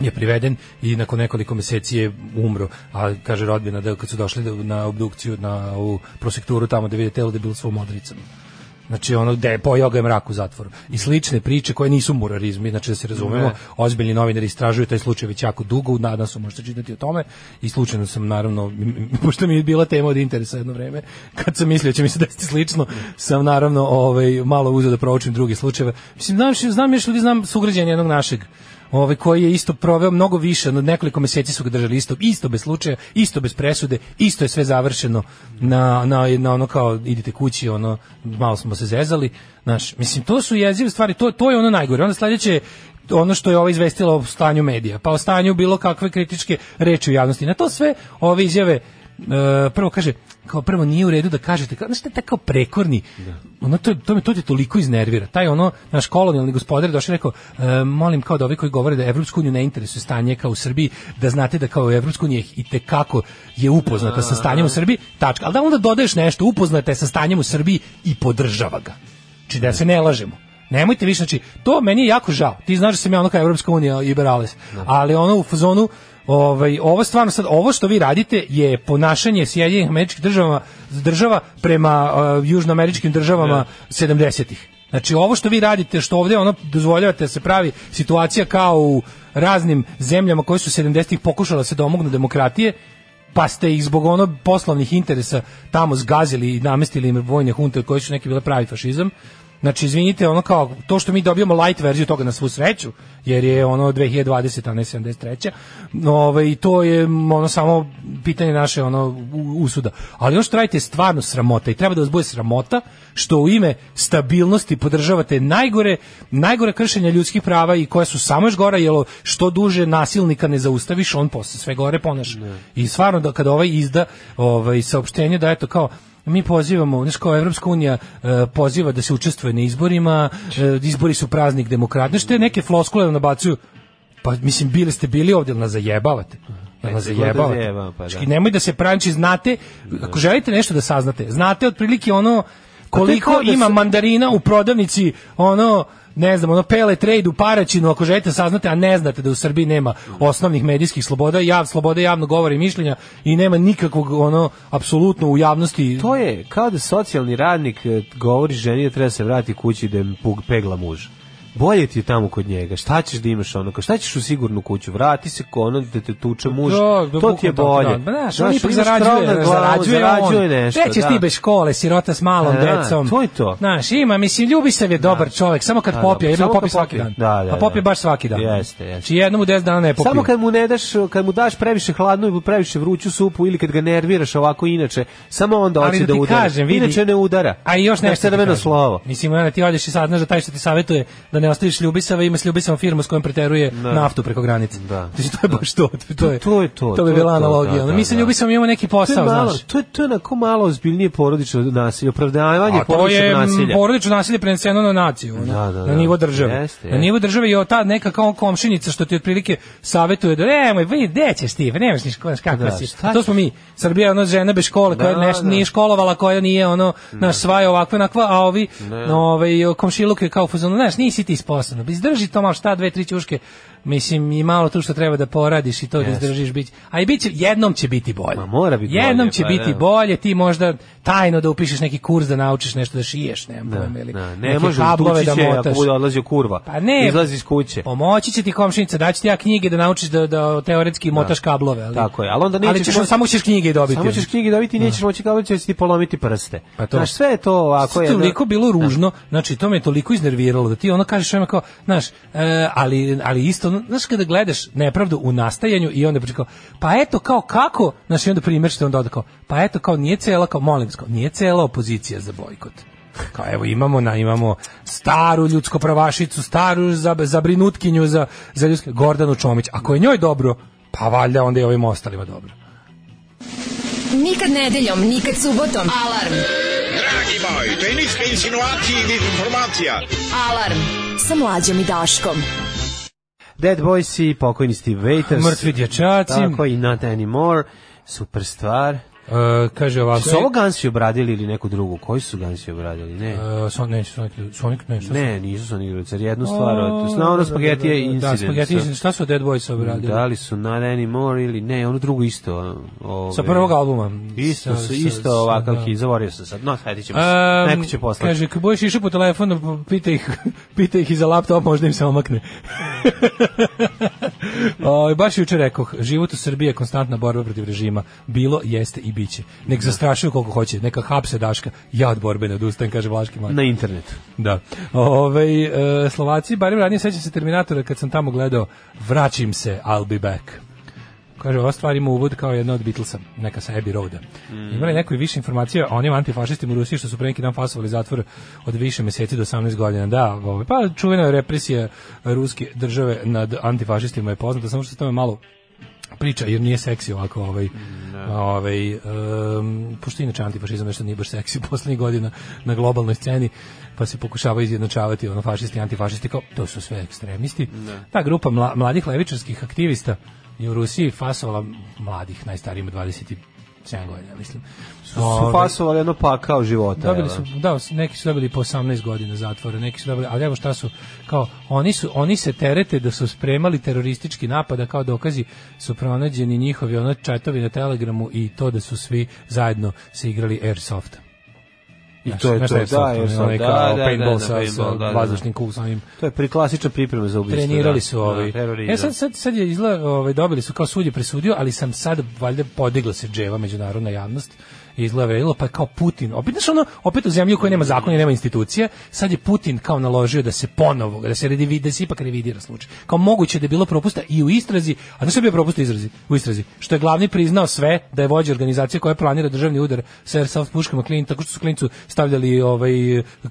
Speaker 1: je priveden i nakon nekoliko meseci je umro, a kaže rodbina da kad su došli na obdukciju na u prosekturu tamo da vide telo da je bilo svom odricama. Znači ono da je pojao ga je mrak u zatvoru. I slične priče koje nisu murarizmi, znači da se razumemo, ne. ozbiljni novinari istražuju taj slučaj već jako dugo, nadam se možete čitati o tome i slučajno sam naravno, pošto mi je bila tema od interesa jedno vreme, kad sam mislio da će mi se desiti slično, sam naravno ovaj, malo uzeo da proučim druge slučajeve. Mislim, znam, znam još ljudi, znam sugrađenje jednog našeg ovaj koji je isto proveo mnogo više, od nekoliko meseci su ga držali isto, isto bez slučaja, isto bez presude, isto je sve završeno na, na, na ono kao idite kući, ono malo smo se zezali, znaš, mislim to su jezive stvari, to to je ono najgore. Onda sledeće ono što je ova izvestila o stanju medija, pa o stanju bilo kakve kritičke reči u javnosti. Na to sve ove izjave uh, prvo kaže, kao prvo nije u redu da kažete, kao, znaš, tako prekorni, da. ono, to, to, me, to te toliko iznervira. Taj ono, naš kolonijalni gospodar došao rekao, uh, molim kao da ovi koji govore da Evropsku uniju ne interesuje stanje kao u Srbiji, da znate da kao Evropsku uniju i te kako je upoznata sa stanjem u Srbiji, tačka. al da onda dodaješ nešto, upoznata je sa stanjem u Srbiji i podržava ga. Či znači, da se ne lažemo. Nemojte više, znači, to meni je jako žao. Ti znaš da sam ja ono kao Evropska unija liberales, da. ali ono u fazonu Ovaj ovo stvarno sad ovo što vi radite je ponašanje Sjedinjenih Američkih Država država prema uh, južnoameričkim državama 70-ih. Da. Znači ovo što vi radite, što ovdje ono dozvoljavate da se pravi situacija kao u raznim zemljama koje su 70-ih pokušale da se domognu demokratije, pa ste ih zbog ono poslovnih interesa tamo zgazili i namestili im vojne hunte od koje su neki bile pravi fašizam. Znači, izvinite, ono kao, to što mi dobijamo light verziju toga na svu sreću, jer je ono 2020, a ne 73. Ove, ovaj, I to je ono samo pitanje naše ono usuda. Ali ono što radite je stvarno sramota i treba da vas bude sramota što u ime stabilnosti podržavate najgore, najgore kršenja ljudskih prava i koja su samo još gora, jer što duže nasilnika ne zaustaviš, on posle sve gore ponaša. Ne. I stvarno da kada ovaj izda ovaj, saopštenje da eto kao, mi pozivamo, znači kao Evropska unija e, poziva da se učestvuje na izborima, e, izbori su praznik demokratne, što neke floskule da nabacuju. Pa mislim bili ste bili ovdje, nas zajebavate. Jel nas da zajebavate? Pa znači, da. nemoj da se pranči, znate, ako želite nešto da saznate, znate otprilike ono pa koliko ima mandarina u prodavnici, ono ne znam, ono pele trade u Paraćinu, ako želite da saznate, a ne znate da u Srbiji nema osnovnih medijskih sloboda, jav,
Speaker 9: slobode javnog govora i mišljenja i nema nikakvog ono apsolutno u javnosti. To je kao da socijalni radnik eh, govori ženi da treba da se vratiti kući da im pegla muža bolje ti je tamo kod njega. Šta ćeš da imaš ono? Šta ćeš u sigurnu kuću? Vrati se kod onog da te tuče muž. Do, da, do, da, to ti je bolje. Da, da znaš, on ipak zarađuje, glavu, zarađuje, zarađuje on. nešto. Rećeš da. ti bez škole, sirota s malom da, decom. To je to. Znaš, ima, mislim, Ljubisav je dobar da. čovjek, samo kad da, popije, jedno popije svaki dan. Da, da, A pa popije baš svaki dan. Jeste, jeste. Či znači, jednom u 10 dana ne popije. Samo kad mu ne daš, kad mu daš previše hladnu ili previše vruću supu ili kad ga nerviraš ovako inače, samo onda hoće da udara. Inače ne udara. A još nešto. Ne slovo. Mislim, ti odeš i sad znaš da taj što ti savjetuje da ne ne ostaviš ljubisava, ima s ljubisama firmu s kojom preteruje da. naftu preko granice. Da. Znači, to je baš to. To, je, to, je to. To bi bila analogija. Da, Mi da, sa da. ljubisavom imamo neki posao, to je malo, znaš. To je, to je onako malo ozbiljnije porodično nasilje, opravdavanje porodičnog nasilja. porodično nasilje preneseno na naciju, da, da, na da. nivo države. Jeste, na nivo države je ta neka kao komšinica što ti otprilike savetuje da nemoj, vidi, gde ćeš ti, pa nemaš ni škola, da, si. To smo mi. Srbija ono žena bez škole, koja neš, nije školovala, koja nije ono naš je ovakva, nakva, a ovi, ovaj, komšiluke kao fuzon, znaš, nisi biti isposano. Izdrži to malo šta, dve, tri ćuške, mislim i malo tu što treba da poradiš i to da izdržiš biti. A i biće jednom će biti bolje. Ma mora biti Jednom bolje, će pa, biti da. bolje, ti možda tajno da upišeš neki kurs da naučiš nešto da šiješ, ne znam, da, ili da, ne možeš kablove da motaš. Ako bude odlazio kurva. Pa ne, izlazi iz kuće. Pomoći će ti komšinica, daći ti ja knjige da naučiš da da teoretski da. motaš kablove, ali. Tako je, ali onda nećeš ali ćeš, moći, samo ćeš knjige dobiti. Samo ćeš knjige dobiti i da. nećeš moći kablove, ćeš ti polomiti prste. Pa to, znaš, sve je to ako
Speaker 10: je toliko bilo da. ružno, znači to me toliko iznerviralo da ti ono kažeš kao, znaš, e, ali ali isto jednostavno, znaš kada gledaš nepravdu u nastajanju i onda pričekao, pa eto kao kako, znaš i onda primjer što onda kao, pa eto kao nije cela, kao molim, kao, nije cela opozicija za bojkot. Kao evo imamo na imamo staru ljudsko pravašicu, staru za, za, za, za ljudske, Gordanu Čomić. Ako je njoj dobro, pa valjda onda i ovim ostalima dobro.
Speaker 11: Nikad nedeljom, nikad subotom. Alarm. Dragi moj, to je ništa insinuacije i informacija. Alarm. Sa mlađom i Daškom.
Speaker 12: Dead Boys i pokojni Steve Waiters.
Speaker 10: Mrtvi dječaci. Tako
Speaker 12: i Not Anymore. Super stvar.
Speaker 10: E, kaže ovako.
Speaker 12: Su ovo Gansi obradili ili neku drugu? Koji su Gansi obradili?
Speaker 10: Ne. Uh, e, son, ne, Sonic, Sonic ne.
Speaker 12: ne, nisu Sonic Ljubicar. Jednu stvar. Oh, Sna ono da, da, spagetije da, da, da, da, incident.
Speaker 10: Da, spagetije incident. Šta su Dead Boys obradili?
Speaker 12: Da li su Not Anymore ili ne, ono drugo isto.
Speaker 10: Ove, sa prvog albuma.
Speaker 12: Isto, sa, isto ovakav da. hit. Zavorio sam sad. No, sad ćemo um, se. Neko će poslati.
Speaker 10: Kaže, kad budeš išao po telefonu, pita ih, pita ih i za laptop, možda im se omakne. o, baš juče rekao, život u Srbiji je konstantna borba protiv režima. Bilo, jeste i biće. Nek zastrašuju koliko hoće, neka hapse Daška. Ja od borbe ne odustajem, kaže Vlaški Maj.
Speaker 12: Na internetu.
Speaker 10: Da. Ove, ovaj, e, Slovaci, barem ranije sećam se Terminatora kad sam tamo gledao, vraćim se, I'll be back. Kaže, ova stvar ima uvod kao jedna od Beatlesa, neka sa Abbey Roada. Mm. Imali neko i više informacija o onim antifašistima u Rusiji što su pre neki dan fasovali zatvor od više meseci do 18 godina. Da, ovaj, pa čuvena represija ruske države nad antifašistima je poznata, samo što se tome malo priča jer nije seksi ovako ovaj ne. Da. ovaj um, pošto inače antifašizam nešto nije baš seksi poslednjih godina na globalnoj sceni pa se pokušava izjednačavati ono fašisti antifašisti kao to su sve ekstremisti ne. Da. ta grupa mla, mladih levičarskih aktivista je u Rusiji fasovala mladih najstarijima 20
Speaker 12: 7 godina, mislim. Su, su fasovali jedno pakao života.
Speaker 10: Dobili su, da? da, neki su dobili po 18 godina zatvora, neki su dobili, ali evo šta su, kao, oni, su, oni se terete da su spremali teroristički napada, kao dokazi su pronađeni njihovi ono četovi na Telegramu i to da su svi zajedno se igrali Airsofta.
Speaker 12: I to je to, da, da,
Speaker 10: da, da, paintball sa, sa vazdušnim kugom. To je priklasična priprema za ubistvo. Trenirali da. su da, ovi. e da. sad, sad, sad je izgleda, ovaj, dobili su kao sud je presudio, ali sam sad, valjda, podigla se dževa međunarodna javnost izgledalo pa kao Putin opet znaš ono opet u zemlji u nema zakona i nema institucije sad je Putin kao naložio da se ponovo da se redi da se ipak revidira slučaj kao moguće da je bilo propusta i u istrazi a da se bio propusta izrazi u istrazi što je glavni priznao sve da je vođa organizacije koja planira državni udar sa airsoft puškama klin tako što su klincu stavljali ovaj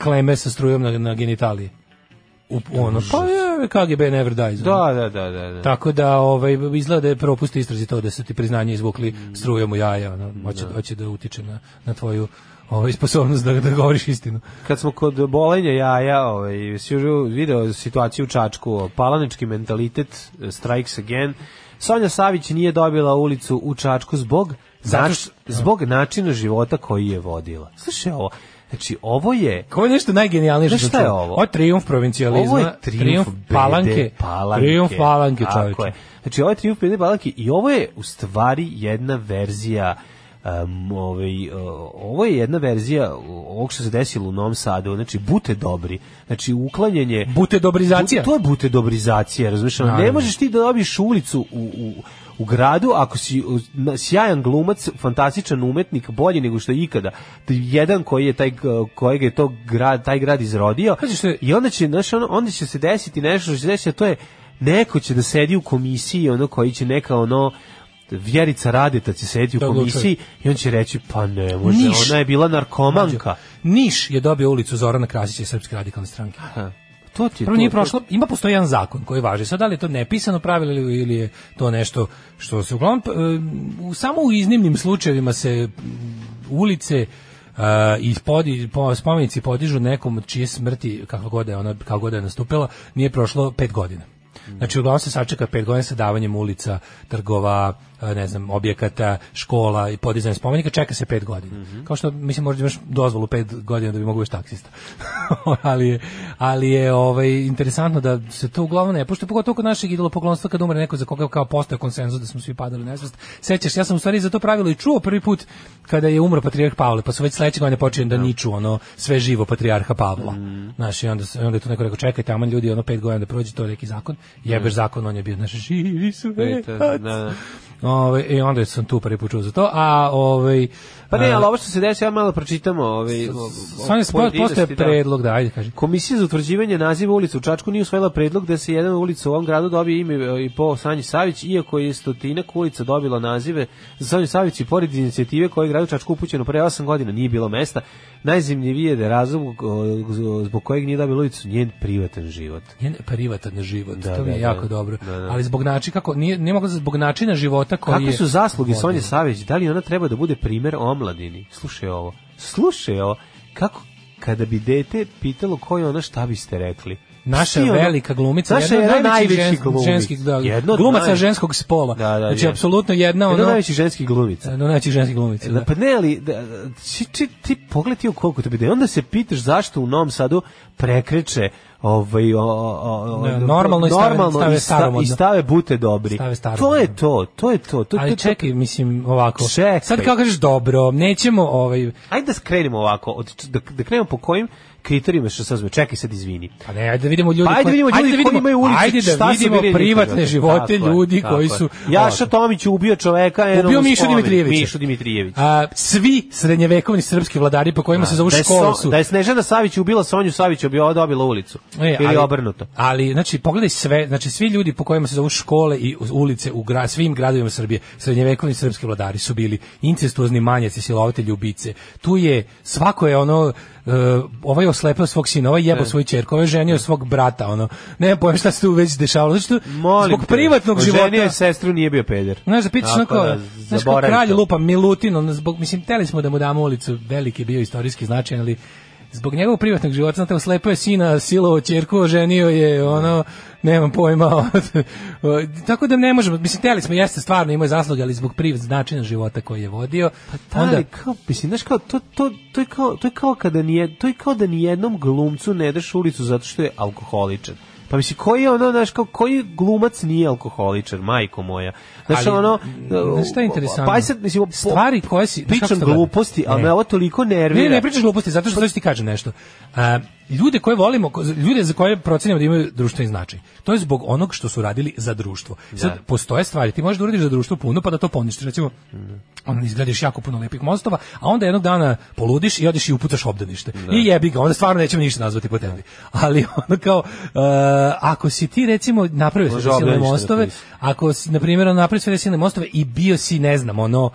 Speaker 10: kleme sa strujom na, na genitalije. U, ono, pa je, KGB
Speaker 12: never dies. Da, da, da, da, da.
Speaker 10: Tako da ovaj, izgleda da je propust istrazi to da su ti priznanje izvukli strujom u jaja. Ono, hoće, da. hoće da utiče na, na tvoju ovaj sposobnost da da govoriš istinu.
Speaker 12: Kad smo kod bolenja jaja, ovaj si video situaciju u Čačku, palanički mentalitet eh, strikes again. Sonja Savić nije dobila ulicu u Čačku zbog Zato što, zbog načina života koji je vodila. Slušaj
Speaker 10: ovo, Znači, ovo je... Ovo je nešto najgenijalnije
Speaker 12: što šta je ovo?
Speaker 10: Ovo je triumf provincijalizma, ovo je triumf, triumf palanke, palanke, triumf palanke, čovječe.
Speaker 12: Znači, ovo je triumf bede palanke i ovo je u stvari jedna verzija Um, ovaj, ovo je jedna verzija ovog što se desilo u Novom Sadu, znači bute dobri, znači uklanjanje
Speaker 10: bute dobrizacija. Bu,
Speaker 12: to je bute dobrizacija, razumiješ? Ne možeš ti da dobiješ ulicu u, u u gradu, ako si sjajan glumac, fantastičan umetnik, bolji nego što je ikada, jedan koji je taj kojeg je to grad, taj grad izrodio. Što da je, I onda će znaš, onda će se desiti nešto što će desiti, a to je neko će da sedi u komisiji, ono koji će neka ono Vjerica Radeta će sedi u da, komisiji i on će reći, pa ne, može, Niš. ona je bila narkomanka.
Speaker 10: Niš je dobio ulicu Zorana Krasića i Srpske radikalne stranke. Aha to ti, prvo nije to, prošlo, ima postoji jedan zakon koji važi. Sad da li je to nepisano pravilo ili je to nešto što se uglavnom e, samo u iznimnim slučajevima se ulice Uh, i podi, po, spomenici podižu nekom čije smrti, kako god da je ona, kako god da je nastupila, nije prošlo pet godina. Znači, uglavnom se sačeka pet godina sa davanjem ulica, trgova, E, ne znam, objekata, škola i podizanje spomenika, čeka se pet godina. Mm -hmm. Kao što, mislim, možda imaš dozvolu pet godina da bi mogu biti taksista. ali, je, ali je ovaj, interesantno da se to uglavnom ne pošto pogotovo kod našeg idolopoklonstva kad umre neko za koga kao postoje konsenzus da smo svi padali nesvest. Sećaš, ja sam u stvari za to pravilo i čuo prvi put kada je umro patrijarh Pavle, pa su već sledećeg godine počeli da, da niču ono sve živo patrijarha Pavla. Mm. Znaš, i onda, onda je tu neko rekao, čekajte, aman ljudi, ono pet godina da prođe, to neki zakon, jebeš mm. zakon, on je bio, znaš, živi su Ove, I e, onda sam tu prvi počuo za to. A ovaj,
Speaker 12: Pa ne, ali ovo što se desi, ja malo pročitamo. Ovaj, Stvarno
Speaker 10: sport postoje da. predlog, da, ajde kaži.
Speaker 12: Komisija za utvrđivanje naziva ulica u Čačku nije usvojila predlog da se jedan ulica u ovom gradu dobije ime e, i po Sanji Savić, iako je stotinak ulica dobila nazive za Sanju Savić i pored inicijative koje je gradu Čačku upućeno pre 8 godina nije bilo mesta, najzimljivije da je da razlog e, zbog kojeg nije dobila ulicu njen privatan život.
Speaker 10: Njen privatan život, da, to mi je da, jako da, dobro. Da, ali zbog načina kako nije, nije mogla zbog načina života koji
Speaker 12: Kako su zasluge Sonje Savić? Da li ona treba da bude primer omladini, slušaj ovo, slušaj ovo, kako kada bi dete pitalo ko je ona šta biste rekli?
Speaker 10: Naša Svi velika glumica, naša jedna od najvećih žens, glumi. ženskih da, jedna glumaca naj... ženskog spola. Da, da, znači, je. apsolutno jedna, jedna
Speaker 12: ono... Jedna najvećih ženskih glumica.
Speaker 10: Jedna najvećih ženskih glumica,
Speaker 12: da, da. Pa ne, ali, da, či, da, či, ti pogledaj ti u koliko to te da bide. Onda se pitaš zašto u Novom Sadu prekreće ovaj o,
Speaker 10: o, o, normalno, normalno
Speaker 12: i
Speaker 10: stave,
Speaker 12: i stave bute dobri. Stave to je to, to je to.
Speaker 10: to
Speaker 12: Ali
Speaker 10: to, to, mislim ovako. Čekaj. Sad kako kažeš dobro, nećemo ovaj
Speaker 12: Ajde da skrenemo ovako, od, da, da krenemo po kojim kriterijima što se uzme. Čekaj sad izvini.
Speaker 10: Pa ne, ajde da
Speaker 12: vidimo
Speaker 10: ljudi. Pa
Speaker 12: ajde da vidimo ljudi ajde da koji imaju ulicu.
Speaker 10: Ajde da vidimo privatne živote tako ljudi tako koji su
Speaker 12: Jaša Tomić ubio čoveka, eno.
Speaker 10: Ubio Mišu Dimitrijević. Mišu
Speaker 12: Dimitrijević.
Speaker 10: A, svi srednjevekovni srpski vladari po kojima da, se zovu da školu su.
Speaker 12: Da je Snežana Savić ubila Sonju Savić, bi dobila ulicu. E,
Speaker 10: ili ali, obrnuto. Ali znači pogledaj sve, znači svi ljudi po kojima se zovu škole i ulice u gra, svim gradovima Srbije, srednjevekovni srpski vladari su bili incestuozni manjaci, silovatelji, ubice. Tu je svako je ono uh, ovaj slepa svog sina, jebao e. svoju ćerku, ovaj ženio e. svog brata, ono. Ne pojem šta se tu već dešavalo, Znači što Molim zbog te, privatnog života. Ženio
Speaker 12: je sestru, nije bio peder.
Speaker 10: Znaš, da pičeš onako, da, znaš, kralj lupa Milutin, on, zbog, mislim, teli smo da mu damo ulicu, veliki bio istorijski značaj, ali zbog njegovog privatnog života, znate, oslepio je sina, silovo ćerku, oženio je, ono, nemam pojma. Tako da ne možemo, mislim, teli smo, jeste stvarno imao zasluge, ali zbog privat značina života koji je vodio.
Speaker 12: Pa taj, da, onda, kao, mislim, znaš, kao, to, to, to, je kao, to je kao kada nije, to je kao da nijednom glumcu ne daš ulicu zato što je alkoholičan. Pa mislim, koji je ono, znaš, kao, koji glumac nije alkoholičar, majko moja? Znaš, ali, ono...
Speaker 10: Mm, znaš šta je pa interesantno?
Speaker 12: Pa sad, mislim, po, stvari koje si...
Speaker 10: Pričam gluposti, ali me ovo toliko nervira. Ne, ne pričaš gluposti, zato što, što pa- ti kažem nešto. Uh, ljude koje volimo, ljude za koje procenimo da imaju društveni značaj. To je zbog onog što su radili za društvo. Da. Sad da. postoje stvari, ti možeš da uradiš za društvo puno pa da to poništiš, recimo. Mhm. On izgledaš jako puno lepih mostova, a onda jednog dana poludiš i odeš i uputaš obdanište. Da. I jebi ga, onda stvarno nećemo ništa nazvati po tebi. Da. Ali ono kao uh, ako si ti recimo napravio sve da mostove, ako si na primjer napravio sve mostove i bio si ne znam, ono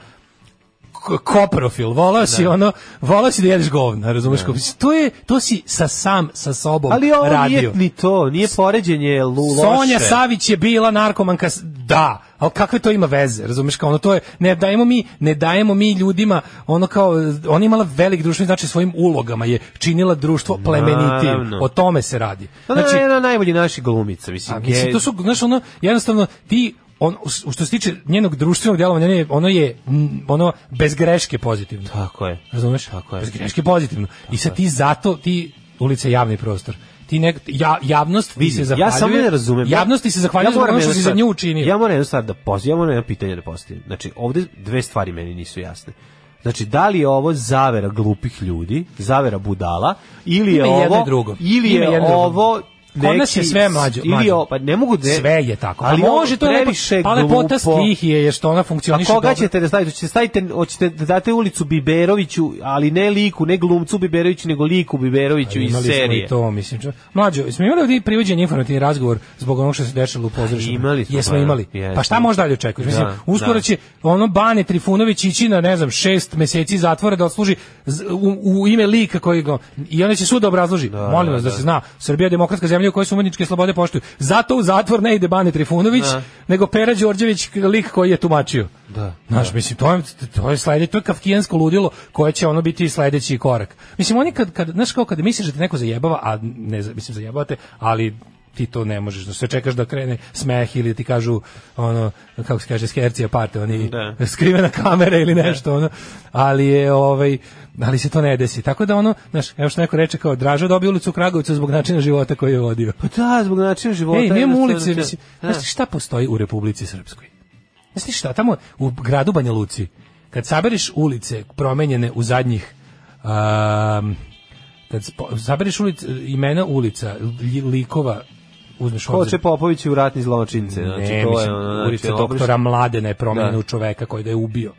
Speaker 10: koprofil, volao si da. ono, volao si da jedeš govna, razumeš da. kako? To je to si sa sam sa sobom
Speaker 12: Ali ovo
Speaker 10: radio.
Speaker 12: nije
Speaker 10: ni
Speaker 12: to, nije poređenje lu, loše.
Speaker 10: Sonja Savić je bila narkomanka, da, ali kakve to ima veze, razumeš kao ono to je ne dajemo mi ne dajemo mi ljudima ono kao ona imala velik društveni znači svojim ulogama je činila društvo plemenitim o tome se radi
Speaker 12: znači ona na, na najbolji naši glumica, mislim, a,
Speaker 10: mislim to su znaš ono jednostavno ti on u što se tiče njenog društvenog djelovanja ono je ono bez greške pozitivno
Speaker 12: tako je
Speaker 10: razumješ
Speaker 12: tako je bez
Speaker 10: greške pozitivno tako i sad ti zato ti ulica je javni prostor ti ne, ja, javnost Vidi, ti se zahvaljuje. Ja samo ne razumem. Javnost ti se zahvaljuje
Speaker 12: ja
Speaker 10: ono što si za nju
Speaker 12: učinio. Ja moram jednu stvar da postavim, ja moram jedno pitanje da postavim. Znači, ovde dve stvari meni nisu jasne. Znači, da li je ovo zavera glupih ljudi, zavera budala, ili je ovo, drugo. ili je ovo
Speaker 10: Kod nas je sve mlađe.
Speaker 12: Ili o,
Speaker 10: pa ne mogu ne, da- sve je tako. Ali pa može to
Speaker 12: previše
Speaker 10: pa
Speaker 12: lepota stihije
Speaker 10: je što ona funkcioniše. A
Speaker 12: koga ćete da stavite? Hoćete da stavite hoćete da date ulicu Biberoviću, ali ne liku, ne glumcu Biberoviću, nego liku Biberoviću iz serije.
Speaker 10: to, mislim. Mlađo, smo imali ovdje privođen informativni razgovor zbog onog što se dešilo u pozorištu. Imali smo. Jesmo da. imali. Pa šta može dalje očekuješ? Mislim, uskoro će ono Bane Trifunović ići na ne znam 6 meseci zatvora da odsluži u, u ime lika koji i onda će sud obrazloži. Molim vas da se zna, Srbija je demokratska zemlja zemlje u kojoj se umetničke slobode poštuju. Zato u zatvor ne ide Bane Trifunović, da. nego Pera Đorđević lik koji je tumačio. Da. Znaš, da. mislim, to je, to je sljedeći, to je kafkijansko ludilo koje će ono biti sledeći korak. Mislim, oni kad, kad znaš, kao kad misliš da te neko zajebava, a ne, mislim, zajebavate, ali ti to ne možeš, da sve čekaš da krene smeh ili da ti kažu ono kako se kaže skercija parte, oni da. skrivena kamera ili da. nešto ono. Ali je ovaj ali da se to ne desi. Tako da ono, znaš, evo što neko reče kao Draža dobio ulicu u Kragovicu zbog načina života koji je vodio.
Speaker 12: Pa da, zbog načina života. Ej,
Speaker 10: nema da ulice, mislim, da. znaš šta postoji u Republici Srpskoj? Znaš šta, tamo u gradu Banja Luci, kad sabereš ulice promenjene u zadnjih um, kad sabereš ulic, imena ulica, likova
Speaker 12: uzmeš obzir. će Popović u ratni zločince. Znači, ne, to
Speaker 10: je, mislim, znači, ulica doktora Mladena je promjena u čoveka koji da je ubio.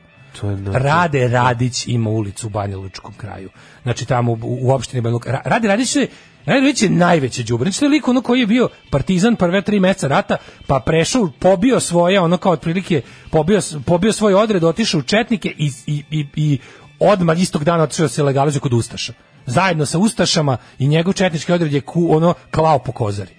Speaker 10: Rade Radić ima ulicu u Banjalučkom kraju. Znači tamo u, u opštini Banja Luka. Rade Radić je Najveći je najveće đubre. Znači, to je lik ono koji je bio partizan prve tri meseca rata, pa prešao, pobio svoje, ono kao otprilike, pobio, pobio svoj odred, otišao u Četnike i, i, i, i odmah istog dana otišao da se legalizuje kod Ustaša. Zajedno sa Ustašama i njegov četnički odred je ku, ono klao po kozari.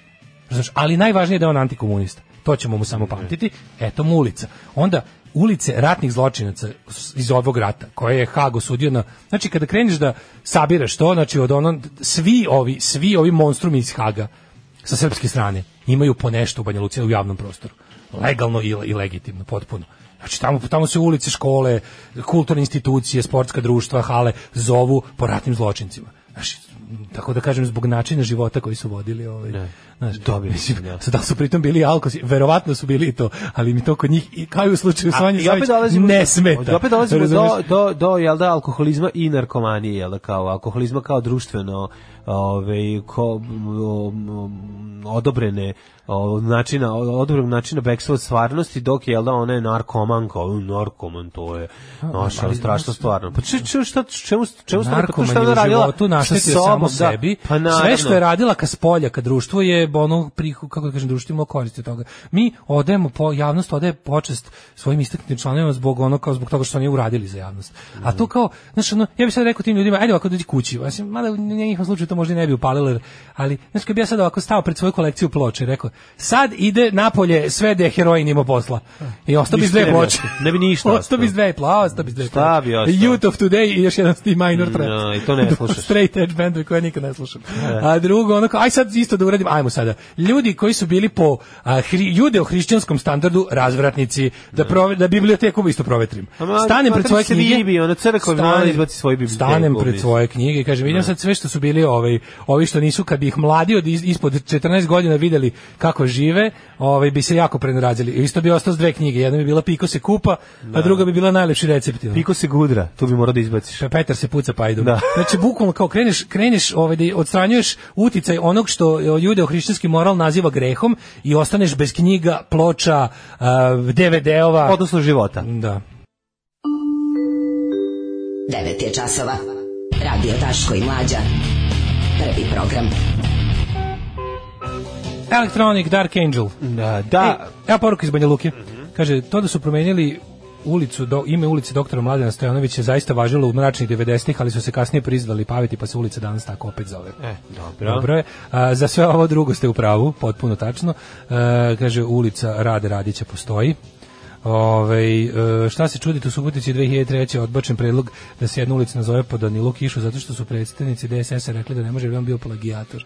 Speaker 10: Znači, ali najvažnije je da je on antikomunista. To ćemo mu samo pamtiti. Eto mu ulica. Onda, ulice ratnih zločinaca iz ovog rata, koje je Hago sudio na... Znači, kada kreneš da sabiraš to, znači, od ono, svi ovi, svi ovi monstrumi iz Haga sa srpske strane imaju po nešto u Banja Luci u javnom prostoru. Legalno i, i legitimno, potpuno. Znači tamo, tamo se ulice, škole, kulturne institucije, sportska društva, hale zovu po ratnim zločincima. Znači, tako da kažem zbog načina života koji su vodili ovaj ne, da. znaš dobili mislim da. da su pritom bili alkosi verovatno su bili to ali mi to kod njih i kao i u slučaju Sonje Savić
Speaker 12: ne smeta opet dolazimo do do do jel da alkoholizma i narkomanije jel da kao alkoholizma kao društveno ove ovaj, ko odobrene od načina od načina bekstva stvarnosti dok je da ona je narkomanka narkoman to je naša strašna stvar pa če, če, šta čemu
Speaker 10: čemu narkoman šta je da radila tu naštetio samo da, sebi pa sve što je radila kas polja kad društvo je ono prihu kako da kažem društvo ima koristi od toga mi odajemo po javnost odaje počest svojim istaknutim članovima zbog ono kao zbog toga što oni uradili za javnost a to kao znači ono ja bih sad rekao tim ljudima ajde ovako dođi kući mada u njihovom slučaju to možda ne bi upalilo ali znači kad bi ja sad ovako stao pred svoju kolekciju ploče rekao Sad ide napolje sve da heroin ima posla. I ostao bi dve ploče.
Speaker 12: Ne bi ništa. ostao bi
Speaker 10: dve plava, ostao bi dve. Šta bi ostao? Youth of Today i još jedan Steve Minor track. No,
Speaker 12: i to ne slušaš.
Speaker 10: Straight edge bendovi koje nikad ne slušam. A drugo, onako, aj sad isto da uradim, ajmo sada. Ljudi koji su bili po a, hri, judeo-hrišćanskom standardu razvratnici, da, prove, da biblioteku isto provetrim. Stanem pred svoje knjige. Bibi,
Speaker 12: ona crkva izbaci
Speaker 10: svoje
Speaker 12: biblioteku.
Speaker 10: Stanem pred svoje knjige i kažem, vidim sad sve što su bili ovi, ovaj, ovi što nisu, kad bi ih mladi od, ispod 14 godina videli kako žive, ovaj bi se jako prenaradili. Isto bi ostao s dve knjige, jedna bi bila Piko se kupa, da. a druga bi bila najlepši recepti.
Speaker 12: Piko se gudra, tu bi morao da izbaciš.
Speaker 10: Pa Petar se puca pajdu. Da. Znači bukvalno kao kreneš, kreneš ovaj da odstranjuješ uticaj onog što o e, hrišćanski moral naziva grehom i ostaneš bez knjiga, ploča, e, DVD-ova,
Speaker 12: odnosno života.
Speaker 10: Da.
Speaker 11: 9 je časova. Radio Taško i Mlađa. Prvi program.
Speaker 10: Electronic Dark Angel.
Speaker 12: Da, da.
Speaker 10: E, evo poruka iz Banja Luke. Mm -hmm. Kaže, to da su promenili ulicu, do, ime ulice doktora Mladena Stojanovića zaista važilo u mračnih 90-ih, ali su se kasnije prizvali paviti, pa se ulica danas tako opet zove.
Speaker 12: E, dobro.
Speaker 10: dobro je. A, za sve ovo drugo ste u pravu, potpuno tačno. A, e, kaže, ulica Rade Radića postoji. Ove, e, šta se čudite u Subotici 2003. odbačen predlog da se jedna ulica nazove po Danilu Kišu zato što su predstavnici DSS-a rekli da ne može, jer on bio plagijator.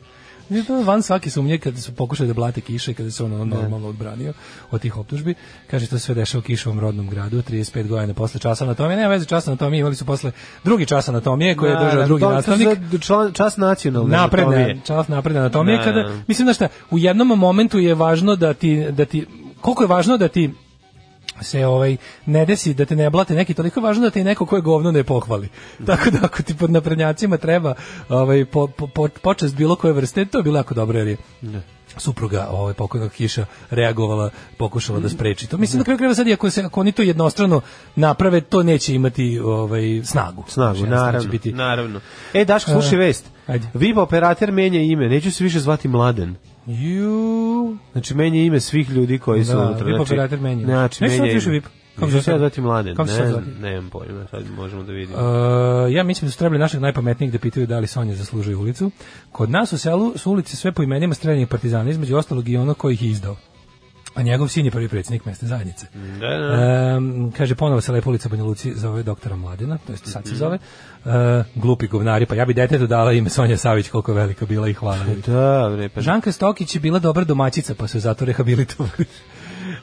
Speaker 10: Nije to pa van svake sumnje kada su pokušali da blate kiše, kada se on da. normalno odbranio od tih optužbi. Kaže, to sve dešava u kišovom rodnom gradu, 35 godina posle časa na anatomije. Nema veze časa na anatomije, imali su posle drugi čas anatomije koji je držao da, da, drugi to, nastavnik.
Speaker 12: Član, čas nacionalne
Speaker 10: napredne, anatomije. Čas napredne anatomije. kada, mislim da šta, u jednom momentu je važno da ti, da ti koliko je važno da ti se ovaj ne desi da te ne blate neki toliko je važno da te i neko je govno ne pohvali. Da. Tako da ako ti pod naprednjacima treba ovaj po, po, počest bilo koje vrste, to je bilo jako dobro jer je ne. Da. supruga ovaj pokojnog Kiša reagovala, pokušala da spreči to. Mislim da kraju krajeva sad ako se ako oni to jednostrano naprave, to neće imati ovaj snagu.
Speaker 12: Snagu, znači, naravno, će biti... naravno. E Daško, slušaj vest. Ajde. Viva operator menja ime, neću se više zvati Mladen.
Speaker 10: Ju.
Speaker 12: Znači menja ime svih ljudi koji su da,
Speaker 10: unutra. VIP
Speaker 12: znači,
Speaker 10: operator menja. Znači menja. Nešto više VIP.
Speaker 12: Kako se sad zvati mladen?
Speaker 10: Kako se zvati? Ne, nemam pojma, sad možemo da vidimo. Uh, ja mislim da su trebali našeg najpametnijeg da pitaju da li Sonja zaslužuje ulicu. Kod nas u selu su ulice sve po imenima streljanih partizana, između ostalog i ono koji ih izdao a njegov sin je prvi predsjednik mesne zajednice. Da, da. Um, kaže, ponovo se lepo ulica Banja Luci zove doktora Mladina, to jest sad se mhm. zove. Uh, glupi govnari, pa ja bi detetu dala ime Sonja Savić koliko velika bila i hvala.
Speaker 12: Da, bre, pa...
Speaker 10: Žanka Stokić je bila dobra domaćica, pa se zato rehabilitovali.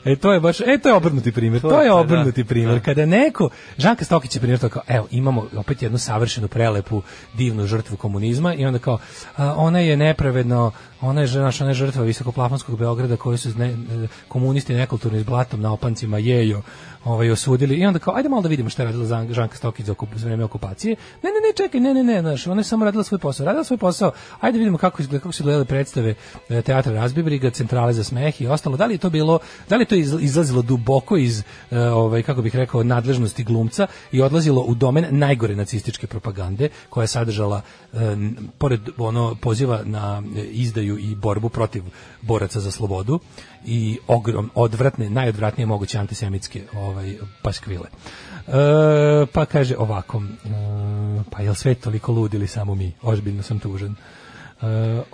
Speaker 10: E to je baš, e to je obrnuti primjer. To, to je da. obrnuti da, primjer. Da. Kada neko Žanka Stokić je primjer to kao, evo, imamo opet jednu savršenu prelepu divnu žrtvu komunizma i onda kao a, ona je nepravedno, ona je naša ne žrtva visokoplafonskog Beograda koji su ne, e, komunisti nekulturno izblatom na opancima jejo ovaj, osudili. I onda kao, ajde malo da vidimo šta je radila Žanka Stokić za, okup, vreme okupacije. Ne, ne, ne, čekaj, ne, ne, ne, znaš, ona je samo radila svoj posao. Radila svoj posao, ajde vidimo kako, izgleda, kako su gledale predstave e, teatra Razbibriga, centrale za smeh i ostalo. Da li je to bilo, da li je to izlazilo duboko iz, e, ovaj, kako bih rekao, nadležnosti glumca i odlazilo u domen najgore nacističke propagande koja je sadržala, e, pored ono, poziva na izdaju i borbu protiv boraca za slobodu i ogrom, odvratne, najodvratnije moguće antisemitske ovaj, ovaj, paskvile. E, pa kaže ovako, e, pa jel sve toliko lud ili samo mi? Ozbiljno sam tužan.
Speaker 12: Uh,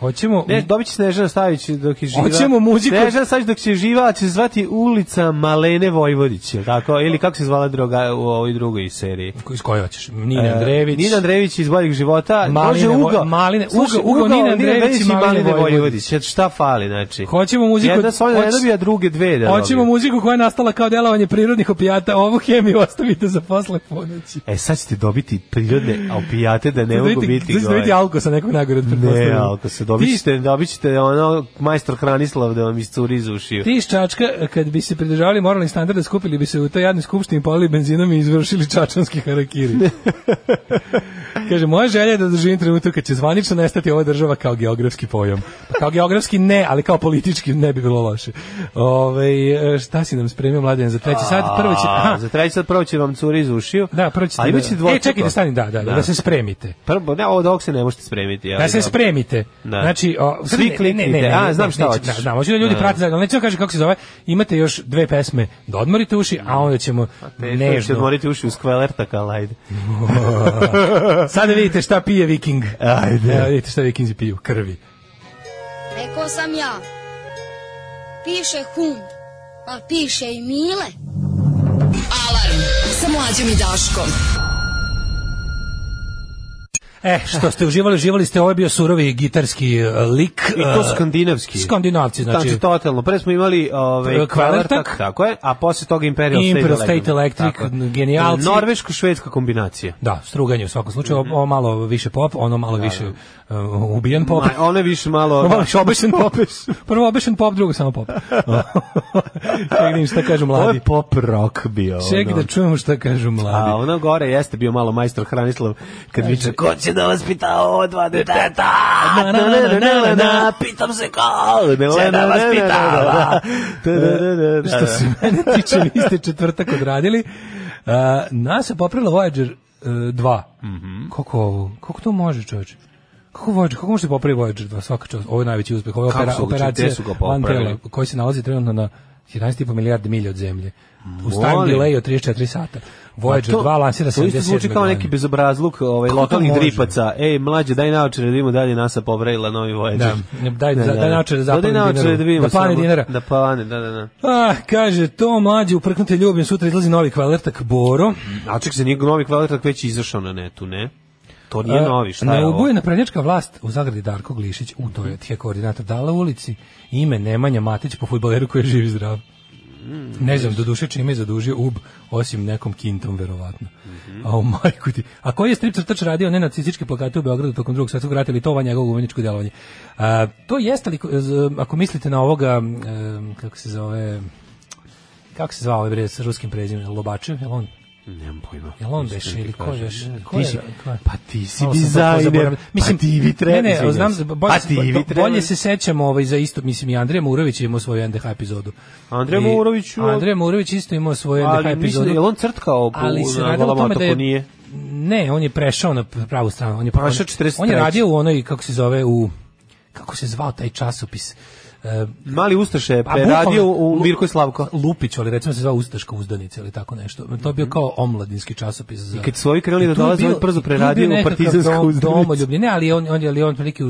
Speaker 10: hoćemo ne,
Speaker 12: dobit će Snežana Stavić dok je živa.
Speaker 10: Hoćemo muziku. Snežana
Speaker 12: Stavić dok će živa, će se zvati ulica Malene Vojvodić, tako ili kako se zvala druga u ovoj drugoj seriji.
Speaker 10: Iz koje hoćeš?
Speaker 12: Nina eh, Andrević. Uh,
Speaker 10: Nina Andrević iz boljeg života.
Speaker 12: Maline, Može Ugo.
Speaker 10: Maline, Ugo, Ugo, Ugo,
Speaker 12: Nina Andrević i Maline Vojvodić. Eto šta fali, znači.
Speaker 10: Hoćemo muziku. Jedna solja
Speaker 12: hoć, ne dobija druge dve da.
Speaker 10: Hoćemo dobija. muziku koja je nastala kao delovanje prirodnih opijata. Ovu hemiju ostavite za posle
Speaker 12: ponoći. E sad ćete dobiti prirodne opijate da ne mogu biti. Znači
Speaker 10: biti alko sa nekog nagorod
Speaker 12: pretpostavljam je, ako se dobićete, dobićete ono, majstor Hranislav da vam iscuri iz ušiju.
Speaker 10: Ti iz Čačka, kad bi se pridržavali moralni standarda, skupili bi se u toj jadnoj skupštini, polili benzinom i izvršili čačanski harakiri. Kaže, moja želja je da doživim trenutak kad će zvanično nestati ova država kao geografski pojam. Pa kao geografski ne, ali kao politički ne bi bilo loše. Ove, šta si nam spremio, mladen, za treći sad? Prvo će,
Speaker 12: aha. Za treći sad prvo će vam curi iz ušiju.
Speaker 10: Da, prvo će... A imaće da, E,
Speaker 12: čekajte,
Speaker 10: da stani, da, da, da, da, se spremite.
Speaker 12: Prvo, ne, ovo dok se ne možete spremiti. Ja,
Speaker 10: da se spremite kliknite. Ne. Da. Znači,
Speaker 12: o, svi ne, kliknite.
Speaker 10: a, znam šta hoćeš. Da, znam, da, hoću da ljudi ne. Da. prate zajedno, neću kažem kako se zove. Imate još dve pesme da odmorite uši, a onda ćemo te, nežno. Ćete odmoriti uši u skvelerta kao lajde. Sada vidite šta pije viking. Ajde. Ja, vidite šta vikinzi piju, krvi. Rekao sam ja, piše hum, pa piše i mile. Alarm sa mlađom i Daškom. E, što ste uživali, uživali ste, ovo je bio surovi gitarski e, lik.
Speaker 12: I to e, skandinavski.
Speaker 10: Skandinavci, znači. Znači,
Speaker 12: totalno. Pre smo imali ovaj, Kvalertak, tako je, a posle toga Imperial, Imperial State, State Electric.
Speaker 10: Electric genijalci.
Speaker 12: Norveško-švedska kombinacija.
Speaker 10: Da, struganje u svakom slučaju, mm -hmm. ovo malo više pop, ono malo da, više uh, ubijen pop. Ma, ono
Speaker 12: je više malo... Malo više
Speaker 10: obešen pop. Prvo obešen pop, drugo samo pop. Ček da šta kažu mladi. Ovo
Speaker 12: je pop rock bio.
Speaker 10: Ček da ono. da čujemo šta kažu mladi. A
Speaker 12: ono gore jeste bio malo majstor Hranislav, kad viče, ko će će da vaspita ova dva deteta. Pitam se kao će
Speaker 10: da vaspitava. Da, da, da, Što se mene tiče, vi četvrtak odradili. Uh, NASA popravila Voyager 2. Uh, mm kako, kako to može, čovječe? Kako Voyager, kako može se Voyager 2? Svaka čast, ovo je najveći uspeh. Ovo je opera, operacija Lantela, koji se nalazi trenutno na 11,5 milijardi milja od zemlje. U stanju delay od 34 sata. Voyager 2
Speaker 12: lansira
Speaker 10: 77. To
Speaker 12: zvuči kao neki bezobrazluk ovaj, lokalnih dripaca. Ej, mlađe, daj naočare da vidimo dalje NASA povrela novi Voyager. Da,
Speaker 10: daj, da, daj naočare da, daj naočare
Speaker 12: da vidimo. Da pane dinara. Da pane, da, da, da.
Speaker 10: Ah, kaže, to mlađe, uprknute ljubim, sutra izlazi novi kvalertak Boro. A
Speaker 12: znači, ček se, nije novi kvalertak već izašao na netu, ne? To nije novi, šta je ovo?
Speaker 10: prednječka vlast u zagradi Darko Glišić, u to je koordinator Dala u ulici, ime Nemanja Matić po futboleru koji živi zdrav. Mm-hmm. Ne znam, do duše čime je da zadužio UB, osim nekom kintom, verovatno. Mm -hmm. majku ti. A koji je strip crtač radio ne nacističke plakate u Beogradu tokom drugog svetskog rata ili to ova njegovo umetničko djelovanje? A, to jeste li, ako mislite na ovoga, e, kako se zove, kako se zvao ovaj bre sa ruskim prezimenom, Lobačev, je on? Nemam pojma. Jel on deše ili ko je
Speaker 12: Ti si, da- Pa ti si
Speaker 10: dizajner, pa mislim, pa ti vi treba. Ne, ne, znam, bolje, pa ti bolje, bolje se sećamo ovaj, za isto, mislim, i Andrija Murović je imao svoju NDH epizodu.
Speaker 12: Andrija Murović...
Speaker 10: Andrija Murović isto imao svoju NDH epizodu. Ali, je
Speaker 12: on crtkao u, ali
Speaker 10: se na Volamato, da je, nije? Ne, on je prešao na pravu stranu. On je, pa-
Speaker 12: prešao
Speaker 10: on, on je radio u onoj, kako se zove, u... Kako se zvao taj časopis?
Speaker 12: E, mali Ustaše je preradio u Mirko Slavko.
Speaker 10: Lupić, ali recimo se zva Ustaška uzdanica ili tako nešto. To je bio mhm. kao omladinski časopis. Za...
Speaker 12: I kad su ovi krenuli da dolaze, on brzo preradio u partizansku uzdanicu. Domoljubni,
Speaker 10: ne, ali on, on, je ali on veliki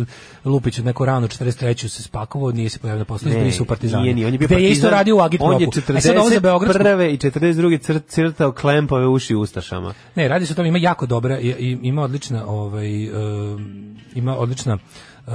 Speaker 10: Lupić neko rano 43. se spakovao, nije se pojavio posle poslu, izbili su partizani. Nije, nije, on je bio partizan. je isto radio u Agitpropu. On je 41.
Speaker 12: E, i 42. Cr, crtao klempave uši Ustašama.
Speaker 10: Ne, radi se o tome, ima jako dobra, ima odlična, ovaj, e, ima odlična Eh,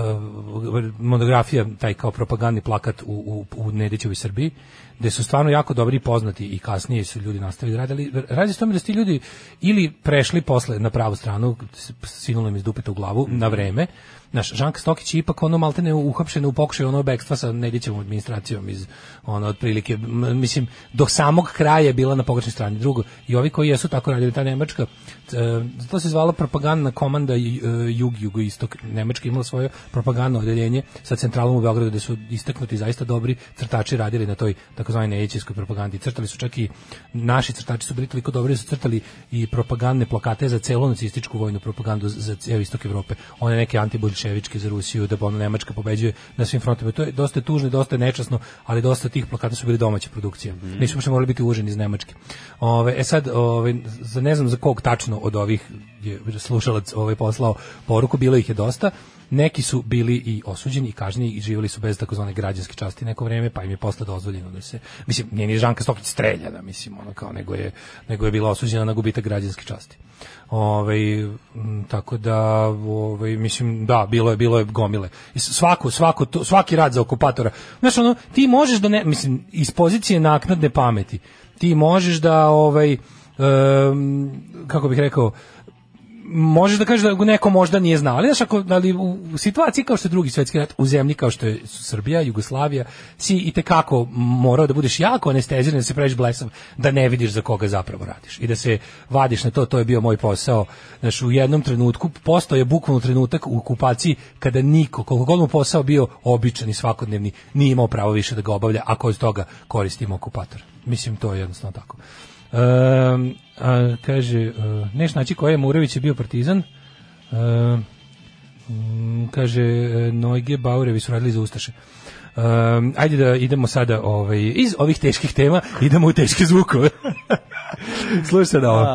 Speaker 10: monografija, taj kao propagandni plakat u, u, u Nedićevi Srbiji, gde su stvarno jako dobri i poznati i kasnije su ljudi nastavili da radili. Radi se tome da su ti ljudi ili prešli posle na pravu stranu, sinulo im iz dupeta u glavu mm. na vreme. Naš Žanka Stokić je ipak ono maltene uhapšen u pokušaju ono bekstva sa Nedićevom administracijom iz ono otprilike mislim do samog kraja je bila na pogrešnoj strani. Drugo, i ovi koji jesu tako radili ta Nemačka, e, to se zvala propagandna komanda e, jug jugoistok Nemačka imala svoje propagandno odeljenje sa centralom u Beogradu gde su istaknuti zaista dobri crtači radili na toj da takozvani nećinskoj propagandi. Crtali su čak i naši crtači su bili toliko dobri, da su crtali i propagandne plakate za celu nacističku vojnu propagandu za ceo istok Evrope. One neke antibolševičke za Rusiju, da ono Nemačka pobeđuje na svim frontovima. To je dosta tužno, dosta nečasno, ali dosta tih plakata su bili domaća produkcija. Mm -hmm. Nisu baš morali biti uvoženi iz Nemačke. Ove, e sad, ove, za, ne znam za kog tačno od ovih je slušalac ovaj poslao poruku, bilo ih je dosta. Neki su bili i osuđeni i kažnjeni i živjeli su bez takozvane građanske časti neko vrijeme, pa im je posle dozvoljeno da se mislim nije ni Žanka Stokić streljana, mislim, ona kao nego je nego je bila osuđena na gubitak građanske časti. Ovaj tako da ovaj mislim da bilo je bilo je gomile. I svako svako to, svaki rad za okupatora. Znaš ono ti možeš da ne mislim iz pozicije naknadne pameti ti možeš da ovaj um, kako bih rekao možeš da kažeš da neko možda nije znao, ali, znaš, ako, ali u, u, situaciji kao što je drugi svetski rat, u zemlji kao što je Srbija, Jugoslavija, si i tekako morao da budeš jako anesteziran, da se praviš blesav, da ne vidiš za koga zapravo radiš i da se vadiš na to, to je bio moj posao. Znaš, u jednom trenutku, postao je bukvalno trenutak u okupaciji kada niko, koliko god mu posao bio običan i svakodnevni, nije imao pravo više da ga obavlja, ako od toga koristimo okupator. Mislim, to je jednostavno tako. Um, A, kaže, uh, neš znači koja je Murević je bio partizan. Uh, um, kaže, e, Nojge Baurevi su radili za Ustaše. Um, ajde da idemo sada ovaj, iz ovih teških tema, idemo u teške zvukove. Slušaj da ovo.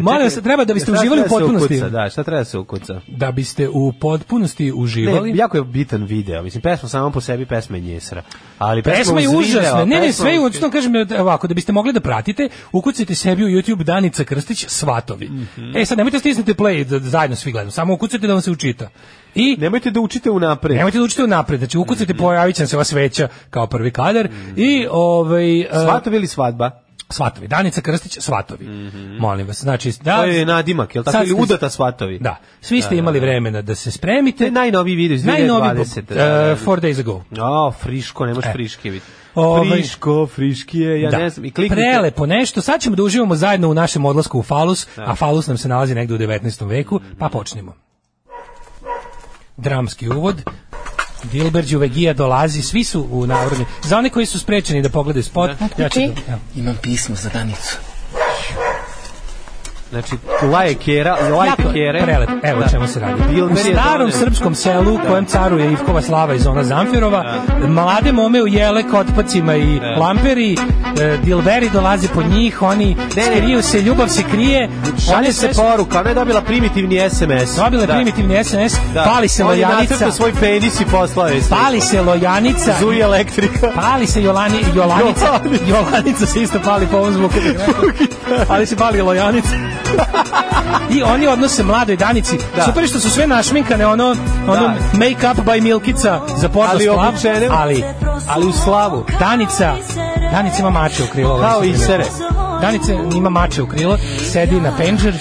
Speaker 10: Molim vas, treba da biste uživali u potpunosti.
Speaker 12: Ukuca, da, šta treba se ukuca?
Speaker 10: Da biste u potpunosti uživali.
Speaker 12: Ne, jako je bitan video. Mislim, pesma samo po sebi, pesma je njesra. Ali pesma, pesma je užasna.
Speaker 10: Ne, ne, sve je učinu, kažem ovako, da biste mogli da pratite, ukucajte sebi u YouTube Danica Krstić Svatovi. Mm -hmm. E sad, nemojte stisnite play da zajedno svi gledamo. Samo ukucajte da vam se učita.
Speaker 12: I nemojte da učite unapred.
Speaker 10: Nemojte da učite unapred. Znači ukucajte mm -hmm. pojaviće se vas sveća kao prvi kadar mm -hmm. i ovaj uh,
Speaker 12: Svatovi ili svadba?
Speaker 10: Svatovi. Danica Krstić, Svatovi. Mm -hmm. Molim vas. Znači,
Speaker 12: da, to je nadimak, jel tako? Ili udata Svatovi.
Speaker 10: Da. Svi ste da, da, imali da. vremena da se spremite.
Speaker 12: najnoviji video iz 2020. Najnoviji,
Speaker 10: uh, e, four days ago.
Speaker 12: O, friško, nemoš
Speaker 10: e.
Speaker 12: friške
Speaker 10: vidjeti. Ovaj, friško, je, ja da. ne znam. I kliknite. Prelepo nešto. Sad ćemo da uživamo zajedno u našem odlasku u Falus, da. a Falus nam se nalazi negde u 19. veku, pa počnemo. Dramski uvod. Dilberđu Vegija dolazi, svi su u navrani. Za one koji su sprečeni da pogledaju spot, da.
Speaker 13: ja ću... Da- Imam pismo za Danicu.
Speaker 12: Znači, lajkera, lajkera. lajke kere. Prelep,
Speaker 10: evo da. čemu se radi. U starom je srpskom selu u kojem caruje Ivkova slava iz ona Zamfirova, da. mlade mome u jele kotpacima i da. lamperi, e, dilberi dolaze po njih, oni ne, ne, skriju se, ljubav se krije.
Speaker 12: Šalje se poruka, ona je dobila primitivni SMS.
Speaker 10: Dobila da. primitivni SMS, da. pali se lojanica. Oni
Speaker 12: svoj penis i poslao je. Pali
Speaker 10: se lojanica.
Speaker 12: Zuj elektrika.
Speaker 10: Pali se Jolani, Jolanica. Jolanica se isto pali po ovom zvuku. ali se pali lojanica. I oni odnose mladoj Danici. Da. Super što su sve našminkane, ono, ono da. make up by Milkica za porno ali
Speaker 12: slav, obučene, ali, ali u slavu.
Speaker 10: Danica, Danica ima mače u krilo.
Speaker 12: Kao i sere.
Speaker 10: Danica ima mače u krilo, sedi na penđer.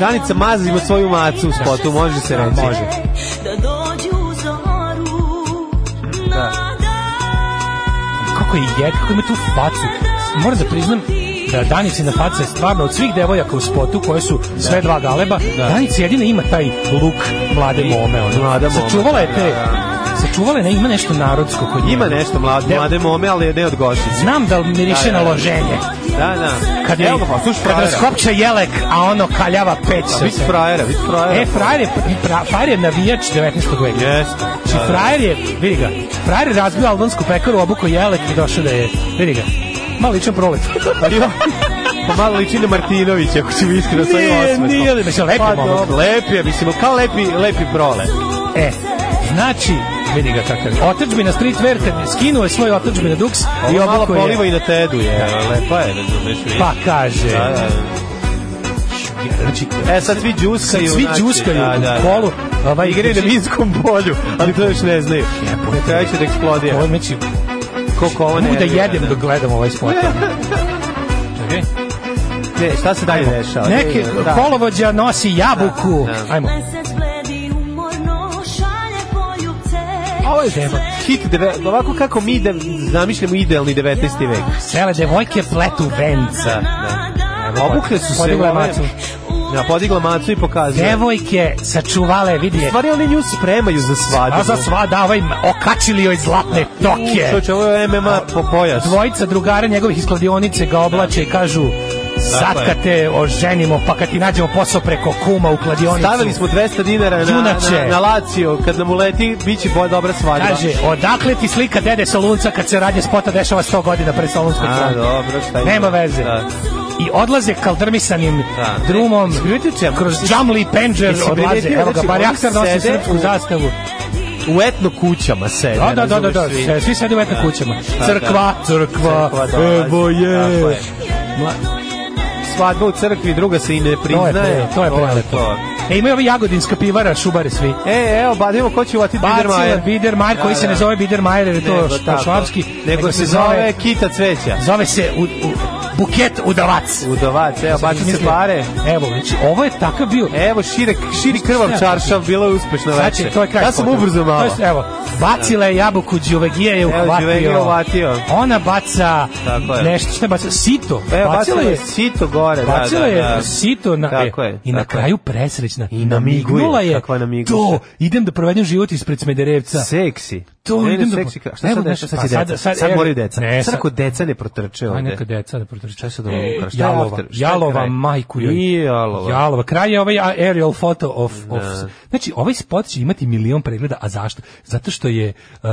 Speaker 12: Danica mazi ima svoju macu u spotu, da. može se reći. Može. Da.
Speaker 10: da. Kako je jed, kako ima tu facu. Moram da priznam, da Danica na faca je stvarno od svih devojaka u spotu koje su da. sve dva galeba, da. Danica jedina ima taj luk mlade mome. Ono. Mlada Sačuvala je da. te sačuvale, ne, ima nešto narodsko
Speaker 12: kod njega.
Speaker 10: Ima
Speaker 12: nešto mlade, mlade mome, ali ne od gošića.
Speaker 10: Znam da miriše da, da, na da. loženje.
Speaker 12: Da, da.
Speaker 10: Kad, je, Evo, pa, sluš, kad raskopča jelek, a ono kaljava peć. A
Speaker 12: bit frajera,
Speaker 10: bit frajera. E, frajer je, pra, frajer je navijač 19.
Speaker 12: veka. Yes.
Speaker 10: Či znači, frajer je, vidi ga, frajer je razbio albansku pekaru, obuko jelek i došao da je, vidi ga. Malo ličan prolet.
Speaker 12: Pa malo liči na Martinovića, ako ćemo iskreno
Speaker 10: sa ovim osmehom. Nije, nije, mislim, lepi pa, momak.
Speaker 12: lepi mislim, kao lepi, lepi prole.
Speaker 10: E, znači, vidi ga kakav je. na Street Verte skinuo je svoj otačbina Dux Ovo i obuko je. malo poliva
Speaker 12: i na tedu je, da. lepa je, razumeš.
Speaker 10: Pa kaže. Da,
Speaker 12: da. Znači, e, sad svi džuskaju. Sad
Speaker 10: svi znači, džuskaju da, da, da. u kolu.
Speaker 12: Ovaj, Igraju na znači- Minskom polju, ali to još ne znaju. Ja, Kraj će
Speaker 10: da
Speaker 12: eksplodira.
Speaker 10: Ovo znači,
Speaker 12: koliko ovo ne... Mogu da
Speaker 10: jedem da. dok gledam ovaj spot. Čekaj.
Speaker 12: Ne, šta se dalje dešava?
Speaker 10: Neki da, da. kolovođa nosi da, jabuku. Da, da. Ajmo. Ovo je tema.
Speaker 12: Hit,
Speaker 10: deve,
Speaker 12: ovako kako mi de, zamišljamo idealni 19. vek.
Speaker 10: Sele devojke pletu venca.
Speaker 12: Da. Obukle su se,
Speaker 10: ove,
Speaker 12: Ja, podigla macu i pokazuje.
Speaker 10: Devojke sačuvale, vidi je.
Speaker 12: Stvari oni nju spremaju za svadbu. A
Speaker 10: za svada, ovaj okačili joj zlatne toke.
Speaker 12: Čoče, ovo je MMA po pojas.
Speaker 10: Dvojica drugara njegovih iz kladionice ga oblače i kažu Sad kad te oženimo, pa kad ti nađemo posao preko kuma u kladionicu.
Speaker 12: Stavili smo 200 dinara na, na, na Lazio, kad nam uleti, bit će boja dobra svadba. Kaže,
Speaker 10: odakle ti slika dede Solunca kad se radnje spota dešava 100 godina pred Solunskoj A, dobro,
Speaker 12: šta Nema
Speaker 10: veze. Da i odlaze kaldrmisanim da. E, drumom
Speaker 12: ne,
Speaker 10: kroz Jamli penđer odlaze
Speaker 12: evo ga znači, bar jaktar nosi srpsku u... zastavu u etno kućama sede
Speaker 10: da da da da, da svi, svi sede u etno da. kućama da, da. crkva crkva, crkva da, evo je, Tako je
Speaker 12: svadba u crkvi, druga se i ne priznaje.
Speaker 10: To je, to prelepo. E, imaju ova jagodinska pivara, šubare svi.
Speaker 12: E, evo, badimo ko će uvatiti Biedermajer.
Speaker 10: Biedermajer, koji da, se da. ne zove Biedermajer, jer je to
Speaker 12: švapski. Nego, nego se zove Kita Cveća.
Speaker 10: Zove se, u, u, buket udavac.
Speaker 12: Udavac, evo, baci se pare.
Speaker 10: Evo, znači, ovo je takav bio.
Speaker 12: Evo, šire, širi znači, krvav čaršav, bilo je uspešno znači, večer. Znači, to je kraj. Ja sam ubrzo malo. Je,
Speaker 10: evo, bacila je jabuku, Đuvegija
Speaker 12: je uhvatio.
Speaker 10: Ona baca je. nešto, šta baca? Sito.
Speaker 12: Evo, bacila je sito gore. Da,
Speaker 10: bacila da, je
Speaker 12: da.
Speaker 10: sito na, tako e, je, i na kraju presrećna. I namignula je. To, idem da provedem život ispred Smederevca.
Speaker 12: Seksi to ne, idem da... Seksi, šta sad, nešto, sad, pa, sad, sad, moraju deca.
Speaker 10: Ne,
Speaker 12: sad, ako deca ne protrče
Speaker 10: ovde. Aj neka deca da protrče.
Speaker 12: sad ovo ukraš? E, jalova,
Speaker 10: jalova majku joj. I
Speaker 12: jalova. Jalova.
Speaker 10: Kraj je ovaj aerial photo of, da. of... Znači, ovaj spot će imati milion pregleda, a zašto? Zato što je um,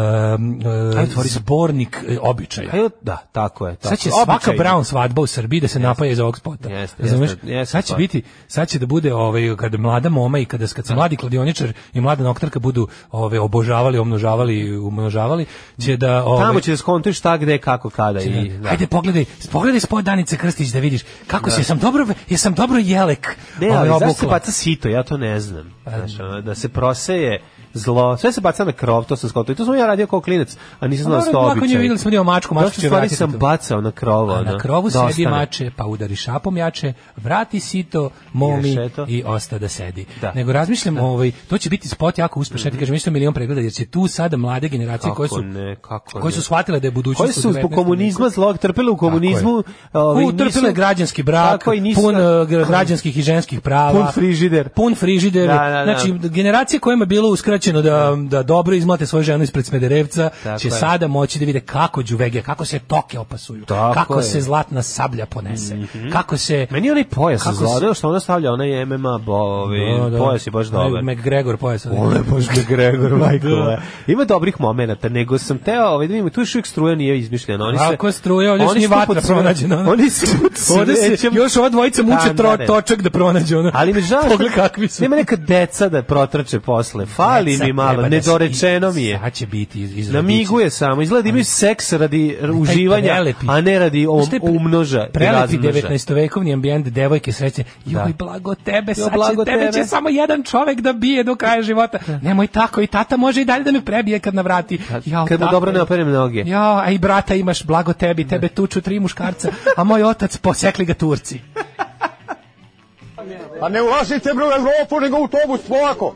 Speaker 10: uh, zbornik e, običaja. Aj,
Speaker 12: da, tako je. Tako.
Speaker 10: Sad će svaka brown svadba u Srbiji da se napaje iz ovog spota. razumeš jeste. Sad će pa. biti, sad će da bude ovaj, kad mlada moma i kada, kad se da. mladi kladioničar i mlada noktarka budu ove, ovaj, obožavali, omnožavali umnožavali, će da... Ove,
Speaker 12: ovaj, Tamo će
Speaker 10: da
Speaker 12: skontuješ šta, gde, kako, kada.
Speaker 10: Će, i, da-, da. Hajde, pogledaj, pogledaj spoj Danice Krstić da vidiš kako
Speaker 12: da.
Speaker 10: se, jesam dobro, jesam dobro jelek.
Speaker 12: Ne, ovaj, ali zašto da se baca sito, ja to ne znam. Pa, znaš, da se proseje zlo, sve se baca na krov, to sam skontao. I to sam ja radio kao klinac, a nisam znao sto običaj. Nakon
Speaker 10: videli smo dio da mačku, mačku
Speaker 12: će vratiti. sam bacao na krovo.
Speaker 10: A na krovu dostane. sedi mače, pa udari šapom jače, vrati sito, momi i, i osta da sedi. Da. Nego razmišljam, da. ovaj, to će biti spot jako uspešan, mm -hmm. kažem, mislim milion pregleda, jer će tu sada mlade generacije
Speaker 12: kako
Speaker 10: koje su,
Speaker 12: ne,
Speaker 10: kako koje su shvatile da je budućnost koje
Speaker 12: su zbog komunizma zlog trpele u komunizmu,
Speaker 10: ovaj, trpele građanski brak, pun eh, građanskih i ženskih prava,
Speaker 12: pun frižider,
Speaker 10: pun frižider, da, da, znači generacije kojima je bilo uskraćeno uskraćeno da, da dobro izmlate svoju ženu ispred Smederevca, Tako će je. sada moći da vide kako džuvege, kako se toke opasuju, Tako kako je. se zlatna sablja ponese, mm -hmm. kako se...
Speaker 12: Meni je onaj pojas kako zladeo, što onda stavlja onaj MMA bovi, no, da,
Speaker 10: da, pojas
Speaker 12: je baš dobar. McGregor
Speaker 10: pojas. Ono je baš
Speaker 12: McGregor, da. majko. da. Ima dobrih momenata, nego sam teo, ovaj, da vidimo, tu još uvijek struja nije izmišljena. Oni se,
Speaker 10: Ako struja, ovdje oni su vatra pronađena.
Speaker 12: Oni su
Speaker 10: Ovdje se još ova dvojica da, muče tro, točak da pronađe ona.
Speaker 12: Ali mi žao. Pogled kakvi su. Nema neka deca da protrače posle. Fali fali mi malo, da nedorečeno mi je.
Speaker 10: Sad će biti
Speaker 12: iz, Namiguje samo, izgleda da imaju seks radi uživanja, a ne radi om, umnoža Prelepi
Speaker 10: 19-vekovni ambijent, devojke sreće, da. joj, blago tebe, sad blago će, tebe će samo jedan čovek da bije do kraja života. Nemoj tako, i tata može i dalje da me prebije kad navrati.
Speaker 12: Ja, kad mu dobro ne operem noge.
Speaker 10: Ja, a i brata imaš, blago tebi, tebe tuču tri muškarca, a moj otac posekli ga Turci.
Speaker 12: A pa ne ulazite bre u Evropu, nego u autobus polako.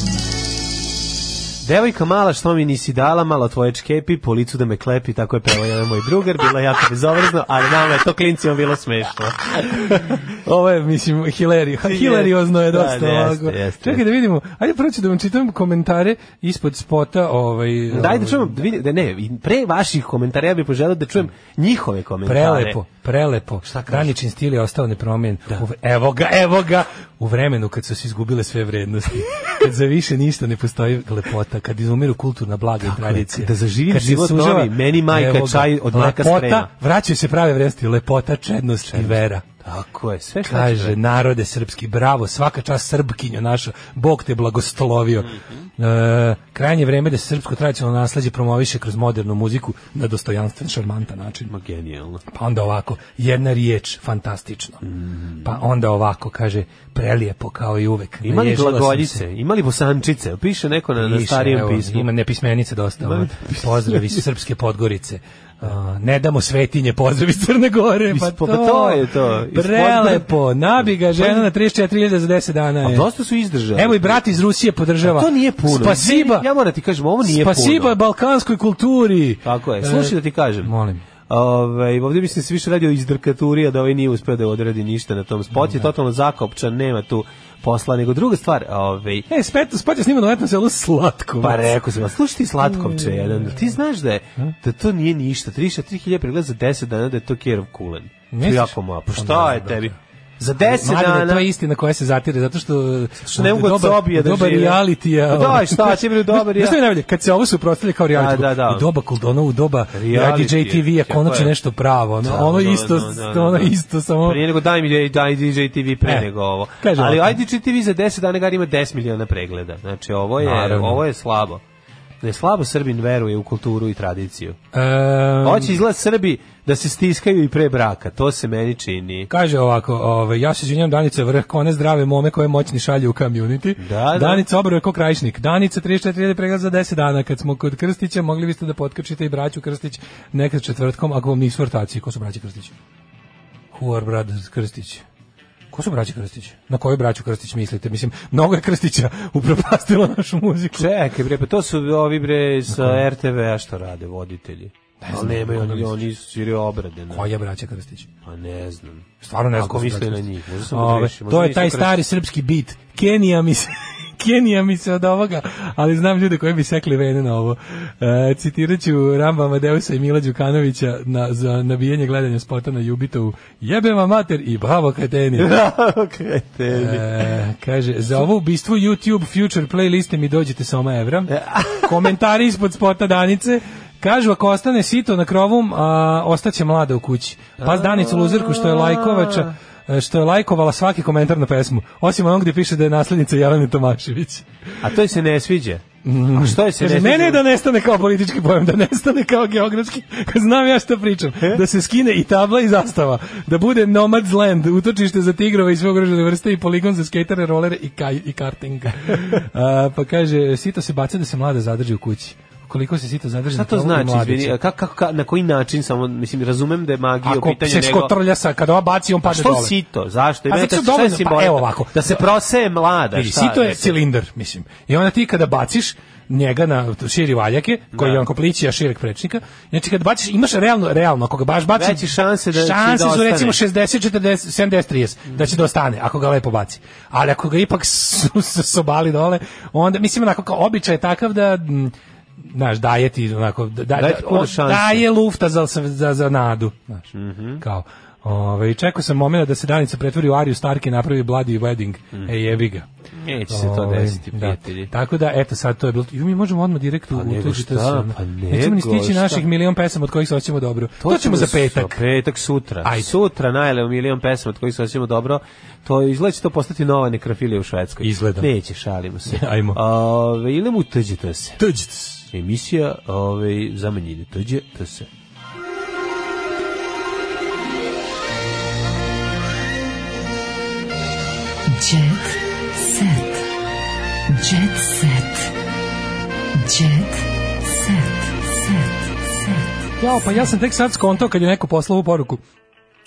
Speaker 12: Devojka mala što mi nisi dala, malo tvoje čkepi, po licu da me klepi, tako je pevao jedan moj drugar, bila je jako bezobrazno, ali nama je to klincima bilo smešno.
Speaker 10: Ovo je, mislim, hilari, hilariozno je dosta. Da,
Speaker 12: jeste, jeste,
Speaker 10: Čekaj da vidimo, ajde proći da vam čitam komentare ispod spota. Ovaj,
Speaker 12: ovaj. Daj da ovaj. čujem, da vidim, da ne, pre vaših komentara ja bih poželao da čujem njihove komentare.
Speaker 10: Prelepo, prelepo. Šta Graničin stil je ostao nepromijen. Da. Evo ga, evo ga, u vremenu kad su se izgubile sve vrednosti, kad za više ništa ne postoji lepota, kad izumiru kulturna blaga i tradicija. Da
Speaker 12: zaživim kad život sužava, novi, meni majka čaj od mlaka sprema.
Speaker 10: Vraćaju se prave vrednosti, lepota, čednost Čedno. i vera.
Speaker 12: Tako je, sve
Speaker 10: što kaže što narode srpski, bravo, svaka čast Srpkinjo naša, Bog te blagoslovio. Mm -hmm. e, krajnje vreme da se srpsko tradicionalno nasleđe promoviše kroz modernu muziku na dostojanstven, šarmantan način. Ma genijalno. Pa onda ovako, jedna riječ, fantastično. Mm -hmm. Pa onda ovako, kaže, prelijepo kao i uvek.
Speaker 12: Imali glagoljice, imali bosančice, piše neko na, Piše, na starijem pismu.
Speaker 10: Ima nepismenice dosta. Ovaj. Pozdravi srpske Podgorice ne damo svetinje pozdrav iz Crne Gore. Pa to, pa, pa to
Speaker 12: je to.
Speaker 10: Prelepo, ga žena na 34.000 za
Speaker 12: 10
Speaker 10: dana. Je. A dosta su izdržali. Evo i brat iz Rusije podržava.
Speaker 12: A to nije puno.
Speaker 10: Spasiba.
Speaker 12: Ja moram da ti kažem, ovo nije spasiba puno.
Speaker 10: Spasiba balkanskoj kulturi.
Speaker 12: Tako je, e, slušaj da ti kažem. Molim. Ove, ovaj, ovdje mislim da se više radi o izdrkaturi, a da ovaj nije uspio da odredi ništa na tom spot. Da. Je totalno zakopčan, nema tu posla, nego druga stvar, ovaj.
Speaker 10: E, spet spot je snimano letno selo slatko. Pa
Speaker 12: rekao sam, slušaj ti slatkovče mm. jedan, ti znaš da je, da to nije ništa, 3000 pregleda za 10 dana da je to Kerov kulen.
Speaker 10: Misliš?
Speaker 12: To jako
Speaker 10: malo. Pa,
Speaker 12: pa šta da, je da, tebi? Da.
Speaker 10: Za 10 Mladine, dana. to je istina koja se zatire zato što što
Speaker 12: ne mogu dobije da
Speaker 10: dobar reality
Speaker 12: a. Da, pa šta će biti dobar reality. Šta najbolje,
Speaker 10: kad se ovo suprotstavlja kao reality. Da, da, da. U doba Kuldona, u doba DJ tv je konačno nešto pravo. Ono, da, ono da, isto, da, ono isto samo.
Speaker 12: Prije nego daj mi daj DJ TV pre e, nego ovo. Ali IDG TV za 10 dana ga ima 10 miliona pregleda. Znači ovo je ovo je slabo da slabo Srbin veruje u kulturu i tradiciju. Um, Hoće izgled Srbi da se stiskaju i pre braka, to se meni čini.
Speaker 10: Kaže ovako, ove, ovaj, ja se izvinjam Danica Vrh, one zdrave mome koje moćni šalje u community. Da, da. Danica Obrve ko krajišnik. Danica 34.000 pregled za 10 dana. Kad smo kod Krstića, mogli biste da potkrčite i braću Krstić nekad četvrtkom, ako vam nisu vrtaci. Ko su braći Krstić? Who are brothers Krstić. Ko su braći Krstić? Na koju braću Krstić mislite? Mislim, mnogo je Krstića upropastilo našu muziku.
Speaker 12: Čekaj bre, pa to su ovi bre sa RTV-a što rade voditelji. Ne znam, nemaju oni, oni su obrade. Ne.
Speaker 10: Koja braća Krstić?
Speaker 12: Pa ne znam.
Speaker 10: Stvarno ne znam. Ako misle na njih, možda sam Ove, To je taj stari srpski bit. Kenija mi se Kenija mi se od ovoga, ali znam ljude koji bi sekli vene na ovo. E, citiraću Ramba Amadeusa i Mila Đukanovića na, za nabijanje gledanja spota na Jubitovu. Jebe vam mater i bravo
Speaker 12: kreteni. Bravo kreteni.
Speaker 10: E, kaže, za ovo ubistvo YouTube Future playliste mi dođete sa oma evra. Komentari ispod spota Danice. Kažu ako ostane sito na krovu, a, ostaće mlada u kući. Pa Danicu Luzirku što je lajkovača E, što je lajkovala svaki komentar na pesmu, osim onog gdje piše da je naslednica Jelene Tomašević.
Speaker 12: A to je se ne sviđa.
Speaker 10: Mm. A što je se Kaže, ne, ne da nestane kao politički pojam, da nestane kao geografski, znam ja što pričam, da se skine i tabla i zastava, da bude Nomad's Land, utočište za tigrova i sve ugrožene vrste i poligon za skatere, rolere i, kaj, i karting. A, pa kaže, sito se baca da se mlada zadrži u kući koliko se sita zadrži Šta
Speaker 12: to znači, izvini, kako ka, ka, na koji način samo, mislim, razumem da je magija Ako pitanje nego...
Speaker 10: Ako se skotrlja sa, kada ova baci, on pade dole. Što
Speaker 12: sito? Zašto? I A
Speaker 10: zato dovoljno,
Speaker 12: pa, evo ovako. Da se proseje mlada. Vidi,
Speaker 10: sito je cilindar, mislim. I onda ti kada baciš, njega na širi valjake koji da. je on koplića šireg prečnika znači kad baciš imaš realno realno ako ga baš baciš veće šanse
Speaker 12: da šanse
Speaker 10: su recimo 60 40 70 30 mm. da će da ostane ako ga lepo baci ali ako ga ipak su, su, sobali dole onda mislim onako kao običaj je takav da m, znaš, daje ti onako da, da, daje, daje lufta za, za, za nadu, znaš. Mm -hmm. Kao Ove, ovaj, čekao sam momena da se danica pretvori u Ariju Stark i napravi Bloody Wedding. Mm. E, jebi ga.
Speaker 12: Neće se to ovaj, desiti,
Speaker 10: da. prijatelji. Da. Tako da, eto, sad to je bilo. Ju, mi možemo odmah direktno
Speaker 12: pa nego šta, sam. pa nego
Speaker 10: Nećemo ni stići šta? naših milion pesama od kojih se hoćemo dobro. To, to ćemo za petak.
Speaker 12: Petak sutra. Ajde. Sutra najle milion pesama od kojih se hoćemo dobro. To izgleda da će to postati nova nekrafilija u Švedskoj.
Speaker 10: Izgleda.
Speaker 12: Neće, šalimo
Speaker 10: se.
Speaker 12: Ajmo. Ove, ili mu tuđite se.
Speaker 10: Tuđite se
Speaker 12: emisija ovaj, za manjine. Tođe se Jet
Speaker 10: set. Jet set. Jet set. set. set. Jao, pa ja sam tek sad skontao kad je neko poslao ovu poruku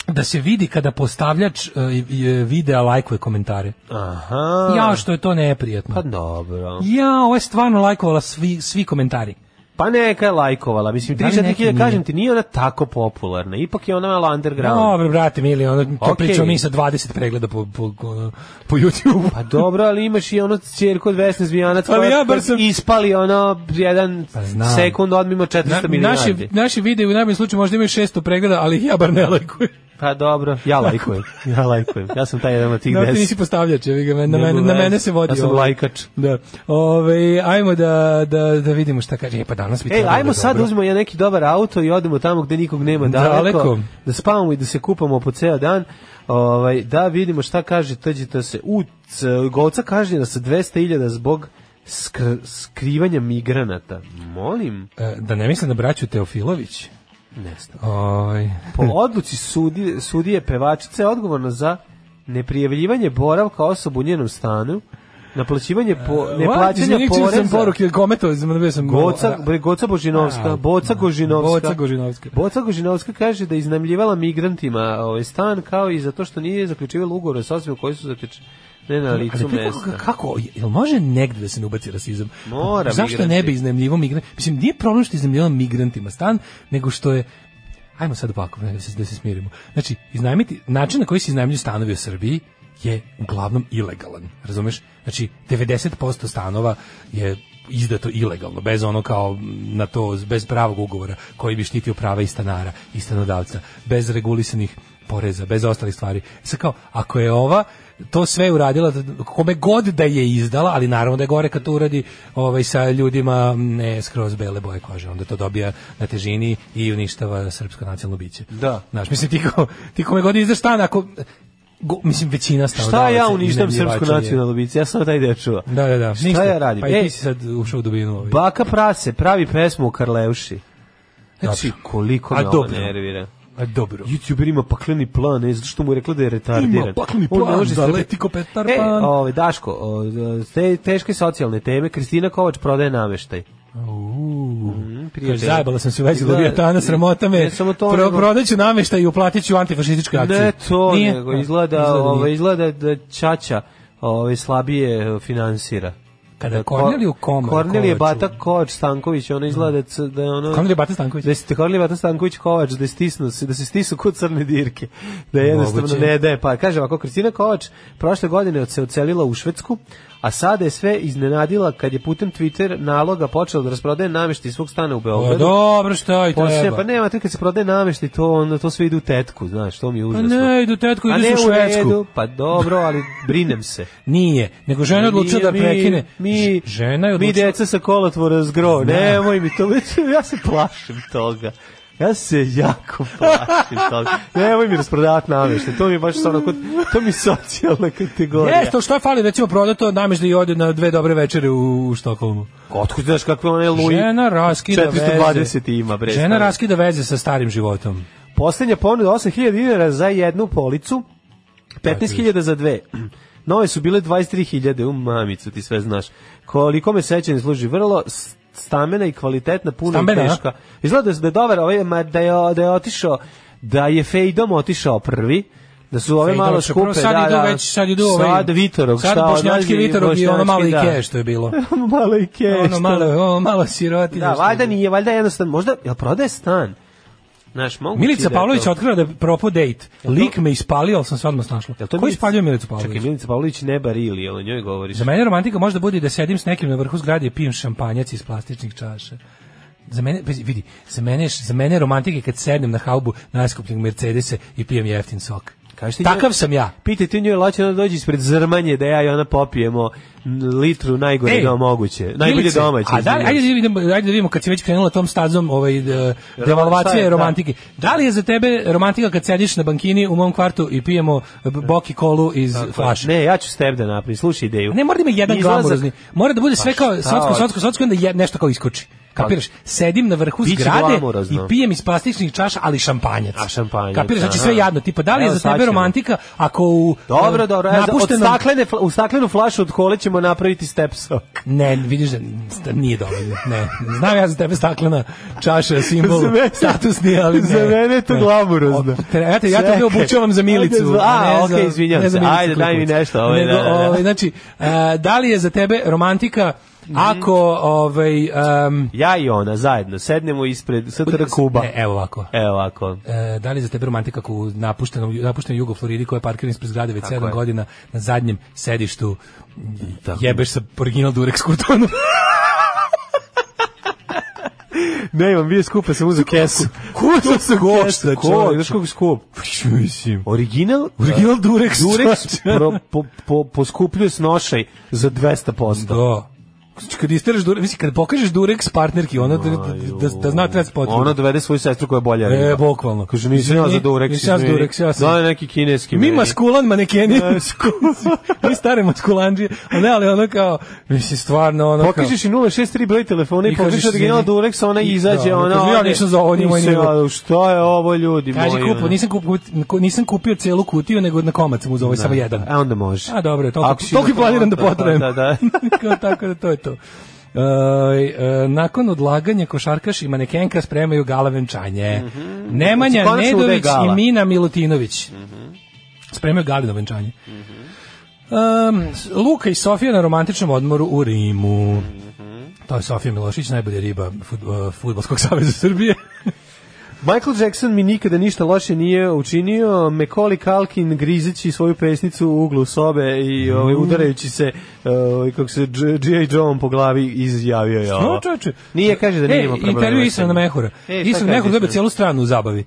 Speaker 10: da se vidi kada postavljač uh, videa lajkuje komentare. Aha. Ja što je to neprijatno.
Speaker 12: Pa dobro.
Speaker 10: Ja, ovo je stvarno lajkovala svi, svi komentari.
Speaker 12: Pa neka je lajkovala, mislim, da 34.000, kažem ti, nije ona tako popularna, ipak je ona malo underground.
Speaker 10: Dobro, brate, mili, ono, to okay. pričamo mi sa 20 pregleda po, po, po youtube
Speaker 12: Pa dobro, ali imaš i ono cirko od Vesne Zvijanac, ali ja bar sam... ispali ono, jedan pa znam. sekund odmimo 400 Na,
Speaker 10: milijardi. Naši, naši videi u najboljem slučaju možda imaju 600 pregleda, ali ja bar ne lajkujem.
Speaker 12: Pa dobro, ja lajkujem. ja lajkujem. Ja sam taj jedan od
Speaker 10: tih 10. Da, ti nisi postavljač, evi ga, na mene, na mene se vodi. Ja
Speaker 12: sam ovaj. lajkač.
Speaker 10: Da. Ove, ajmo da, da, da vidimo šta kaže. E, pa danas bi
Speaker 12: Ej, da ajmo
Speaker 10: da
Speaker 12: sad uzmemo ja neki dobar auto i odemo tamo gde nikog nema daleko. daleko. Da spavamo i da se kupamo po ceo dan. Ovaj, da vidimo šta kaže, to se. U, govca kažnjena da sa 200.000 zbog skr, skrivanja migranata. Molim.
Speaker 10: E, da ne mislim da braću Teofilović.
Speaker 12: Ne Oj. Po odluci sudi, sudije pevačice je odgovorna za neprijavljivanje boravka osobu u njenom stanu, naplaćivanje po neplaćanje poreza. sam poruke kometo, sam da sam Goca,
Speaker 10: bre Goca
Speaker 12: Božinovska, a,
Speaker 10: Boca
Speaker 12: da. Gožinovska. Boca Gožinovska. Boca Gožinovska kaže da iznajmljivala migrantima ovaj stan kao i zato što nije zaključivala ugovore sa osobom koji su zateč, Ne na licu ali mesta. Kako,
Speaker 10: kako, jel može negde da se ne ubaci rasizam?
Speaker 12: Mora
Speaker 10: Zašto migranti. ne bi iznajmljivo migrant? Mislim, nije problem što iznajmljivo migrantima stan, nego što je Ajmo sad ovako, da se, da se smirimo. Znači, iznajmiti, način na koji se iznajmljuju stanovi u Srbiji je uglavnom ilegalan, razumeš? Znači, 90% stanova je izdato ilegalno, bez ono kao na to, bez pravog ugovora koji bi štitio prava i stanara i stanodavca, bez regulisanih poreza, bez ostalih stvari. E sad kao, ako je ova to sve je uradila da, kome god da je izdala, ali naravno da je gore kad to uradi ovaj, sa ljudima ne skroz bele boje kože, onda to dobija na težini i uništava srpsko nacionalno biće.
Speaker 12: Da.
Speaker 10: Znaš, mislim, ti, ko, ti kome god izdaš stan, ako Go, mislim većina stavlja.
Speaker 12: Šta ja uništam srpsku nacionalnu biće? Ja sam taj deo čuo.
Speaker 10: Da, da, da.
Speaker 12: Šta Ništa. ja radim?
Speaker 10: Pa Ej, ti e, si sad ušao u dubinu. Ovaj.
Speaker 12: Baka prase pravi pesmu u Karleuši. Znači, koliko me ona nervira.
Speaker 10: A dobro.
Speaker 12: YouTuber ima pakleni plan, ne, zato što mu je rekla da je retardiran. Ima
Speaker 10: pakleni plan, On može da leti ko Petar e, Pan.
Speaker 12: ove, ovaj, Daško, o, te, teške socijalne teme, Kristina Kovač prodaje nameštaj.
Speaker 10: Uuu, mm, zajebala sam se već da, Leviatana, sramota me, ne, samo to, pro, nego... prodaću nameštaj i uplatit ću antifašističke akcije.
Speaker 12: Ne to, nije? nego izgleda, izgleda, ove, ovaj, izgleda da Čača ove, ovaj, slabije finansira.
Speaker 10: Kada
Speaker 12: Korneliju Koma. Kornelije Bata Kovač Stanković, ona izgleda da da ono Kornelije
Speaker 10: Bata Stanković.
Speaker 12: Da se Kornelije Bata Stanković Kovač da stisnu se da se stisu kod crne dirke. Da je jednostavno Moguće. ne da pa kaže ovako Kristina Kovač prošle godine se ocelila u Švedsku, a sada je sve iznenadila kad je putem Twitter naloga počela da rasprodaje namešti svog stana u pa Beogradu.
Speaker 10: dobro, šta i treba.
Speaker 12: Pa nema, to kad se prodaje namešti, to, onda to sve idu tetku, znaš, to mi je pa užasno.
Speaker 10: Pa ne, idu tetku, ide u Švedsku. Redu,
Speaker 12: pa dobro, ali brinem se.
Speaker 10: Nije, nego žena odlučila da prekine. Mi, žena je
Speaker 12: odlučila... Mi djeca sa kolotvora zgro, da. nemoj mi to, ja se plašim toga. Ja se jako plašim toga. Nemoj mi rasprodavati namješte, to mi je baš stvarno, kod... to mi je socijalna kategorija.
Speaker 10: Jeste, što je fali, recimo, prodato namješte i ode na dve dobre večere u, u Štokholmu.
Speaker 12: Otkud znaš kakve one luji?
Speaker 10: Žena raskida
Speaker 12: 420 veze. ima, bre.
Speaker 10: Žena raskida veze sa starim životom.
Speaker 12: Posljednja ponuda 8000 dinara za jednu policu, 15.000 za dve. Nove su bile 23.000, u mamicu ti sve znaš. Koliko me sećanje služi vrlo, stamena i kvalitetna, puno i da. teška. Izgleda da je da dobar, ovaj, da, je, da je otišao, da je Fejdom otišao prvi, da su ove malo skupe, da,
Speaker 10: sad
Speaker 12: idu da. već,
Speaker 10: sad idu
Speaker 12: ovaj, sad Vitorog,
Speaker 10: sad šta, bošnjački Vitorog i ono malo Ikeje što je bilo.
Speaker 12: malo Ikeje. Ono malo,
Speaker 10: ono malo sirotinje. Da,
Speaker 12: valjda nije, valjda jednostavno, možda, jel prodaje stan?
Speaker 10: Naš, Milica da Pavlović to... otkrila da propo dejt. Lik me ispalio, ali sam se odmah snašla. Ko Milica... ispaljuje Milicu Pavlović?
Speaker 12: Čekaj, Milica Pavlović ne barili, ali o njoj govoriš.
Speaker 10: Za mene romantika možda bude da sedim s nekim na vrhu zgrade i pijem šampanjac iz plastičnih čaša. Za mene, vidi, za mene, za mene romantika je kad sednem na haubu najskupljeg Mercedesa i pijem jeftin sok. Kažete Takav sam ja.
Speaker 12: Pitajte njoj, laće da dođe ispred zrmanje da ja i ona popijemo litru najgore da moguće. Najbolje domaće.
Speaker 10: A da, ajde, da vidimo, ajde da vidimo kad si već krenula tom stazom ovaj, devalvacije devalvacije da. romantike. Da. da. li je za tebe romantika kad sediš na bankini u mom kvartu i pijemo boki kolu iz Tako, flaše?
Speaker 12: Ne, ja ću s tebe da napravim. Slušaj ideju.
Speaker 10: Ne, mora da ima jedan glamurozni. Mora da bude sve pa kao socko, socko, socko, onda je, nešto kao iskoči. Kapiraš? Sedim na vrhu Biće zgrade glamurozno. i pijem iz plastičnih čaša, ali šampanjac. A šampanjac. Kapiraš? Znači sve jadno. Tipo, da li je za tebe romantika ako u
Speaker 12: Dobro, eh, dobro, ja, od napuštenom- staklene, u staklenu flašu od kole ćemo napraviti step
Speaker 10: Ne, vidiš da sta- nije dovoljno. Ne. Znam ja za tebe staklena čaša, simbol, statusni, ali
Speaker 12: ne. za mene
Speaker 10: je
Speaker 12: to glamurozno. O,
Speaker 10: Ja te, ja Čekaj. tebe obučavam za milicu.
Speaker 12: A, ne okej, izvinjavam ne se. Ajde, daj mi nešto, ovaj, Nego, da, da,
Speaker 10: da. ovaj, znači, e, da li je za tebe romantika Mm-hmm. Ako, ovaj... Um,
Speaker 12: ja i ona zajedno sednemo ispred STR Kuba.
Speaker 10: Ne,
Speaker 12: evo
Speaker 10: ovako. Evo
Speaker 12: ovako. E,
Speaker 10: da li za tebe romantika u napuštenom, napuštenom jugo Floridi koja je parkirana ispred zgrade već 7 godina na zadnjem sedištu Tako. jebeš sa original Durex kurtonom. Ne, imam bio skupa, sam uzeo
Speaker 12: kesu.
Speaker 10: Kuda sam košta, ko? Znaš kako skup? Pa mislim. Original?
Speaker 12: Original da. Durex.
Speaker 10: Durex po, po, po, poskupljuje s nošaj za 200%. Da kad isteleš durek, mislim kad pokažeš Durex s partnerki, ona da da, da-, da zna treba potrebno. Ona dovede svoju sestru koja je bolja. E, bukvalno. Kaže nisam ja za Durex. Nisam za durek, ja sam. Da neki kineski. Mi maskulan manekeni. Da, Mi stare maskulandžije. A ne, ali ona kao mislim stvarno ona Pokažeš i 063 broj telefona i pokažeš da durek, ona izađe, ona. Ja nisam za ovo, moj nivo. Šta je ovo ljudi moji? Kaže kupo, nisam kupio nisam kupio celu kutiju, nego na komac komad za ovaj samo jedan. E, onda može. A dobro, to. Toliko planiram da pa potrebujem. Da, da. Tako da to je eto. E, e, nakon odlaganja košarkaš i manekenka spremaju gala venčanje. Mm -hmm. Nemanja Skonačno znači, Nedović i Mina Milutinović. Mm -hmm. Spremaju galino venčanje. Mm -hmm. e, Luka i Sofija na romantičnom odmoru u Rimu. Mhm. To je Sofija Milošić, najbolja riba futbolskog saveza Srbije. Michael Jackson mi nikada ništa loše nije učinio. Macaulay Kalkin grizeći svoju pesnicu u uglu sobe i ovaj, mm. udarajući se ovaj, kako se G.I. Joe po glavi izjavio je ovo. Čoče? Nije, kaže da nije e, problema. Intervju Isana Mehura. E, na Mehur dobe cijelu stranu u zabavi.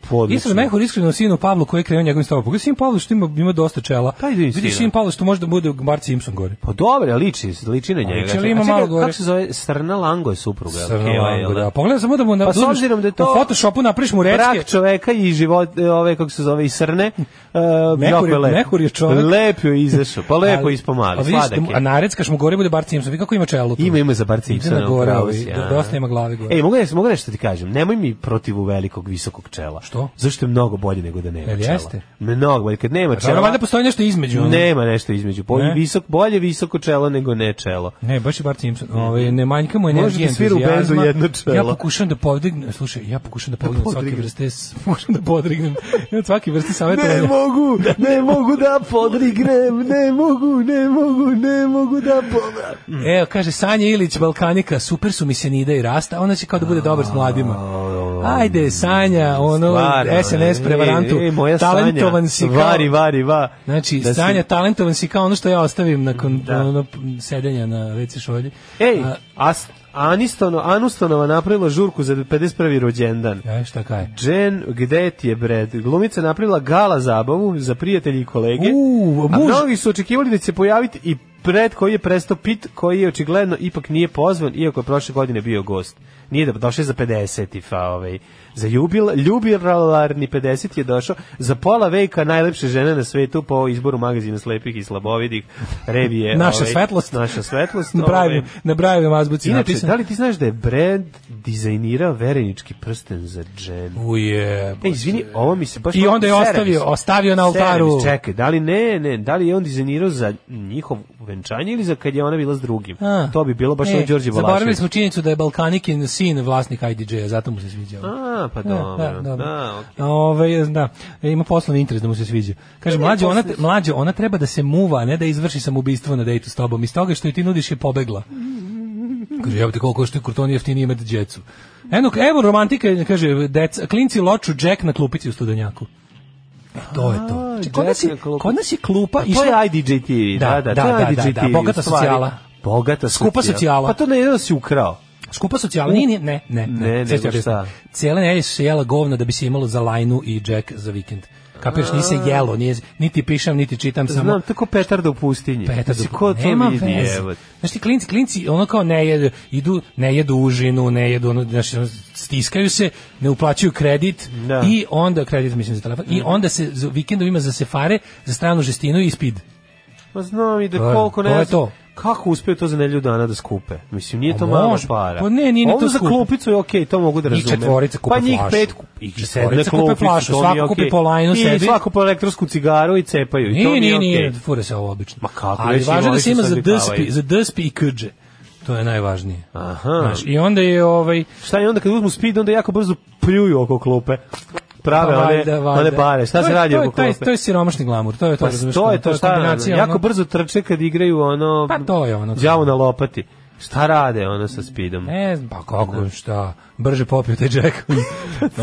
Speaker 10: na Mehur iskreno sinu Pavlu koji je krenuo njegovim stavom. Pogledaj sin Pavlu što ima, ima dosta čela. Kaj da Vidiš sin Pavlu što može da bude Bart Simpson gore. Pa dobro, liči, liči na njega. Liči, ima malo gore. Kako se zove? Srna Lango je supruga. Srna Lango, da? da. Pogledaj samo da mu na, pa, s da obzirom da to... u Photoshopu napriš mu brak Mrak čoveka i život, ove, kako se zove, i srne, uh, mehur, je, mehur je čovek. Lep je izašao, pa lepo ispomali, sladak je. A narecka šmogori bude da Bart Simpson, vi kako ima čelo Tu? Ima, ima za Bart Simpson. Ide gore, ovi, dosta ima glave gore. Ej, mogu, nešto, mogu nešto ti kažem, nemoj mi protivu velikog, visokog čela. Što? Zašto je mnogo bolje nego da nema Jel čela? Jeste? Mnogo bolje, kad nema pa čela. Valjda postoji nešto između. Nema nešto između, bolje, ne? visok, bolje visoko čelo nego ne čelo. Ne, baš je Bart Simpson, ove, ovaj, ne manjka mu energije. Može da svira u benzu jedno čelo. Ja pokušam da povdignem, slušaj, ja pokušam da, da povdignem svaki vrste, možem da podrignem, imam svaki vrste savjetovanja. Ne mogu, da, ne mogu da podrignem, ne mogu, ne mogu, ne mogu da podrignem. Mm. Evo, kaže Sanja Ilić, Balkanika, super su mi se Nida i Rasta, ona će kao da bude dobar s mladima. Oh. Ajde, Sanja, ono, SNS e, prevarantu, e, e, talentovan si kao... Vari, vari, va. Znači, da Sanja, talentovan si kao ono što ja ostavim nakon da. sedenja na WC šolji. Ej, a, Anistono, Anustonova napravila žurku za 51. rođendan. Ja, šta kaj? Jen, gde ti je bred? Glumica napravila gala zabavu za prijatelji i kolege. U, muž... A mnogi su očekivali da će se pojaviti i Brad koji je prestao Pit, koji je očigledno ipak nije pozvan, iako je prošle godine bio gost. Nije da došao za 50 fa, ovaj. Za jubil, ljubilarni 50 je došao za pola veka najlepše žene na svetu po izboru magazina slepih i slabovidih revije. naša ovaj, svetlost. Naša svetlost. na pravim, ovaj. na pravim azbuci. Inače, da li ti znaš da je Brad dizajnirao verenički prsten za Jen? Uje. E, izvini, ovo mi se baš... I onda je ostavio, ostavio na oltaru. Čekaj, da li ne, ne, da li je on dizajnirao za njihov venčanje ili za kad je ona bila s drugim. A, to bi bilo baš e, Đorđe Balašević. Zaboravili smo činjenicu da je Balkanikin sin vlasnik IDJ-a, zato mu se sviđa. A, pa e, dobro. Da, da, da. da, okay. Ove, da. E, ima poslovni interes da mu se sviđa. Kaže, mlađe, ona, mlađe, ona treba da se muva, ne da izvrši samoubistvo na dejtu s tobom. Iz toga što je ti nudiš je pobegla. Kaže, jebate koliko što je kurton jeftini imati djecu. Eno, evo romantika, kaže, deca, klinci loču džek na klupici u studenjaku. E, to je to. Če, znači, kod, nas je, kod nas je klupa... Pa to je IDJ TV. Da, da, da, da, da, da, da bogata socijala. Bogata socijala. Skupa socijala. Pa to ne jedan si ukrao. Skupa socijala, nije, nije, ne, ne, ne, ne, ne, šta? Cijela nelje su jela govna da bi se imalo za lajnu i Jack za vikend. Kapiraš, nije se jelo, nije, niti pišem, niti čitam, samo... Znam, tako petarda u pustinji. Petarda u pustinji, nema veze. Znaš ti, klinci, klinci, ono kao ne jedu, idu, ne jedu užinu, ne jedu, ono, znaš, stiskaju se, ne uplaćuju kredit da. i onda kredit mislim za telefon mm. i mhm. onda se vikendom ima za sefare, za stranu žestinu i spid. Pa znam i da koliko ne... To je to kako uspe to za nedelju dana da skupe? Mislim, nije A pa to malo para. Pa ne, nije ni to skupo. za klupicu je okej, okay, to mogu da razumem. I četvorica kupe pa flašu. njih pet i četvorica kupe flašu, svako okay. kupi po lajnu I sedi. I svako po elektrosku cigaru i cepaju. Nije, I to nije, nije, okay. nije, fure se ovo obično. Ma kako, Ali važno da se ima za dspi, za dspi i krđe. To je najvažnije. Aha. Znaš, I onda je ovaj... Šta je onda kad uzmu speed, onda jako brzo pljuju oko klupe prave pa, valjda, one, one bare. Šta to se radi oko klupe? To je to je siromašni glamur, to je to. Pa, razumiješ, to je to, to šta radi? Jako brzo trče kad igraju ono... Pa to je ono. Djavo na lopati. Šta rade ono sa speedom? Ne znam, pa kako, da. šta brže popio taj Jack.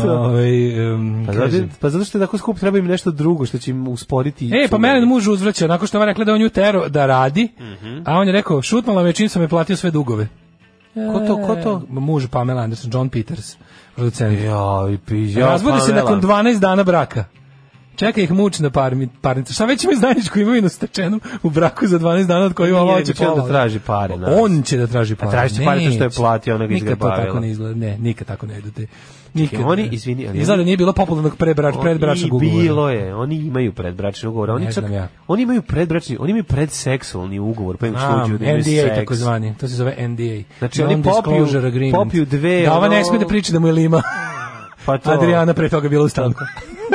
Speaker 10: Ove, um, pa, zato, pa zato što je tako skup, treba im nešto drugo što će im usporiti. E, pa mene muž uzvraća, nakon što vam rekla da on ju tero da radi, mm -hmm. a on je rekao, šutnula me čim sam je platio sve dugove. Ko to, ko to? E, muž Pamela Anderson, John Peters, producent. Ja, i pi, ja, Razvodi se nakon 12 dana braka. Čeka ih mučna parmi, parnica. Šta već imaju zajedničku imovinu stečenu u braku za 12 dana od koju ova će da pola. da traži pare. Pa Nas. On će da traži pare. A traži pare to što je platio onog izgrebavila. Nikad to tako ne izgleda. Ne, nikad tako ne idete. Nikad. Čekaj, oni, izvini, ali... Izgleda da nije bilo popularnog predbrač, predbračnog ugovora. Bilo je, oni imaju predbračni ugovor. Oni, čak, ja. oni imaju predbračni, oni imaju predseksualni ugovor, pa im sluđu da imaju NDA, tako zvani, to se zove NDA. Znači, oni popiju, popiju dve... Da, ova ne smije da priča da mu je lima. Pa to... Adriana pre toga bila u stanku.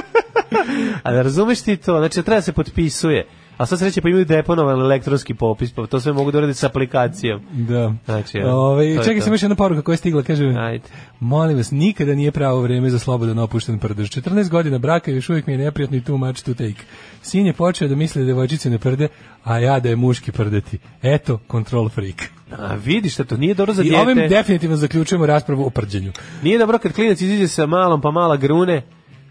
Speaker 10: A da razumeš ti to? Znači, da treba da se potpisuje. A sad sreće pa imaju deponovan elektronski popis, pa to sve mogu da urade sa aplikacijom. Da. Znači, ja, Ove, ovaj, čekaj sam još jedna poruka koja je stigla, kaže, Ajde. molim vas, nikada nije pravo vreme za slobodan opušten prdež. 14 godina braka i još uvijek mi je neprijatno i too much to take. Sin je počeo da misli da devojčice ne prde, a ja da je muški prdeti. Eto, control freak. A vidiš da to nije dobro za I dijete. I ovim definitivno zaključujemo raspravu o prđenju. Nije dobro kad klinac iziđe sa malom pa mala grune,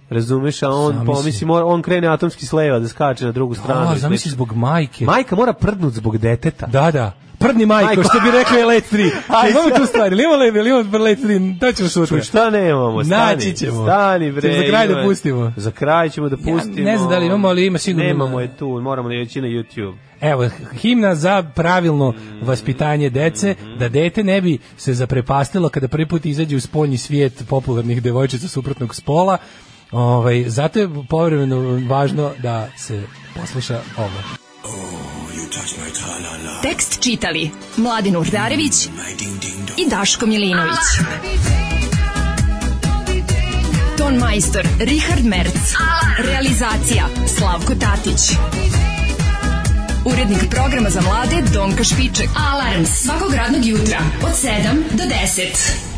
Speaker 10: Razumeš, a on pomisli, pa mora, on krene atomski sleva da skače na drugu stranu. Da, zamisli zbog majke. Majka mora prdnut zbog deteta. Da, da. Prdni majko, što bi rekli Let 3. Aj, imamo tu stvari, imamo, leve, imamo Let 3, to ćemo sutra. Šta nemamo, stani. ćemo. Stani, bre. Za kraj da pustimo. Za kraj ćemo da pustimo. Ja, ne znam da li imamo, ali ima sigurno. Da- nemamo je tu, moramo da je na YouTube. Evo, himna za pravilno mm. vaspitanje dece, mm-hmm. da dete ne bi se zaprepastilo kada prvi put izađe u spoljni svijet popularnih devojčica suprotnog spola, Ovaj, zato je povremeno važno da se posluša ovo. Oh, -la. Tekst čitali Mladin Urdarević i Daško Milinović. Ton majstor Richard Merc. Realizacija Slavko Tatić. Urednik programa za mlade Donka Špiček. Alarms svakog radnog jutra od 7 do 10.